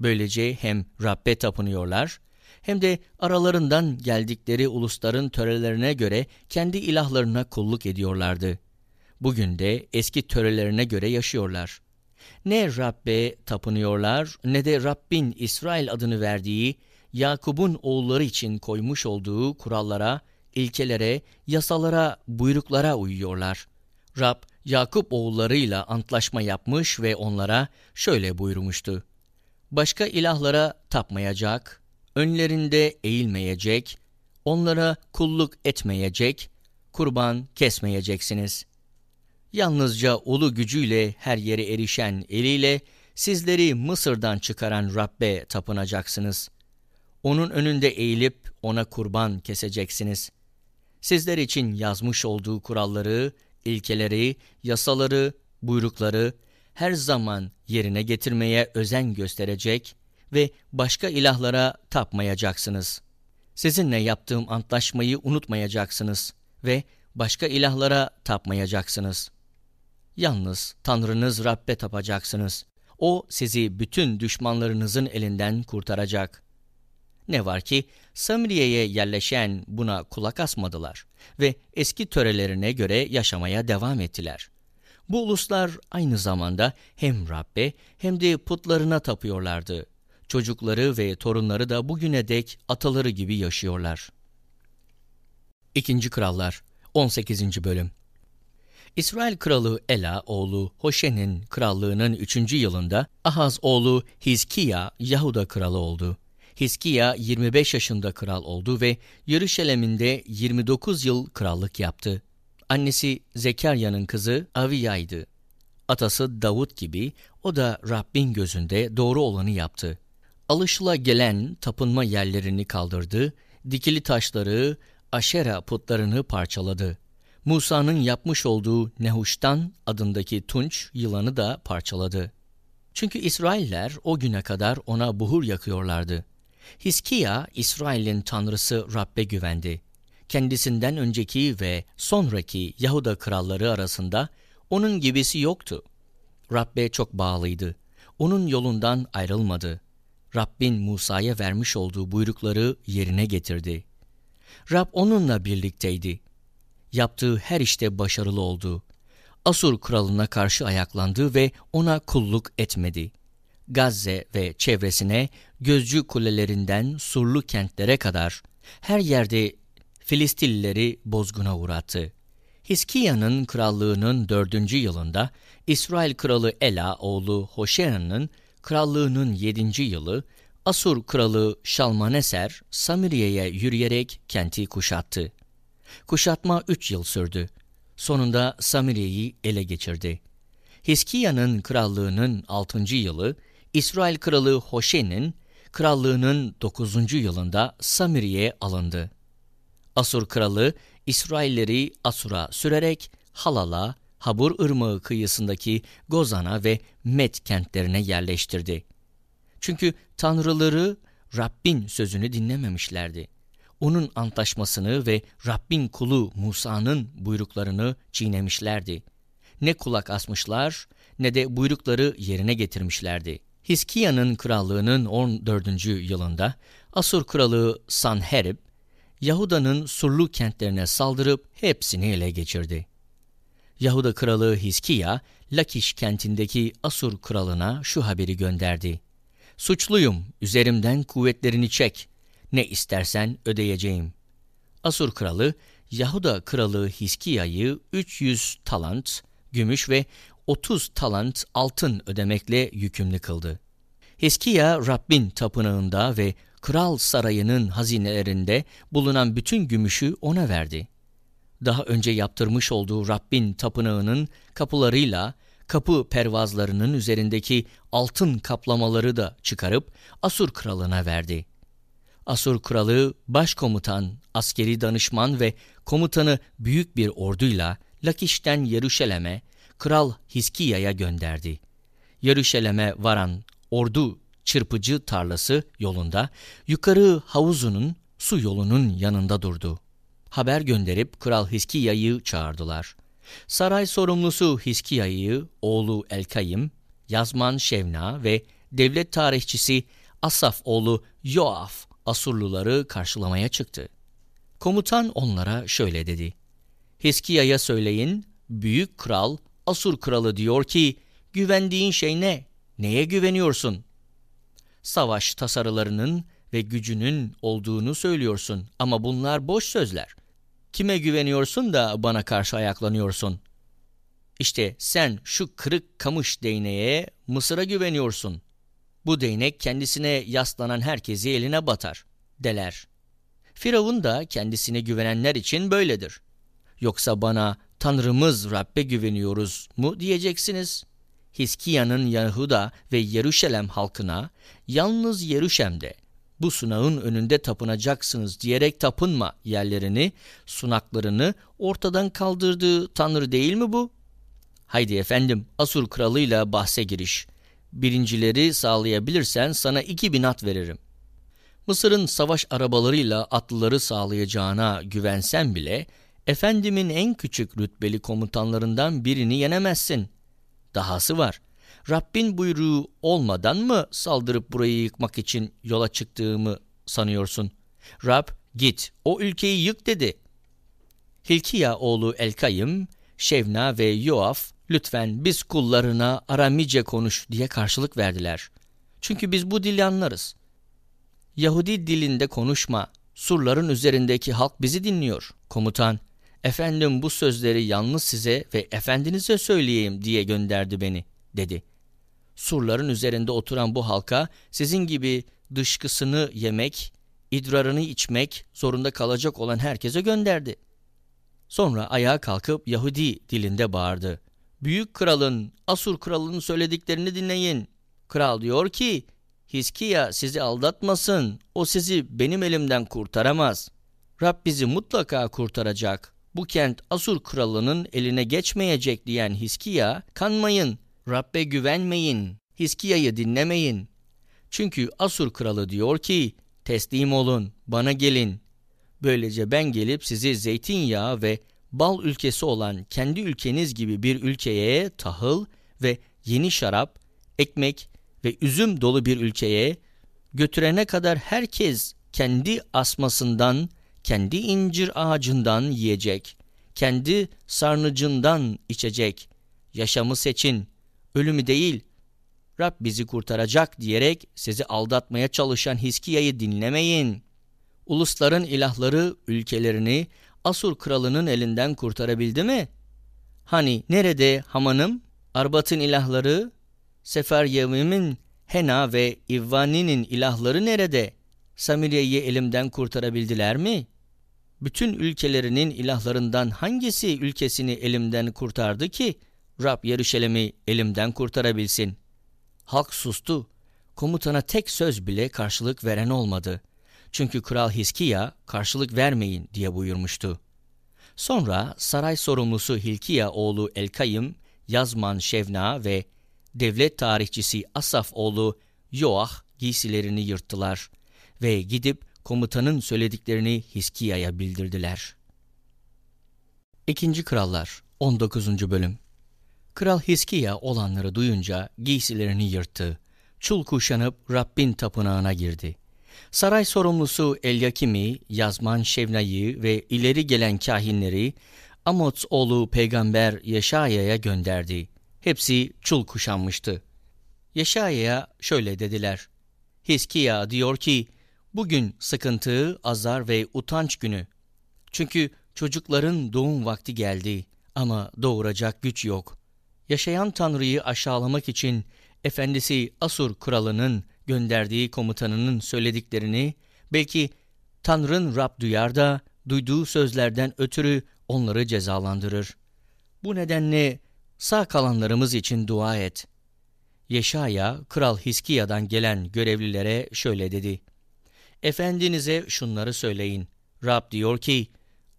Böylece hem Rabbe tapınıyorlar hem de aralarından geldikleri ulusların törelerine göre kendi ilahlarına kulluk ediyorlardı. Bugün de eski törelerine göre yaşıyorlar. Ne Rabbe tapınıyorlar ne de Rabbin İsrail adını verdiği Yakub'un oğulları için koymuş olduğu kurallara, ilkelere, yasalara, buyruklara uyuyorlar. Rab, Yakup oğullarıyla antlaşma yapmış ve onlara şöyle buyurmuştu. Başka ilahlara tapmayacak, önlerinde eğilmeyecek, onlara kulluk etmeyecek, kurban kesmeyeceksiniz. Yalnızca ulu gücüyle her yere erişen eliyle sizleri Mısır'dan çıkaran Rabbe tapınacaksınız. Onun önünde eğilip ona kurban keseceksiniz. Sizler için yazmış olduğu kuralları, ilkeleri, yasaları, buyrukları her zaman yerine getirmeye özen gösterecek ve başka ilahlara tapmayacaksınız. Sizinle yaptığım antlaşmayı unutmayacaksınız ve başka ilahlara tapmayacaksınız. Yalnız Tanrınız Rabbe tapacaksınız. O sizi bütün düşmanlarınızın elinden kurtaracak. Ne var ki Samiriye'ye yerleşen buna kulak asmadılar ve eski törelerine göre yaşamaya devam ettiler. Bu uluslar aynı zamanda hem Rabbe hem de putlarına tapıyorlardı. Çocukları ve torunları da bugüne dek ataları gibi yaşıyorlar. İkinci Krallar 18. Bölüm İsrail kralı Ela oğlu Hoşe'nin krallığının 3. yılında Ahaz oğlu Hizkiya Yahuda kralı oldu. Hiskiya 25 yaşında kral oldu ve Yeruşalim'inde 29 yıl krallık yaptı. Annesi Zekarya'nın kızı Aviya'ydı. Atası Davut gibi o da Rabbin gözünde doğru olanı yaptı. Alışıla gelen tapınma yerlerini kaldırdı, dikili taşları, aşera putlarını parçaladı. Musa'nın yapmış olduğu Nehuştan adındaki tunç yılanı da parçaladı. Çünkü İsrailler o güne kadar ona buhur yakıyorlardı. Hiskiya, İsrail'in tanrısı Rab'be güvendi. Kendisinden önceki ve sonraki Yahuda kralları arasında onun gibisi yoktu. Rab'be çok bağlıydı. Onun yolundan ayrılmadı. Rabbin Musa'ya vermiş olduğu buyrukları yerine getirdi. Rab onunla birlikteydi. Yaptığı her işte başarılı oldu. Asur kralına karşı ayaklandı ve ona kulluk etmedi. Gazze ve çevresine gözcü kulelerinden surlu kentlere kadar her yerde Filistillileri bozguna uğrattı. Hiskiya'nın krallığının dördüncü yılında İsrail kralı Ela oğlu Hoşea'nın krallığının yedinci yılı Asur kralı Şalmaneser Samiriye'ye yürüyerek kenti kuşattı. Kuşatma üç yıl sürdü. Sonunda Samiriye'yi ele geçirdi. Hiskiya'nın krallığının altıncı yılı İsrail kralı Hoşe'nin krallığının 9. yılında Samiriye alındı. Asur kralı İsrailleri Asur'a sürerek Halal'a, Habur Irmağı kıyısındaki Gozan'a ve Met kentlerine yerleştirdi. Çünkü tanrıları Rabbin sözünü dinlememişlerdi. Onun antlaşmasını ve Rabbin kulu Musa'nın buyruklarını çiğnemişlerdi. Ne kulak asmışlar ne de buyrukları yerine getirmişlerdi. Hiskiya'nın krallığının 14. yılında Asur kralı Sanherib, Yahuda'nın surlu kentlerine saldırıp hepsini ele geçirdi. Yahuda kralı Hiskiya, Lakiş kentindeki Asur kralına şu haberi gönderdi. Suçluyum, üzerimden kuvvetlerini çek, ne istersen ödeyeceğim. Asur kralı, Yahuda kralı Hiskiya'yı 300 talant, gümüş ve 30 talant altın ödemekle yükümlü kıldı. Hiskiya Rabbin tapınağında ve kral sarayının hazinelerinde bulunan bütün gümüşü ona verdi. Daha önce yaptırmış olduğu Rabbin tapınağının kapılarıyla kapı pervazlarının üzerindeki altın kaplamaları da çıkarıp Asur kralına verdi. Asur kralı başkomutan, askeri danışman ve komutanı büyük bir orduyla Lakiş'ten Yeruşalim'e Kral Hiskiya'ya gönderdi. Yeruşalim'e varan ordu çırpıcı tarlası yolunda yukarı havuzunun su yolunun yanında durdu. Haber gönderip Kral Hiskiya'yı çağırdılar. Saray sorumlusu Hiskiya'yı oğlu Elkayim, yazman Şevna ve devlet tarihçisi Asaf oğlu Yoaf Asurluları karşılamaya çıktı. Komutan onlara şöyle dedi. Hiskiya'ya söyleyin, büyük kral, Asur kralı diyor ki, güvendiğin şey ne? Neye güveniyorsun? Savaş tasarılarının ve gücünün olduğunu söylüyorsun ama bunlar boş sözler. Kime güveniyorsun da bana karşı ayaklanıyorsun? İşte sen şu kırık kamış değneğe Mısır'a güveniyorsun. Bu değnek kendisine yaslanan herkesi eline batar, deler. Firavun da kendisine güvenenler için böyledir. Yoksa bana Tanrımız Rabbe güveniyoruz mu diyeceksiniz. Hiskiya'nın Yahuda ve Yeruşalem halkına yalnız Yeruşem'de bu sunağın önünde tapınacaksınız diyerek tapınma yerlerini, sunaklarını ortadan kaldırdığı Tanrı değil mi bu? Haydi efendim Asur kralıyla bahse giriş. Birincileri sağlayabilirsen sana iki bin at veririm. Mısır'ın savaş arabalarıyla atlıları sağlayacağına güvensen bile efendimin en küçük rütbeli komutanlarından birini yenemezsin. Dahası var. Rabbin buyruğu olmadan mı saldırıp burayı yıkmak için yola çıktığımı sanıyorsun? Rab git o ülkeyi yık dedi. Hilkiya oğlu Elkayım, Şevna ve Yoaf lütfen biz kullarına Aramice konuş diye karşılık verdiler. Çünkü biz bu dili anlarız. Yahudi dilinde konuşma, surların üzerindeki halk bizi dinliyor. Komutan, efendim bu sözleri yalnız size ve efendinize söyleyeyim diye gönderdi beni, dedi. Surların üzerinde oturan bu halka sizin gibi dışkısını yemek, idrarını içmek zorunda kalacak olan herkese gönderdi. Sonra ayağa kalkıp Yahudi dilinde bağırdı. Büyük kralın, Asur kralının söylediklerini dinleyin. Kral diyor ki, Hiskiya sizi aldatmasın, o sizi benim elimden kurtaramaz. Rab bizi mutlaka kurtaracak. Bu kent Asur kralının eline geçmeyecek diyen Hiskiya, kanmayın, Rabbe güvenmeyin, Hiskiya'yı dinlemeyin. Çünkü Asur kralı diyor ki, teslim olun, bana gelin. Böylece ben gelip sizi zeytinyağı ve bal ülkesi olan kendi ülkeniz gibi bir ülkeye tahıl ve yeni şarap, ekmek ve üzüm dolu bir ülkeye götürene kadar herkes kendi asmasından, kendi incir ağacından yiyecek, kendi sarnıcından içecek. Yaşamı seçin, ölümü değil. Rab bizi kurtaracak diyerek sizi aldatmaya çalışan Hiskiya'yı dinlemeyin. Ulusların ilahları ülkelerini Asur kralının elinden kurtarabildi mi? Hani nerede Haman'ım, Arbat'ın ilahları, Seferyevim'in Hena ve İvvani'nin ilahları nerede? Samiriye'yi elimden kurtarabildiler mi? Bütün ülkelerinin ilahlarından hangisi ülkesini elimden kurtardı ki Rab Yeruşalim'i elimden kurtarabilsin? Halk sustu. Komutana tek söz bile karşılık veren olmadı. Çünkü Kral Hiskiya karşılık vermeyin diye buyurmuştu. Sonra saray sorumlusu Hilkiya oğlu Elkayım, Yazman Şevna ve devlet tarihçisi Asaf oğlu Yoah giysilerini yırttılar ve gidip komutanın söylediklerini Hiskiya'ya bildirdiler. İkinci Krallar 19. Bölüm Kral Hiskiya olanları duyunca giysilerini yırttı. Çul kuşanıp Rabbin tapınağına girdi. Saray sorumlusu Elyakim'i, Yazman Şevna'yı ve ileri gelen kahinleri Amots oğlu peygamber Yeşaya'ya gönderdi. Hepsi çul kuşanmıştı. Yeşaya'ya şöyle dediler. Hiskiya diyor ki, bugün sıkıntı, azar ve utanç günü. Çünkü çocukların doğum vakti geldi ama doğuracak güç yok. Yaşayan Tanrı'yı aşağılamak için efendisi Asur kralının gönderdiği komutanının söylediklerini belki Tanrı'nın Rab duyar da duyduğu sözlerden ötürü onları cezalandırır. Bu nedenle sağ kalanlarımız için dua et. Yeşaya, Kral Hiskiya'dan gelen görevlilere şöyle dedi. Efendinize şunları söyleyin. Rab diyor ki,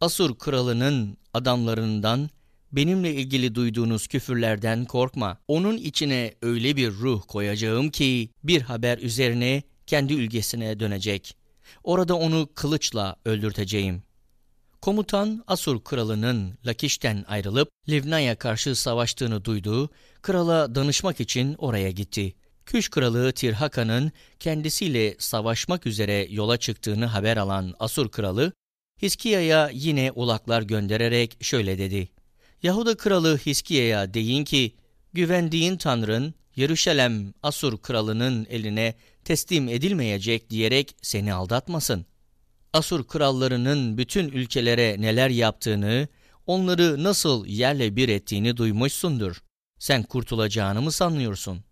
Asur kralının adamlarından benimle ilgili duyduğunuz küfürlerden korkma. Onun içine öyle bir ruh koyacağım ki bir haber üzerine kendi ülkesine dönecek. Orada onu kılıçla öldürteceğim. Komutan Asur kralının Lakiş'ten ayrılıp Livna'ya karşı savaştığını duydu, krala danışmak için oraya gitti. Küş kralı Tirhaka'nın kendisiyle savaşmak üzere yola çıktığını haber alan Asur kralı, Hiskiya'ya yine ulaklar göndererek şöyle dedi. Yahuda kralı Hiskiya'ya deyin ki, güvendiğin Tanrın, Yeruşalem Asur kralının eline teslim edilmeyecek diyerek seni aldatmasın. Asur krallarının bütün ülkelere neler yaptığını, onları nasıl yerle bir ettiğini duymuşsundur. Sen kurtulacağını mı sanıyorsun?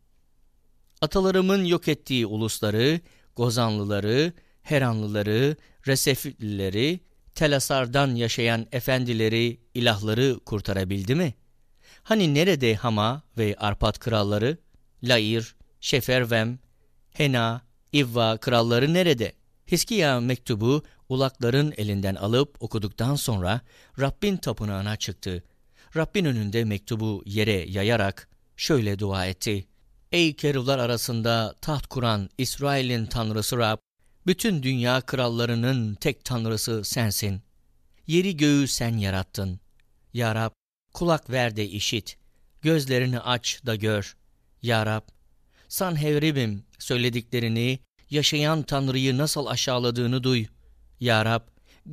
Atalarımın yok ettiği ulusları, Gozanlıları, Heranlıları, Reseflileri, Telasar'dan yaşayan efendileri, ilahları kurtarabildi mi? Hani nerede Hama ve Arpat kralları, Lair, Şefervem, Hena, İvva kralları nerede? Hiskiya mektubu ulakların elinden alıp okuduktan sonra Rabbin tapınağına çıktı. Rabbin önünde mektubu yere yayarak şöyle dua etti. Ey keruvlar arasında taht kuran İsrail'in tanrısı Rab, bütün dünya krallarının tek tanrısı sensin. Yeri göğü sen yarattın. Ya Rab, kulak ver de işit, gözlerini aç da gör. Ya Rab, Sanhevribim söylediklerini, yaşayan Tanrı'yı nasıl aşağıladığını duy. Ya Rab,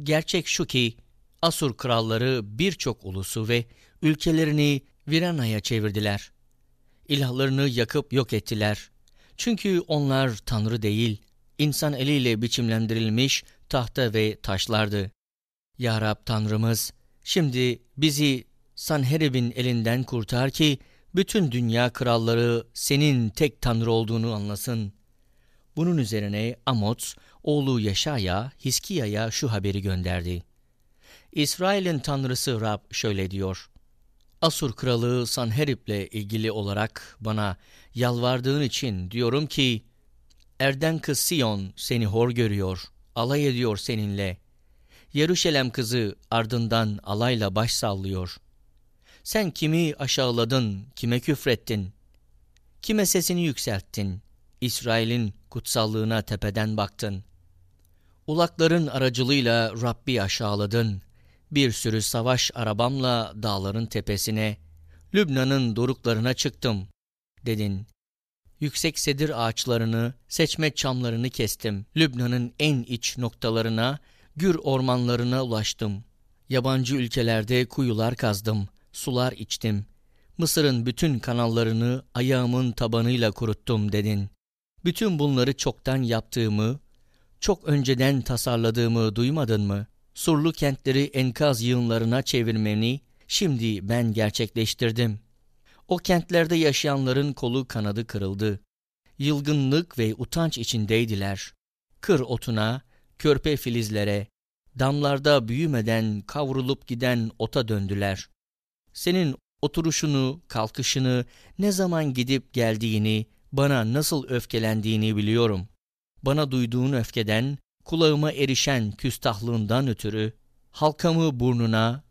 gerçek şu ki, Asur kralları birçok ulusu ve ülkelerini Virana'ya çevirdiler. İlahlarını yakıp yok ettiler. Çünkü onlar Tanrı değil, insan eliyle biçimlendirilmiş tahta ve taşlardı. Ya Rab Tanrımız, şimdi bizi Sanherib'in elinden kurtar ki, bütün dünya kralları senin tek tanrı olduğunu anlasın. Bunun üzerine Amots, oğlu Yaşaya, Hiskiya'ya şu haberi gönderdi. İsrail'in tanrısı Rab şöyle diyor. Asur kralı Sanherib'le ilgili olarak bana yalvardığın için diyorum ki, Erden kız Sion seni hor görüyor, alay ediyor seninle. Yeruşalem kızı ardından alayla baş sallıyor. Sen kimi aşağıladın, kime küfrettin? Kime sesini yükselttin? İsrail'in kutsallığına tepeden baktın. Ulakların aracılığıyla Rabbi aşağıladın. Bir sürü savaş arabamla dağların tepesine, Lübnan'ın doruklarına çıktım, dedin. Yüksek sedir ağaçlarını, seçme çamlarını kestim. Lübnan'ın en iç noktalarına, gür ormanlarına ulaştım. Yabancı ülkelerde kuyular kazdım sular içtim. Mısır'ın bütün kanallarını ayağımın tabanıyla kuruttum dedin. Bütün bunları çoktan yaptığımı, çok önceden tasarladığımı duymadın mı? Surlu kentleri enkaz yığınlarına çevirmeni şimdi ben gerçekleştirdim. O kentlerde yaşayanların kolu kanadı kırıldı. Yılgınlık ve utanç içindeydiler. Kır otuna, körpe filizlere, damlarda büyümeden kavrulup giden ota döndüler senin oturuşunu, kalkışını, ne zaman gidip geldiğini, bana nasıl öfkelendiğini biliyorum. Bana duyduğun öfkeden, kulağıma erişen küstahlığından ötürü, halkamı burnuna,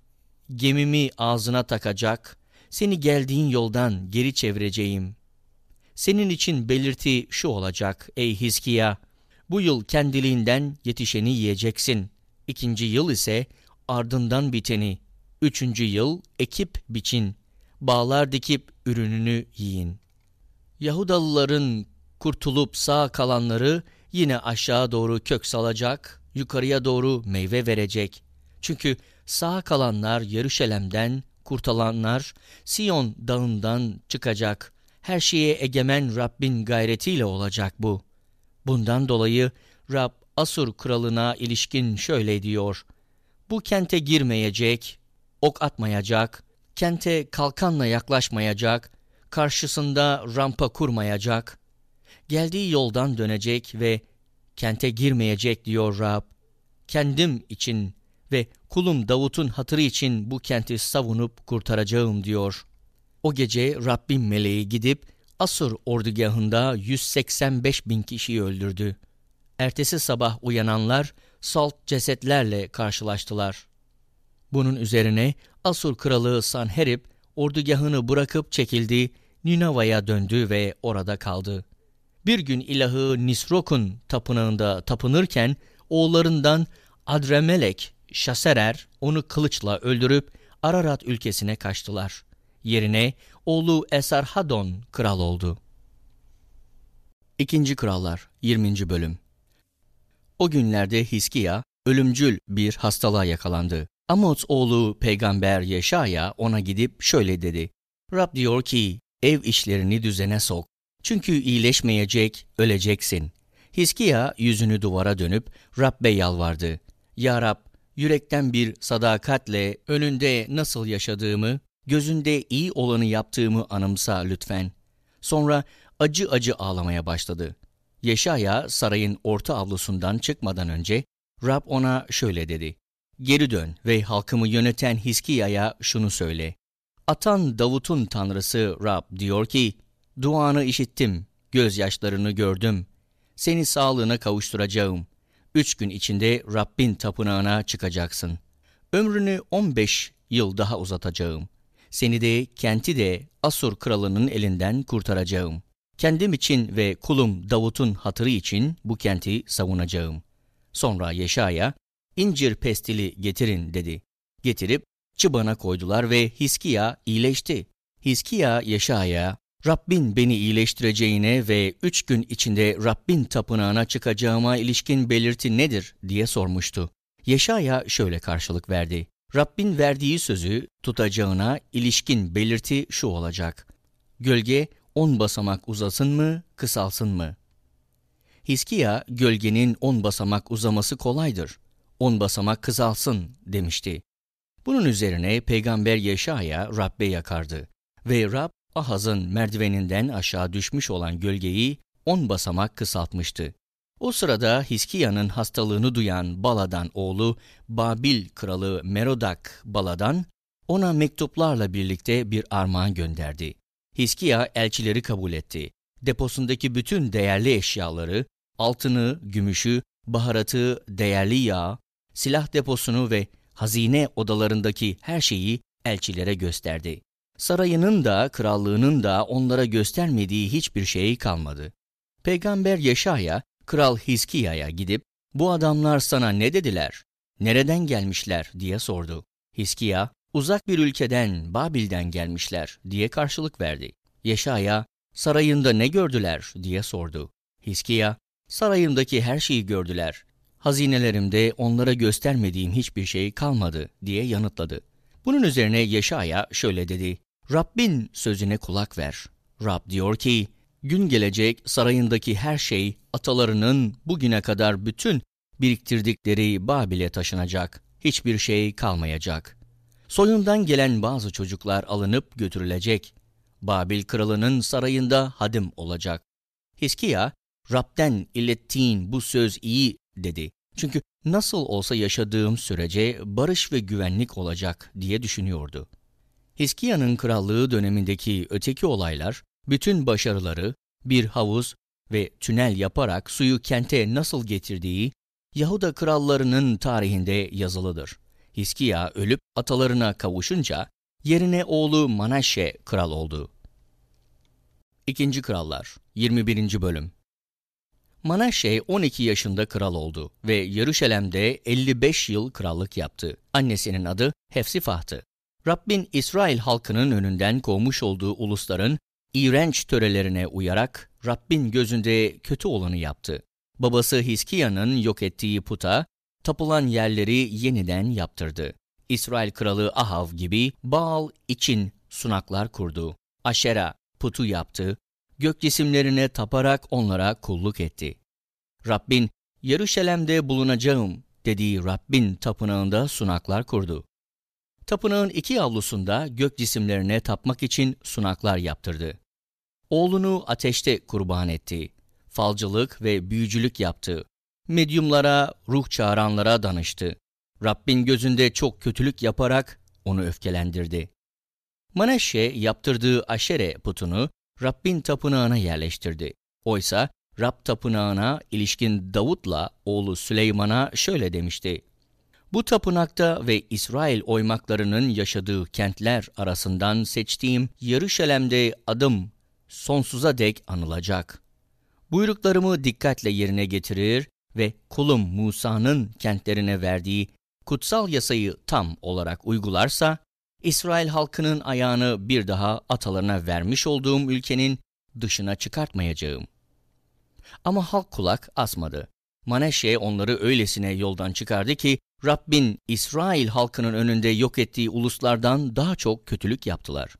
gemimi ağzına takacak, seni geldiğin yoldan geri çevireceğim. Senin için belirti şu olacak ey Hiskiya, bu yıl kendiliğinden yetişeni yiyeceksin. İkinci yıl ise ardından biteni, Üçüncü yıl ekip biçin, bağlar dikip ürününü yiyin. Yahudalıların kurtulup sağ kalanları yine aşağı doğru kök salacak, yukarıya doğru meyve verecek. Çünkü sağ kalanlar Yeruşalem'den, kurtulanlar Siyon dağından çıkacak. Her şeye egemen Rabbin gayretiyle olacak bu. Bundan dolayı Rab Asur kralına ilişkin şöyle diyor. Bu kente girmeyecek, ok atmayacak, kente kalkanla yaklaşmayacak, karşısında rampa kurmayacak, geldiği yoldan dönecek ve kente girmeyecek diyor Rab. Kendim için ve kulum Davut'un hatırı için bu kenti savunup kurtaracağım diyor. O gece Rabbim meleği gidip Asur ordugahında 185 bin kişiyi öldürdü. Ertesi sabah uyananlar salt cesetlerle karşılaştılar. Bunun üzerine Asur kralı Sanherib ordugahını bırakıp çekildi, Ninava'ya döndü ve orada kaldı. Bir gün ilahı Nisrok'un tapınağında tapınırken oğullarından Adremelek, Şaserer onu kılıçla öldürüp Ararat ülkesine kaçtılar. Yerine oğlu Esarhadon kral oldu. İkinci Krallar 20. Bölüm O günlerde Hiskiya ölümcül bir hastalığa yakalandı. Amos oğlu peygamber Yeşaya ona gidip şöyle dedi. Rab diyor ki ev işlerini düzene sok. Çünkü iyileşmeyecek, öleceksin. Hiskiya yüzünü duvara dönüp Rab'be yalvardı. Ya Rab, yürekten bir sadakatle önünde nasıl yaşadığımı, gözünde iyi olanı yaptığımı anımsa lütfen. Sonra acı acı ağlamaya başladı. Yeşaya sarayın orta avlusundan çıkmadan önce Rab ona şöyle dedi. Geri dön ve halkımı yöneten Hiskiya'ya şunu söyle. Atan Davut'un tanrısı Rab diyor ki, duanı işittim, gözyaşlarını gördüm. Seni sağlığına kavuşturacağım. Üç gün içinde Rabbin tapınağına çıkacaksın. Ömrünü 15 yıl daha uzatacağım. Seni de kenti de Asur kralının elinden kurtaracağım. Kendim için ve kulum Davut'un hatırı için bu kenti savunacağım. Sonra Yeşaya, incir pestili getirin dedi. Getirip çıbana koydular ve Hiskiya iyileşti. Hiskiya Yeşaya, Rabbin beni iyileştireceğine ve üç gün içinde Rabbin tapınağına çıkacağıma ilişkin belirti nedir diye sormuştu. Yeşaya şöyle karşılık verdi. Rabbin verdiği sözü tutacağına ilişkin belirti şu olacak. Gölge on basamak uzasın mı, kısalsın mı? Hiskiya, gölgenin on basamak uzaması kolaydır. On basamak kısalsın demişti. Bunun üzerine Peygamber Yeşaya Rabbe yakardı ve Rab Ahaz'ın merdiveninden aşağı düşmüş olan gölgeyi on basamak kısaltmıştı. O sırada Hiskiya'nın hastalığını duyan Bala'dan oğlu Babil kralı Merodak Bala'dan ona mektuplarla birlikte bir armağan gönderdi. Hiskiya elçileri kabul etti. Deposundaki bütün değerli eşyaları, altını, gümüşü, baharatı, değerli yağ, silah deposunu ve hazine odalarındaki her şeyi elçilere gösterdi. Sarayının da krallığının da onlara göstermediği hiçbir şey kalmadı. Peygamber Yeşaya, Kral Hiskiya'ya gidip, bu adamlar sana ne dediler, nereden gelmişler diye sordu. Hiskiya, uzak bir ülkeden, Babil'den gelmişler diye karşılık verdi. Yeşaya, sarayında ne gördüler diye sordu. Hiskiya, sarayımdaki her şeyi gördüler. Hazinelerimde onlara göstermediğim hiçbir şey kalmadı diye yanıtladı. Bunun üzerine Yeşaya şöyle dedi. Rabbin sözüne kulak ver. Rab diyor ki, gün gelecek sarayındaki her şey atalarının bugüne kadar bütün biriktirdikleri Babil'e taşınacak. Hiçbir şey kalmayacak. Soyundan gelen bazı çocuklar alınıp götürülecek. Babil kralının sarayında hadim olacak. Hiskiya, Rab'den ilettiğin bu söz iyi dedi. Çünkü nasıl olsa yaşadığım sürece barış ve güvenlik olacak diye düşünüyordu. Hiskiya'nın krallığı dönemindeki öteki olaylar, bütün başarıları, bir havuz ve tünel yaparak suyu kente nasıl getirdiği, Yahuda krallarının tarihinde yazılıdır. Hiskiya ölüp atalarına kavuşunca, yerine oğlu Manaşe kral oldu. İkinci Krallar 21. Bölüm Manaşe 12 yaşında kral oldu ve Yeruşalem'de 55 yıl krallık yaptı. Annesinin adı Hefsifah'tı. Rabbin İsrail halkının önünden kovmuş olduğu ulusların iğrenç törelerine uyarak Rabbin gözünde kötü olanı yaptı. Babası Hiskiya'nın yok ettiği puta, tapılan yerleri yeniden yaptırdı. İsrail kralı Ahav gibi Baal için sunaklar kurdu. Aşera putu yaptı, gök cisimlerine taparak onlara kulluk etti. Rabbin, Yeruşalem'de bulunacağım dediği Rabbin tapınağında sunaklar kurdu. Tapınağın iki avlusunda gök cisimlerine tapmak için sunaklar yaptırdı. Oğlunu ateşte kurban etti. Falcılık ve büyücülük yaptı. Medyumlara, ruh çağıranlara danıştı. Rabbin gözünde çok kötülük yaparak onu öfkelendirdi. Maneşe yaptırdığı aşere putunu Rabbin tapınağına yerleştirdi. Oysa Rab tapınağına ilişkin Davut'la oğlu Süleyman'a şöyle demişti. Bu tapınakta ve İsrail oymaklarının yaşadığı kentler arasından seçtiğim Yeruşalem'de adım sonsuza dek anılacak. Buyruklarımı dikkatle yerine getirir ve kulum Musa'nın kentlerine verdiği kutsal yasayı tam olarak uygularsa, İsrail halkının ayağını bir daha atalarına vermiş olduğum ülkenin dışına çıkartmayacağım. Ama halk kulak asmadı. Maneşe onları öylesine yoldan çıkardı ki Rabbin İsrail halkının önünde yok ettiği uluslardan daha çok kötülük yaptılar.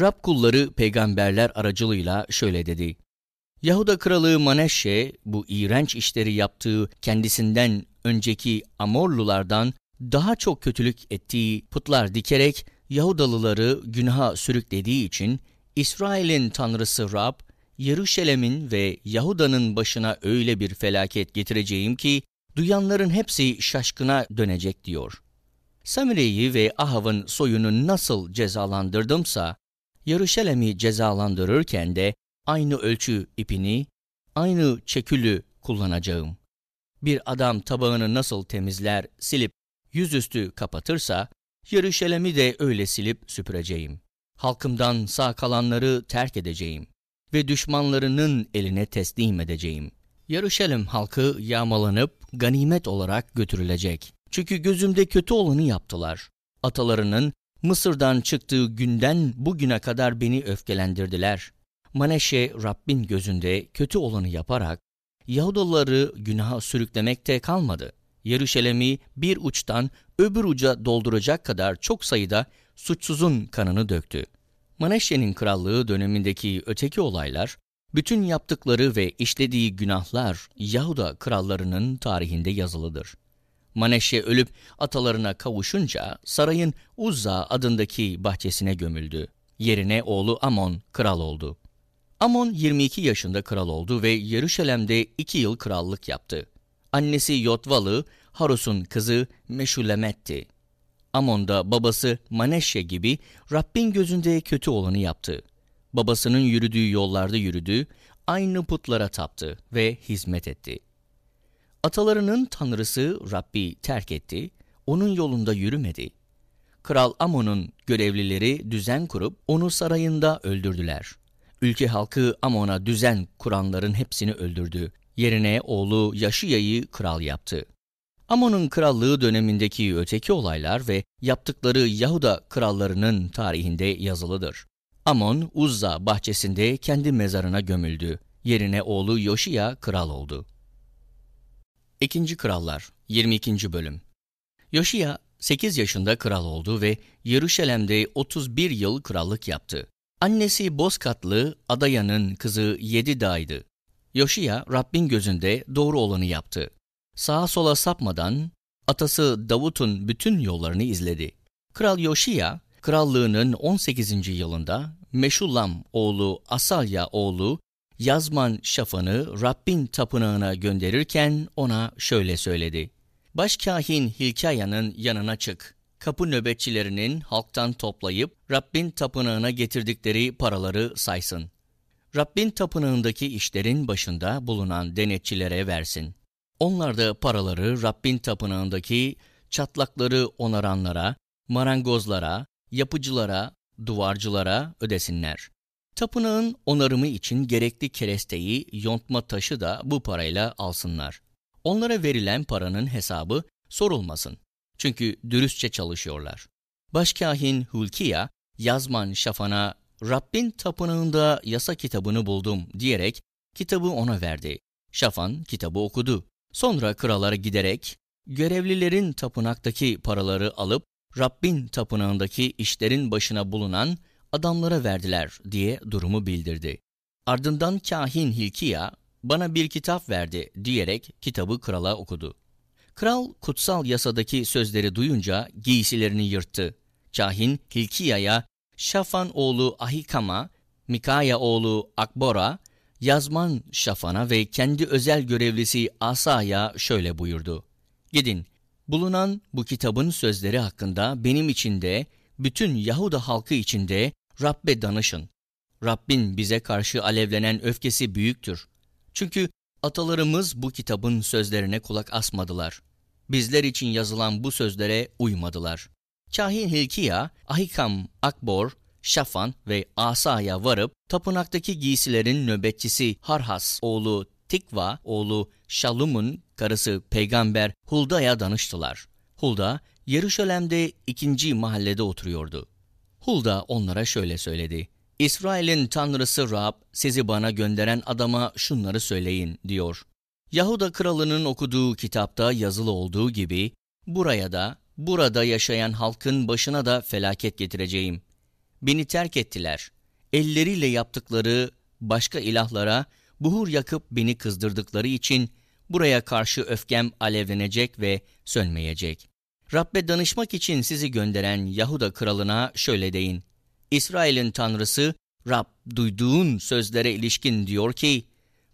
Rab kulları peygamberler aracılığıyla şöyle dedi. Yahuda kralı Maneşe bu iğrenç işleri yaptığı kendisinden önceki Amorlulardan daha çok kötülük ettiği putlar dikerek Yahudalıları günaha sürüklediği için İsrail'in tanrısı Rab, Yeruşalim'in ve Yahuda'nın başına öyle bir felaket getireceğim ki duyanların hepsi şaşkına dönecek diyor. Samire'yi ve Ahav'ın soyunu nasıl cezalandırdımsa, Yeruşalim'i cezalandırırken de aynı ölçü ipini, aynı çekülü kullanacağım. Bir adam tabağını nasıl temizler, silip yüzüstü kapatırsa, Yeruşalim'i de öyle silip süpüreceğim. Halkımdan sağ kalanları terk edeceğim ve düşmanlarının eline teslim edeceğim. Yeruşalim halkı yağmalanıp ganimet olarak götürülecek. Çünkü gözümde kötü olanı yaptılar. Atalarının Mısır'dan çıktığı günden bugüne kadar beni öfkelendirdiler. Maneşe Rabbin gözünde kötü olanı yaparak Yahudalıları günaha sürüklemekte kalmadı. Yeruşalim'i bir uçtan öbür uca dolduracak kadar çok sayıda suçsuzun kanını döktü. Maneşe'nin krallığı dönemindeki öteki olaylar, bütün yaptıkları ve işlediği günahlar Yahuda krallarının tarihinde yazılıdır. Maneşe ölüp atalarına kavuşunca sarayın Uzza adındaki bahçesine gömüldü. Yerine oğlu Amon kral oldu. Amon 22 yaşında kral oldu ve Yeruşalem'de 2 yıl krallık yaptı. Annesi Yotvalı, Harus'un kızı Meşulemet'ti. Amon da babası Maneşe gibi Rabbin gözünde kötü olanı yaptı. Babasının yürüdüğü yollarda yürüdü, aynı putlara taptı ve hizmet etti. Atalarının tanrısı Rabbi terk etti, onun yolunda yürümedi. Kral Amon'un görevlileri düzen kurup onu sarayında öldürdüler. Ülke halkı Amon'a düzen kuranların hepsini öldürdü. Yerine oğlu Yaşıya'yı kral yaptı. Amon'un krallığı dönemindeki öteki olaylar ve yaptıkları Yahuda krallarının tarihinde yazılıdır. Amon, Uzza bahçesinde kendi mezarına gömüldü. Yerine oğlu Yoşiya kral oldu. İkinci Krallar 22. Bölüm Yoşiya 8 yaşında kral oldu ve Yeruşalem'de 31 yıl krallık yaptı. Annesi Bozkatlı Adaya'nın kızı Yedida'ydı. Yoşiya Rabbin gözünde doğru olanı yaptı. Sağa sola sapmadan atası Davut'un bütün yollarını izledi. Kral Yoşiya, krallığının 18. yılında Meşullam oğlu Asalya oğlu Yazman Şafan'ı Rabbin tapınağına gönderirken ona şöyle söyledi. Başkahin Hilkaya'nın yanına çık. Kapı nöbetçilerinin halktan toplayıp Rabbin tapınağına getirdikleri paraları saysın. Rabbin tapınağındaki işlerin başında bulunan denetçilere versin. Onlar da paraları Rabbin tapınağındaki çatlakları onaranlara, marangozlara, yapıcılara, duvarcılara ödesinler. Tapınağın onarımı için gerekli keresteyi, yontma taşı da bu parayla alsınlar. Onlara verilen paranın hesabı sorulmasın. Çünkü dürüstçe çalışıyorlar. Başkahin Hulkiya, Yazman Şafan'a Rabbin tapınağında yasa kitabını buldum diyerek kitabı ona verdi. Şafan kitabı okudu. Sonra krallara giderek görevlilerin tapınaktaki paraları alıp Rabbin tapınağındaki işlerin başına bulunan adamlara verdiler diye durumu bildirdi. Ardından kahin Hilkiya bana bir kitap verdi diyerek kitabı krala okudu. Kral kutsal yasadaki sözleri duyunca giysilerini yırttı. Kahin Hilkiya'ya Şafan oğlu Ahikam'a, Mikaya oğlu Akbor'a, Yazman Şafan'a ve kendi özel görevlisi Asa'ya şöyle buyurdu. Gidin, bulunan bu kitabın sözleri hakkında benim için de, bütün Yahuda halkı için de Rabbe danışın. Rabbin bize karşı alevlenen öfkesi büyüktür. Çünkü atalarımız bu kitabın sözlerine kulak asmadılar. Bizler için yazılan bu sözlere uymadılar. Kahin Hilkiya, Ahikam, Akbor, Şafan ve Asa'ya varıp tapınaktaki giysilerin nöbetçisi Harhas oğlu Tikva oğlu Şalum'un karısı peygamber Hulda'ya danıştılar. Hulda, Yeruşalem'de ikinci mahallede oturuyordu. Hulda onlara şöyle söyledi. İsrail'in tanrısı Rab sizi bana gönderen adama şunları söyleyin diyor. Yahuda kralının okuduğu kitapta yazılı olduğu gibi buraya da burada yaşayan halkın başına da felaket getireceğim. Beni terk ettiler. Elleriyle yaptıkları başka ilahlara buhur yakıp beni kızdırdıkları için buraya karşı öfkem alevlenecek ve sönmeyecek. Rabbe danışmak için sizi gönderen Yahuda kralına şöyle deyin. İsrail'in tanrısı Rab duyduğun sözlere ilişkin diyor ki,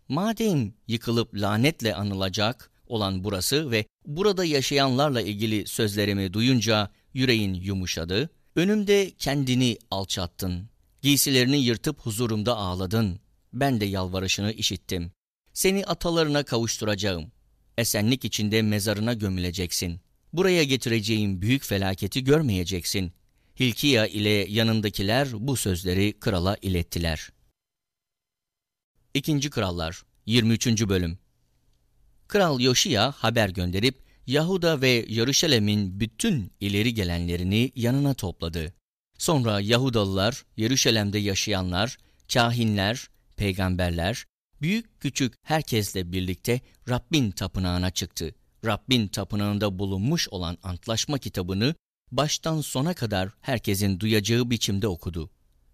madem yıkılıp lanetle anılacak olan burası ve burada yaşayanlarla ilgili sözlerimi duyunca yüreğin yumuşadı, önümde kendini alçattın, giysilerini yırtıp huzurumda ağladın, ben de yalvarışını işittim. Seni atalarına kavuşturacağım. Esenlik içinde mezarına gömüleceksin. Buraya getireceğim büyük felaketi görmeyeceksin. Hilkiya ile yanındakiler bu sözleri krala ilettiler. İkinci Krallar 23. Bölüm Kral Yoşiya haber gönderip Yahuda ve Yeruşalem'in bütün ileri gelenlerini yanına topladı. Sonra Yahudalılar, Yeruşalem'de yaşayanlar, kahinler, peygamberler, büyük küçük herkesle birlikte Rabbin tapınağına çıktı. Rabbin tapınağında bulunmuş olan antlaşma kitabını baştan sona kadar herkesin duyacağı biçimde okudu.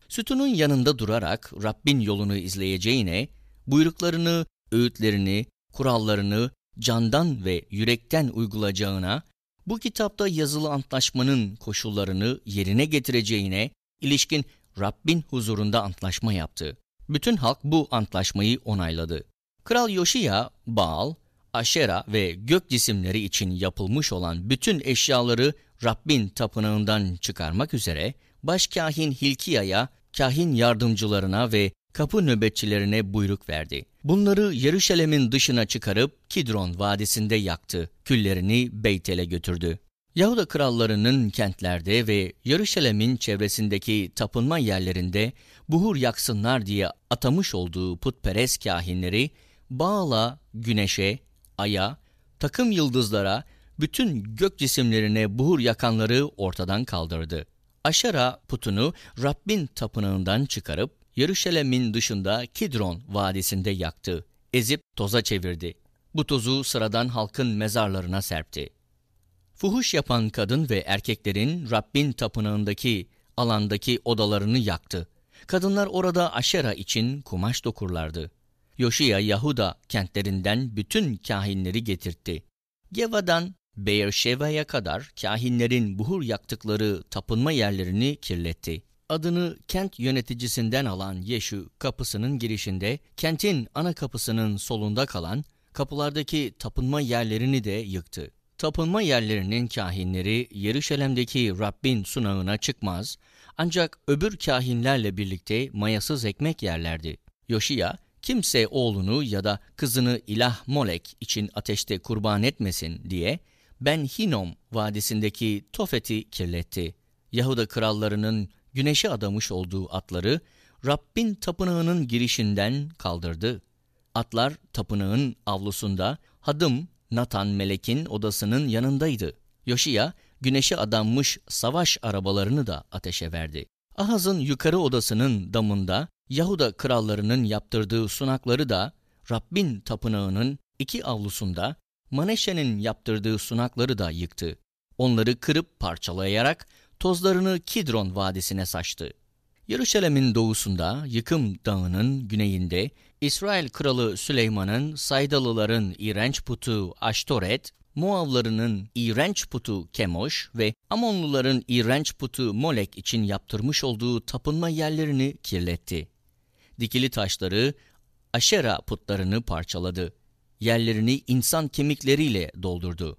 Sütunun yanında durarak Rabbin yolunu izleyeceğine, buyruklarını, öğütlerini, kurallarını candan ve yürekten uygulayacağına, bu kitapta yazılı antlaşmanın koşullarını yerine getireceğine ilişkin Rabbin huzurunda antlaşma yaptı. Bütün halk bu antlaşmayı onayladı. Kral Yoşiya, Baal, Aşera ve gök cisimleri için yapılmış olan bütün eşyaları Rabbin tapınağından çıkarmak üzere başkahin Hilkiya'ya, kahin yardımcılarına ve kapı nöbetçilerine buyruk verdi. Bunları Yeruşalem'in dışına çıkarıp Kidron vadisinde yaktı, küllerini Beytel'e götürdü. Yahuda krallarının kentlerde ve Yeruşalem'in çevresindeki tapınma yerlerinde buhur yaksınlar diye atamış olduğu putperest kahinleri Baal'a, güneşe, aya, takım yıldızlara, bütün gök cisimlerine buhur yakanları ortadan kaldırdı. Aşara putunu Rabbin tapınağından çıkarıp Yeruşalem'in dışında Kidron vadisinde yaktı, ezip toza çevirdi. Bu tozu sıradan halkın mezarlarına serpti. Fuhuş yapan kadın ve erkeklerin Rabbin tapınağındaki alandaki odalarını yaktı. Kadınlar orada aşera için kumaş dokurlardı. Yoşiya Yahuda kentlerinden bütün kahinleri getirtti. Geva'dan Beerşeva'ya kadar kahinlerin buhur yaktıkları tapınma yerlerini kirletti. Adını kent yöneticisinden alan Yeşu kapısının girişinde, kentin ana kapısının solunda kalan kapılardaki tapınma yerlerini de yıktı. Tapınma yerlerinin kahinleri Yeruşalem'deki Rabbin sunağına çıkmaz, ancak öbür kahinlerle birlikte mayasız ekmek yerlerdi. Yoşiya, kimse oğlunu ya da kızını ilah Molek için ateşte kurban etmesin diye Ben Hinom vadisindeki Tofet'i kirletti. Yahuda krallarının güneşe adamış olduğu atları Rabbin tapınağının girişinden kaldırdı. Atlar tapınağın avlusunda Hadım Natan Melek'in odasının yanındaydı. Yoşiya güneşe adanmış savaş arabalarını da ateşe verdi. Ahaz'ın yukarı odasının damında Yahuda krallarının yaptırdığı sunakları da Rabbin tapınağının iki avlusunda Maneşe'nin yaptırdığı sunakları da yıktı. Onları kırıp parçalayarak tozlarını Kidron vadisine saçtı. Yeruşalem'in doğusunda Yıkım Dağı'nın güneyinde İsrail kralı Süleyman'ın Saydalıların iğrenç putu Aştoret, Moavlarının iğrenç putu Kemoş ve Amonluların iğrenç putu Molek için yaptırmış olduğu tapınma yerlerini kirletti. Dikili taşları, Aşera putlarını parçaladı. Yerlerini insan kemikleriyle doldurdu.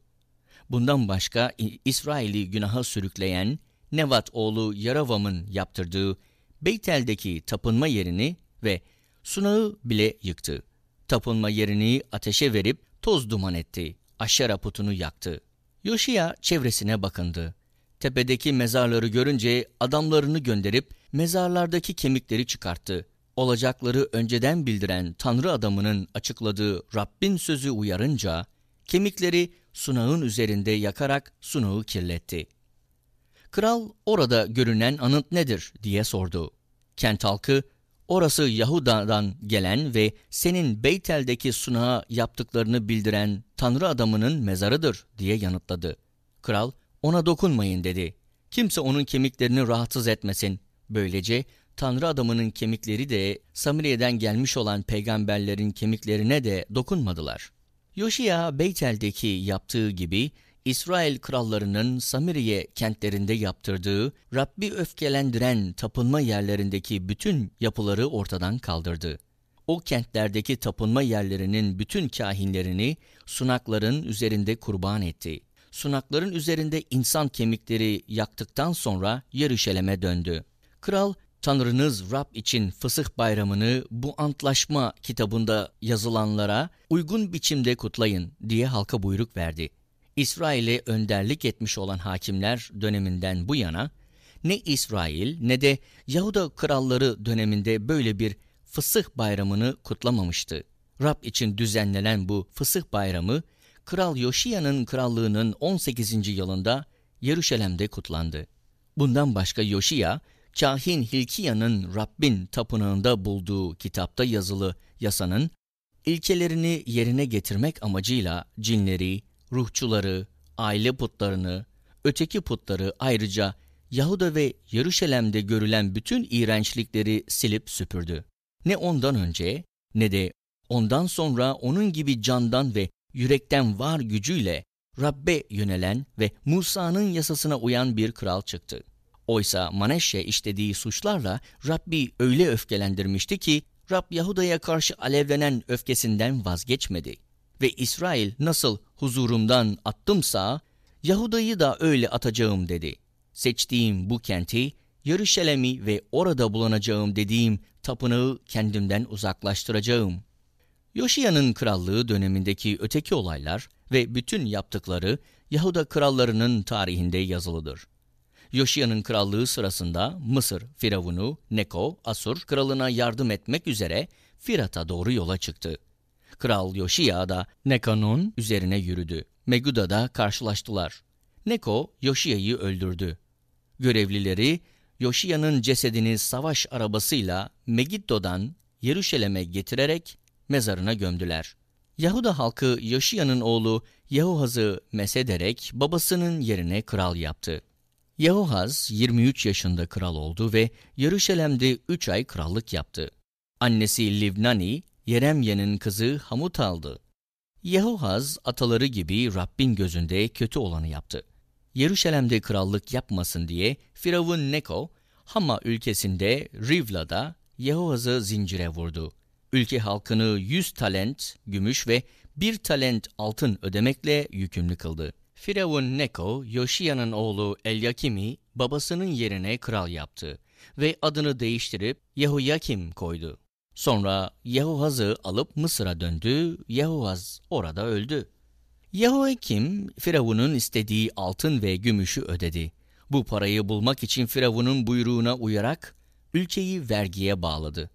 Bundan başka İsrail'i günaha sürükleyen Nevat oğlu Yaravam'ın yaptırdığı Beytel'deki tapınma yerini ve sunağı bile yıktı. Tapınma yerini ateşe verip toz duman etti. Aşera putunu yaktı. Yoşiya çevresine bakındı. Tepedeki mezarları görünce adamlarını gönderip mezarlardaki kemikleri çıkarttı. Olacakları önceden bildiren Tanrı adamının açıkladığı Rabbin sözü uyarınca kemikleri sunağın üzerinde yakarak sunağı kirletti. Kral orada görünen anıt nedir diye sordu. Kent halkı, orası Yahuda'dan gelen ve senin Beytel'deki sunağa yaptıklarını bildiren Tanrı adamının mezarıdır diye yanıtladı. Kral, ona dokunmayın dedi. Kimse onun kemiklerini rahatsız etmesin. Böylece Tanrı adamının kemikleri de Samiriye'den gelmiş olan peygamberlerin kemiklerine de dokunmadılar. Yoşiya Beytel'deki yaptığı gibi İsrail krallarının Samiriye kentlerinde yaptırdığı Rabbi öfkelendiren tapınma yerlerindeki bütün yapıları ortadan kaldırdı. O kentlerdeki tapınma yerlerinin bütün kahinlerini sunakların üzerinde kurban etti. Sunakların üzerinde insan kemikleri yaktıktan sonra Yeruşalim'e döndü. Kral Tanrınız Rab için fısıh bayramını bu antlaşma kitabında yazılanlara uygun biçimde kutlayın diye halka buyruk verdi. İsrail'e önderlik etmiş olan hakimler döneminden bu yana ne İsrail ne de Yahuda kralları döneminde böyle bir fısıh bayramını kutlamamıştı. Rab için düzenlenen bu fısıh bayramı Kral Yoşiya'nın krallığının 18. yılında Yeruşalim'de kutlandı. Bundan başka Yoşiya, kahin Hilkiya'nın Rabbin tapınağında bulduğu kitapta yazılı yasanın ilkelerini yerine getirmek amacıyla cinleri, ruhçuları, aile putlarını, öteki putları ayrıca Yahuda ve Yeruşalim'de görülen bütün iğrençlikleri silip süpürdü. Ne ondan önce ne de ondan sonra onun gibi candan ve yürekten var gücüyle Rabbe yönelen ve Musa'nın yasasına uyan bir kral çıktı. Oysa Maneşe işlediği suçlarla Rabbi öyle öfkelendirmişti ki Rab Yahuda'ya karşı alevlenen öfkesinden vazgeçmedi. Ve İsrail nasıl huzurumdan attımsa Yahuda'yı da öyle atacağım dedi. Seçtiğim bu kenti, Yeruşalim'i ve orada bulunacağım dediğim tapınağı kendimden uzaklaştıracağım. Yoşiya'nın krallığı dönemindeki öteki olaylar ve bütün yaptıkları Yahuda krallarının tarihinde yazılıdır. Yoşiya'nın krallığı sırasında Mısır firavunu Neko, Asur kralına yardım etmek üzere Firat'a doğru yola çıktı. Kral Yoşiya da Neko'nun üzerine yürüdü. Meguda'da karşılaştılar. Neko, Yoşiya'yı öldürdü. Görevlileri, Yoşiya'nın cesedini savaş arabasıyla Megiddo'dan Yeruşalim'e getirerek mezarına gömdüler. Yahuda halkı Yoşiya'nın oğlu Yehohaz'ı mesederek babasının yerine kral yaptı. Yehohaz 23 yaşında kral oldu ve Yeruşalim'de 3 ay krallık yaptı. Annesi Livnani, Yeremye'nin kızı Hamut aldı. Yehohaz ataları gibi Rabbin gözünde kötü olanı yaptı. Yeruşalim'de krallık yapmasın diye Firavun Neko, Hama ülkesinde Rivla'da Yehohaz'ı zincire vurdu. Ülke halkını 100 talent gümüş ve 1 talent altın ödemekle yükümlü kıldı. Firavun Neko, Yoşiya'nın oğlu Elyakim'i babasının yerine kral yaptı ve adını değiştirip Yehoyakim koydu. Sonra Yehohaz'ı alıp Mısır'a döndü, Yehohaz orada öldü. Yehoyakim, Firavun'un istediği altın ve gümüşü ödedi. Bu parayı bulmak için Firavun'un buyruğuna uyarak ülkeyi vergiye bağladı.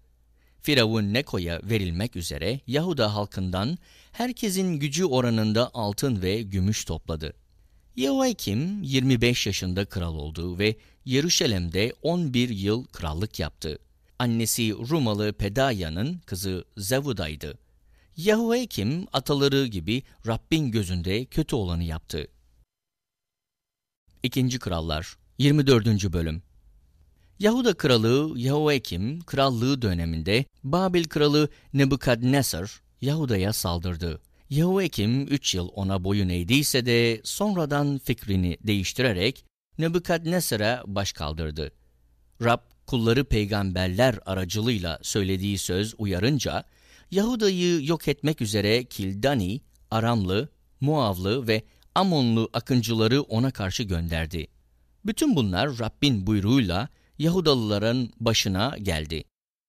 Firavun Neko'ya verilmek üzere Yahuda halkından herkesin gücü oranında altın ve gümüş topladı. Yehoiakim 25 yaşında kral oldu ve Yeruşalim'de 11 yıl krallık yaptı. Annesi Rumalı Pedaya'nın kızı Zevuda'ydı. Yehoiakim ataları gibi Rabbin gözünde kötü olanı yaptı. İkinci Krallar 24. Bölüm Yahuda kralı Yehoiakim krallığı döneminde Babil kralı Nebukadnesar Yahuda'ya saldırdı. Yehoiakim 3 yıl ona boyun eğdiyse de sonradan fikrini değiştirerek Nebukadnesar'a baş kaldırdı. Rab kulları peygamberler aracılığıyla söylediği söz uyarınca Yahuda'yı yok etmek üzere Kildani, Aramlı, Muavlı ve Amonlu akıncıları ona karşı gönderdi. Bütün bunlar Rabbin buyruğuyla Yahudalıların başına geldi.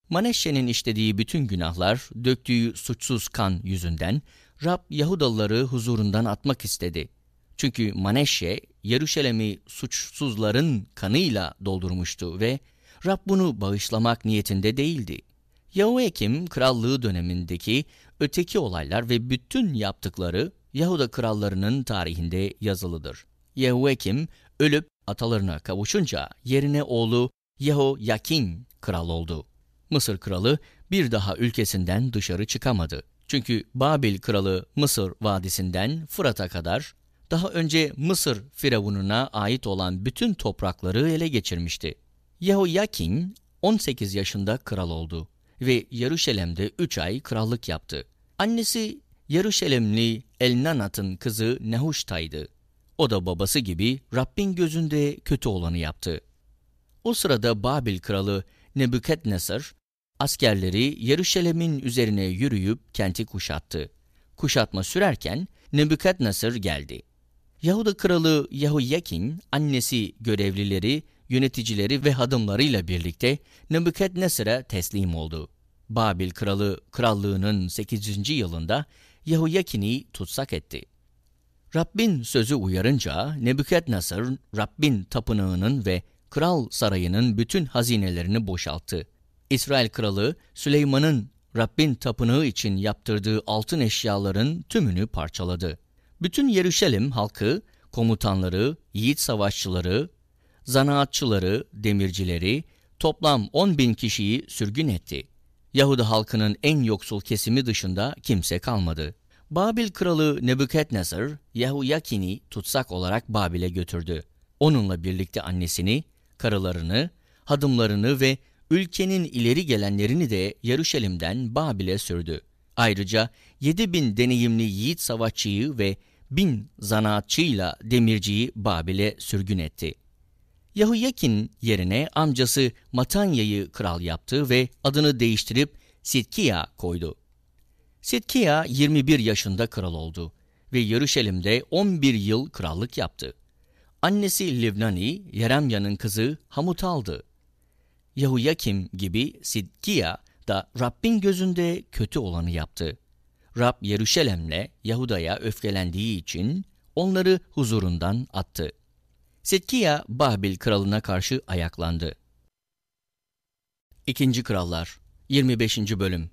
Maneşe'nin işlediği bütün günahlar, döktüğü suçsuz kan yüzünden Rab Yahudalıları huzurundan atmak istedi. Çünkü Maneşe, Yeruşalim'i suçsuzların kanıyla doldurmuştu ve Rab bunu bağışlamak niyetinde değildi. Yahoyakim krallığı dönemindeki öteki olaylar ve bütün yaptıkları Yahuda krallarının tarihinde yazılıdır. Yehoyakim ölüp atalarına kavuşunca yerine oğlu Yehoyakin kral oldu. Mısır kralı bir daha ülkesinden dışarı çıkamadı. Çünkü Babil kralı Mısır vadisinden Fırat'a kadar daha önce Mısır firavununa ait olan bütün toprakları ele geçirmişti. Yehoyakin 18 yaşında kral oldu ve Yaruşalem'de 3 ay krallık yaptı. Annesi Yaruşalemli Elnanat'ın kızı Nehuşta'ydı. O da babası gibi Rabbin gözünde kötü olanı yaptı. O sırada Babil kralı Nebukadnesar askerleri Yaruşalem'in üzerine yürüyüp kenti kuşattı. Kuşatma sürerken Nebukadnesar geldi. Yahuda kralı Yahuyakin, annesi görevlileri, yöneticileri ve hadımlarıyla birlikte Nebukadnesar'a teslim oldu. Babil kralı krallığının 8. yılında Yahuyakin'i tutsak etti. Rabbin sözü uyarınca Nebukadnesar, Rabbin tapınağının ve kral sarayının bütün hazinelerini boşalttı. İsrail kralı Süleyman'ın Rabbin tapınağı için yaptırdığı altın eşyaların tümünü parçaladı. Bütün Yeruşalim halkı, komutanları, yiğit savaşçıları, zanaatçıları, demircileri, toplam 10 bin kişiyi sürgün etti. Yahudi halkının en yoksul kesimi dışında kimse kalmadı. Babil kralı Nebukadnesar, Yahuyakin'i tutsak olarak Babil'e götürdü. Onunla birlikte annesini, karılarını, hadımlarını ve ülkenin ileri gelenlerini de Yaruşalim'den Babil'e sürdü. Ayrıca 7 bin deneyimli yiğit savaşçıyı ve bin zanaatçıyla demirciyi Babil'e sürgün etti. Yahuyakin yerine amcası Matanya'yı kral yaptı ve adını değiştirip Sidkiya koydu. Sidkiya 21 yaşında kral oldu ve Yaruşalim'de 11 yıl krallık yaptı. Annesi Livnani, Yeremya'nın kızı Hamutal'dı. Yahuyakim gibi Sidkiya da Rabbin gözünde kötü olanı yaptı. Rab Yeruşalem'le Yahuda'ya öfkelendiği için onları huzurundan attı. Sidkiya Babil kralına karşı ayaklandı. İkinci Krallar 25. Bölüm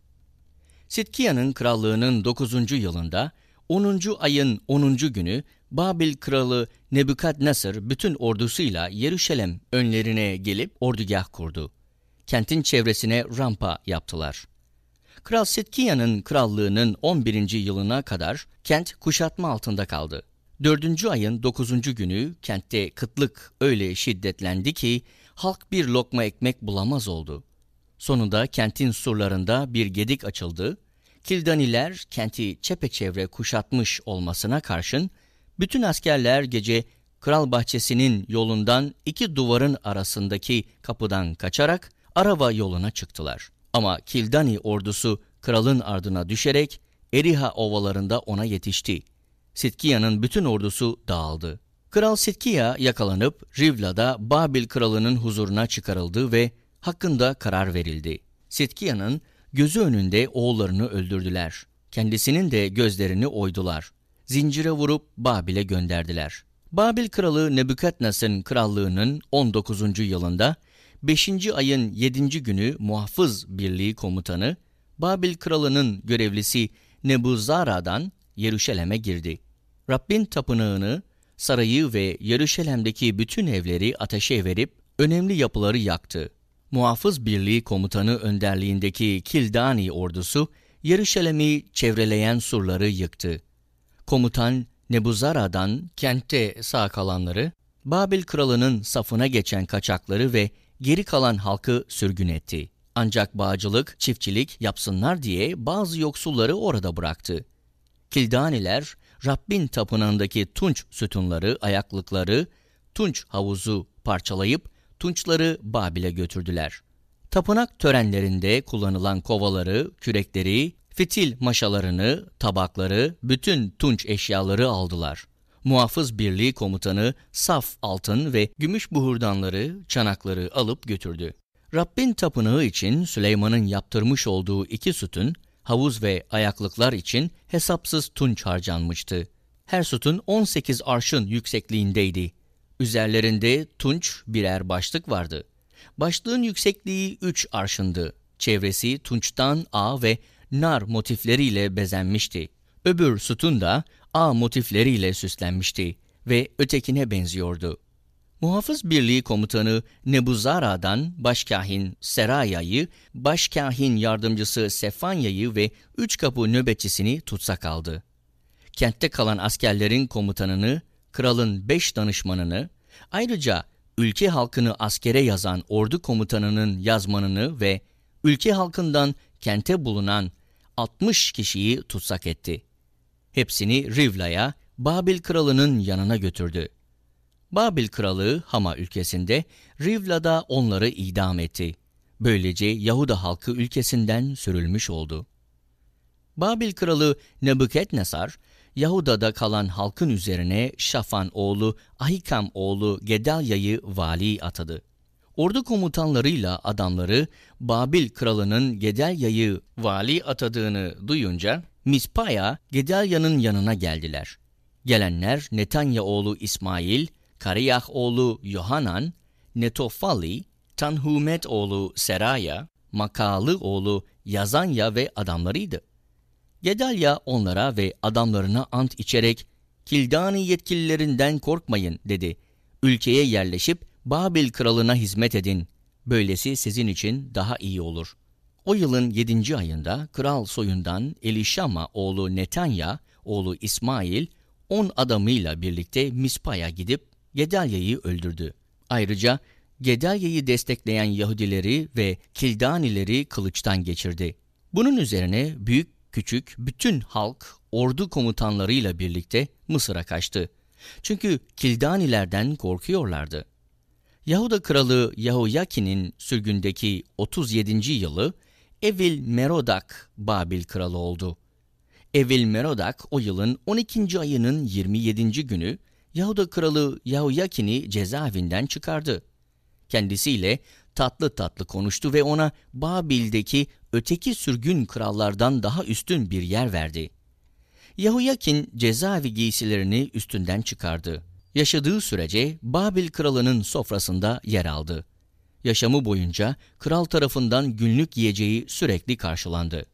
Sidkiya'nın krallığının 9. yılında 10. ayın 10. günü Babil kralı Nebukadnesar bütün ordusuyla Yeruşalem önlerine gelip ordugah kurdu. Kentin çevresine rampa yaptılar. Kral Sidkiya'nın krallığının 11. yılına kadar kent kuşatma altında kaldı. Dördüncü ayın dokuzuncu günü kentte kıtlık öyle şiddetlendi ki halk bir lokma ekmek bulamaz oldu. Sonunda kentin surlarında bir gedik açıldı. Kildaniler kenti çepeçevre kuşatmış olmasına karşın bütün askerler gece kral bahçesinin yolundan iki duvarın arasındaki kapıdan kaçarak Arava yoluna çıktılar. Ama Kildani ordusu kralın ardına düşerek Eriha ovalarında ona yetişti. Sitkiya'nın bütün ordusu dağıldı. Kral Sitkiya yakalanıp Rivla'da Babil kralının huzuruna çıkarıldı ve hakkında karar verildi. Sitkiya'nın gözü önünde oğullarını öldürdüler. Kendisinin de gözlerini oydular. Zincire vurup Babil'e gönderdiler. Babil kralı Nebukadnes'in krallığının 19. yılında 5. ayın 7. günü muhafız birliği komutanı Babil kralının görevlisi Nebuzara'dan Yeruşalem'e girdi. Rabbin tapınağını, sarayı ve Yeruşalem'deki bütün evleri ateşe verip önemli yapıları yaktı. Muhafız Birliği Komutanı önderliğindeki Kildani ordusu Yeruşalem'i çevreleyen surları yıktı. Komutan Nebuzara'dan kentte sağ kalanları, Babil kralının safına geçen kaçakları ve geri kalan halkı sürgün etti. Ancak bağcılık, çiftçilik yapsınlar diye bazı yoksulları orada bıraktı. Kildaniler, Rabbin tapınağındaki tunç sütunları, ayaklıkları, tunç havuzu parçalayıp tunçları Babil'e götürdüler. Tapınak törenlerinde kullanılan kovaları, kürekleri, fitil maşalarını, tabakları, bütün tunç eşyaları aldılar. Muhafız Birliği komutanı saf altın ve gümüş buhurdanları, çanakları alıp götürdü. Rabbin tapınağı için Süleyman'ın yaptırmış olduğu iki sütun, havuz ve ayaklıklar için hesapsız tunç harcanmıştı. Her sütun 18 arşın yüksekliğindeydi. Üzerlerinde tunç birer başlık vardı. Başlığın yüksekliği 3 arşındı. Çevresi tunçtan ağ ve nar motifleriyle bezenmişti. Öbür sütun da ağ motifleriyle süslenmişti ve ötekine benziyordu. Muhafız Birliği Komutanı Nebuzara'dan başkahin Seraya'yı, başkahin yardımcısı Sefanya'yı ve üç kapı nöbetçisini tutsak aldı. Kentte kalan askerlerin komutanını, kralın beş danışmanını, ayrıca ülke halkını askere yazan ordu komutanının yazmanını ve ülke halkından kente bulunan 60 kişiyi tutsak etti. Hepsini Rivla'ya, Babil kralının yanına götürdü. Babil kralı Hama ülkesinde, Rivla'da onları idam etti. Böylece Yahuda halkı ülkesinden sürülmüş oldu. Babil kralı Nebukadnesar, Yahuda'da kalan halkın üzerine Şafan oğlu Ahikam oğlu Gedalya'yı vali atadı. Ordu komutanlarıyla adamları Babil kralının Gedalya'yı vali atadığını duyunca Mispa'ya Gedalya'nın yanına geldiler. Gelenler Netanya oğlu İsmail, Kariyah oğlu Yohanan, Netofali, Tanhumet oğlu Seraya, Makalı oğlu Yazanya ve adamlarıydı. Gedalya onlara ve adamlarına ant içerek Kildani yetkililerinden korkmayın dedi. Ülkeye yerleşip Babil kralına hizmet edin. Böylesi sizin için daha iyi olur. O yılın yedinci ayında kral soyundan Elişama oğlu Netanya, oğlu İsmail, on adamıyla birlikte Mispa'ya gidip Gedalya'yı öldürdü. Ayrıca Gedalya'yı destekleyen Yahudileri ve Kildanileri kılıçtan geçirdi. Bunun üzerine büyük küçük bütün halk ordu komutanlarıyla birlikte Mısır'a kaçtı. Çünkü Kildanilerden korkuyorlardı. Yahuda kralı Yahoyakin'in sürgündeki 37. yılı Evil Merodak Babil kralı oldu. Evil Merodak o yılın 12. ayının 27. günü Yahuda kralı Yahoyakin'i cezaevinden çıkardı. Kendisiyle tatlı tatlı konuştu ve ona Babil'deki öteki sürgün krallardan daha üstün bir yer verdi. Yahuyakin cezaevi giysilerini üstünden çıkardı. Yaşadığı sürece Babil kralının sofrasında yer aldı. Yaşamı boyunca kral tarafından günlük yiyeceği sürekli karşılandı.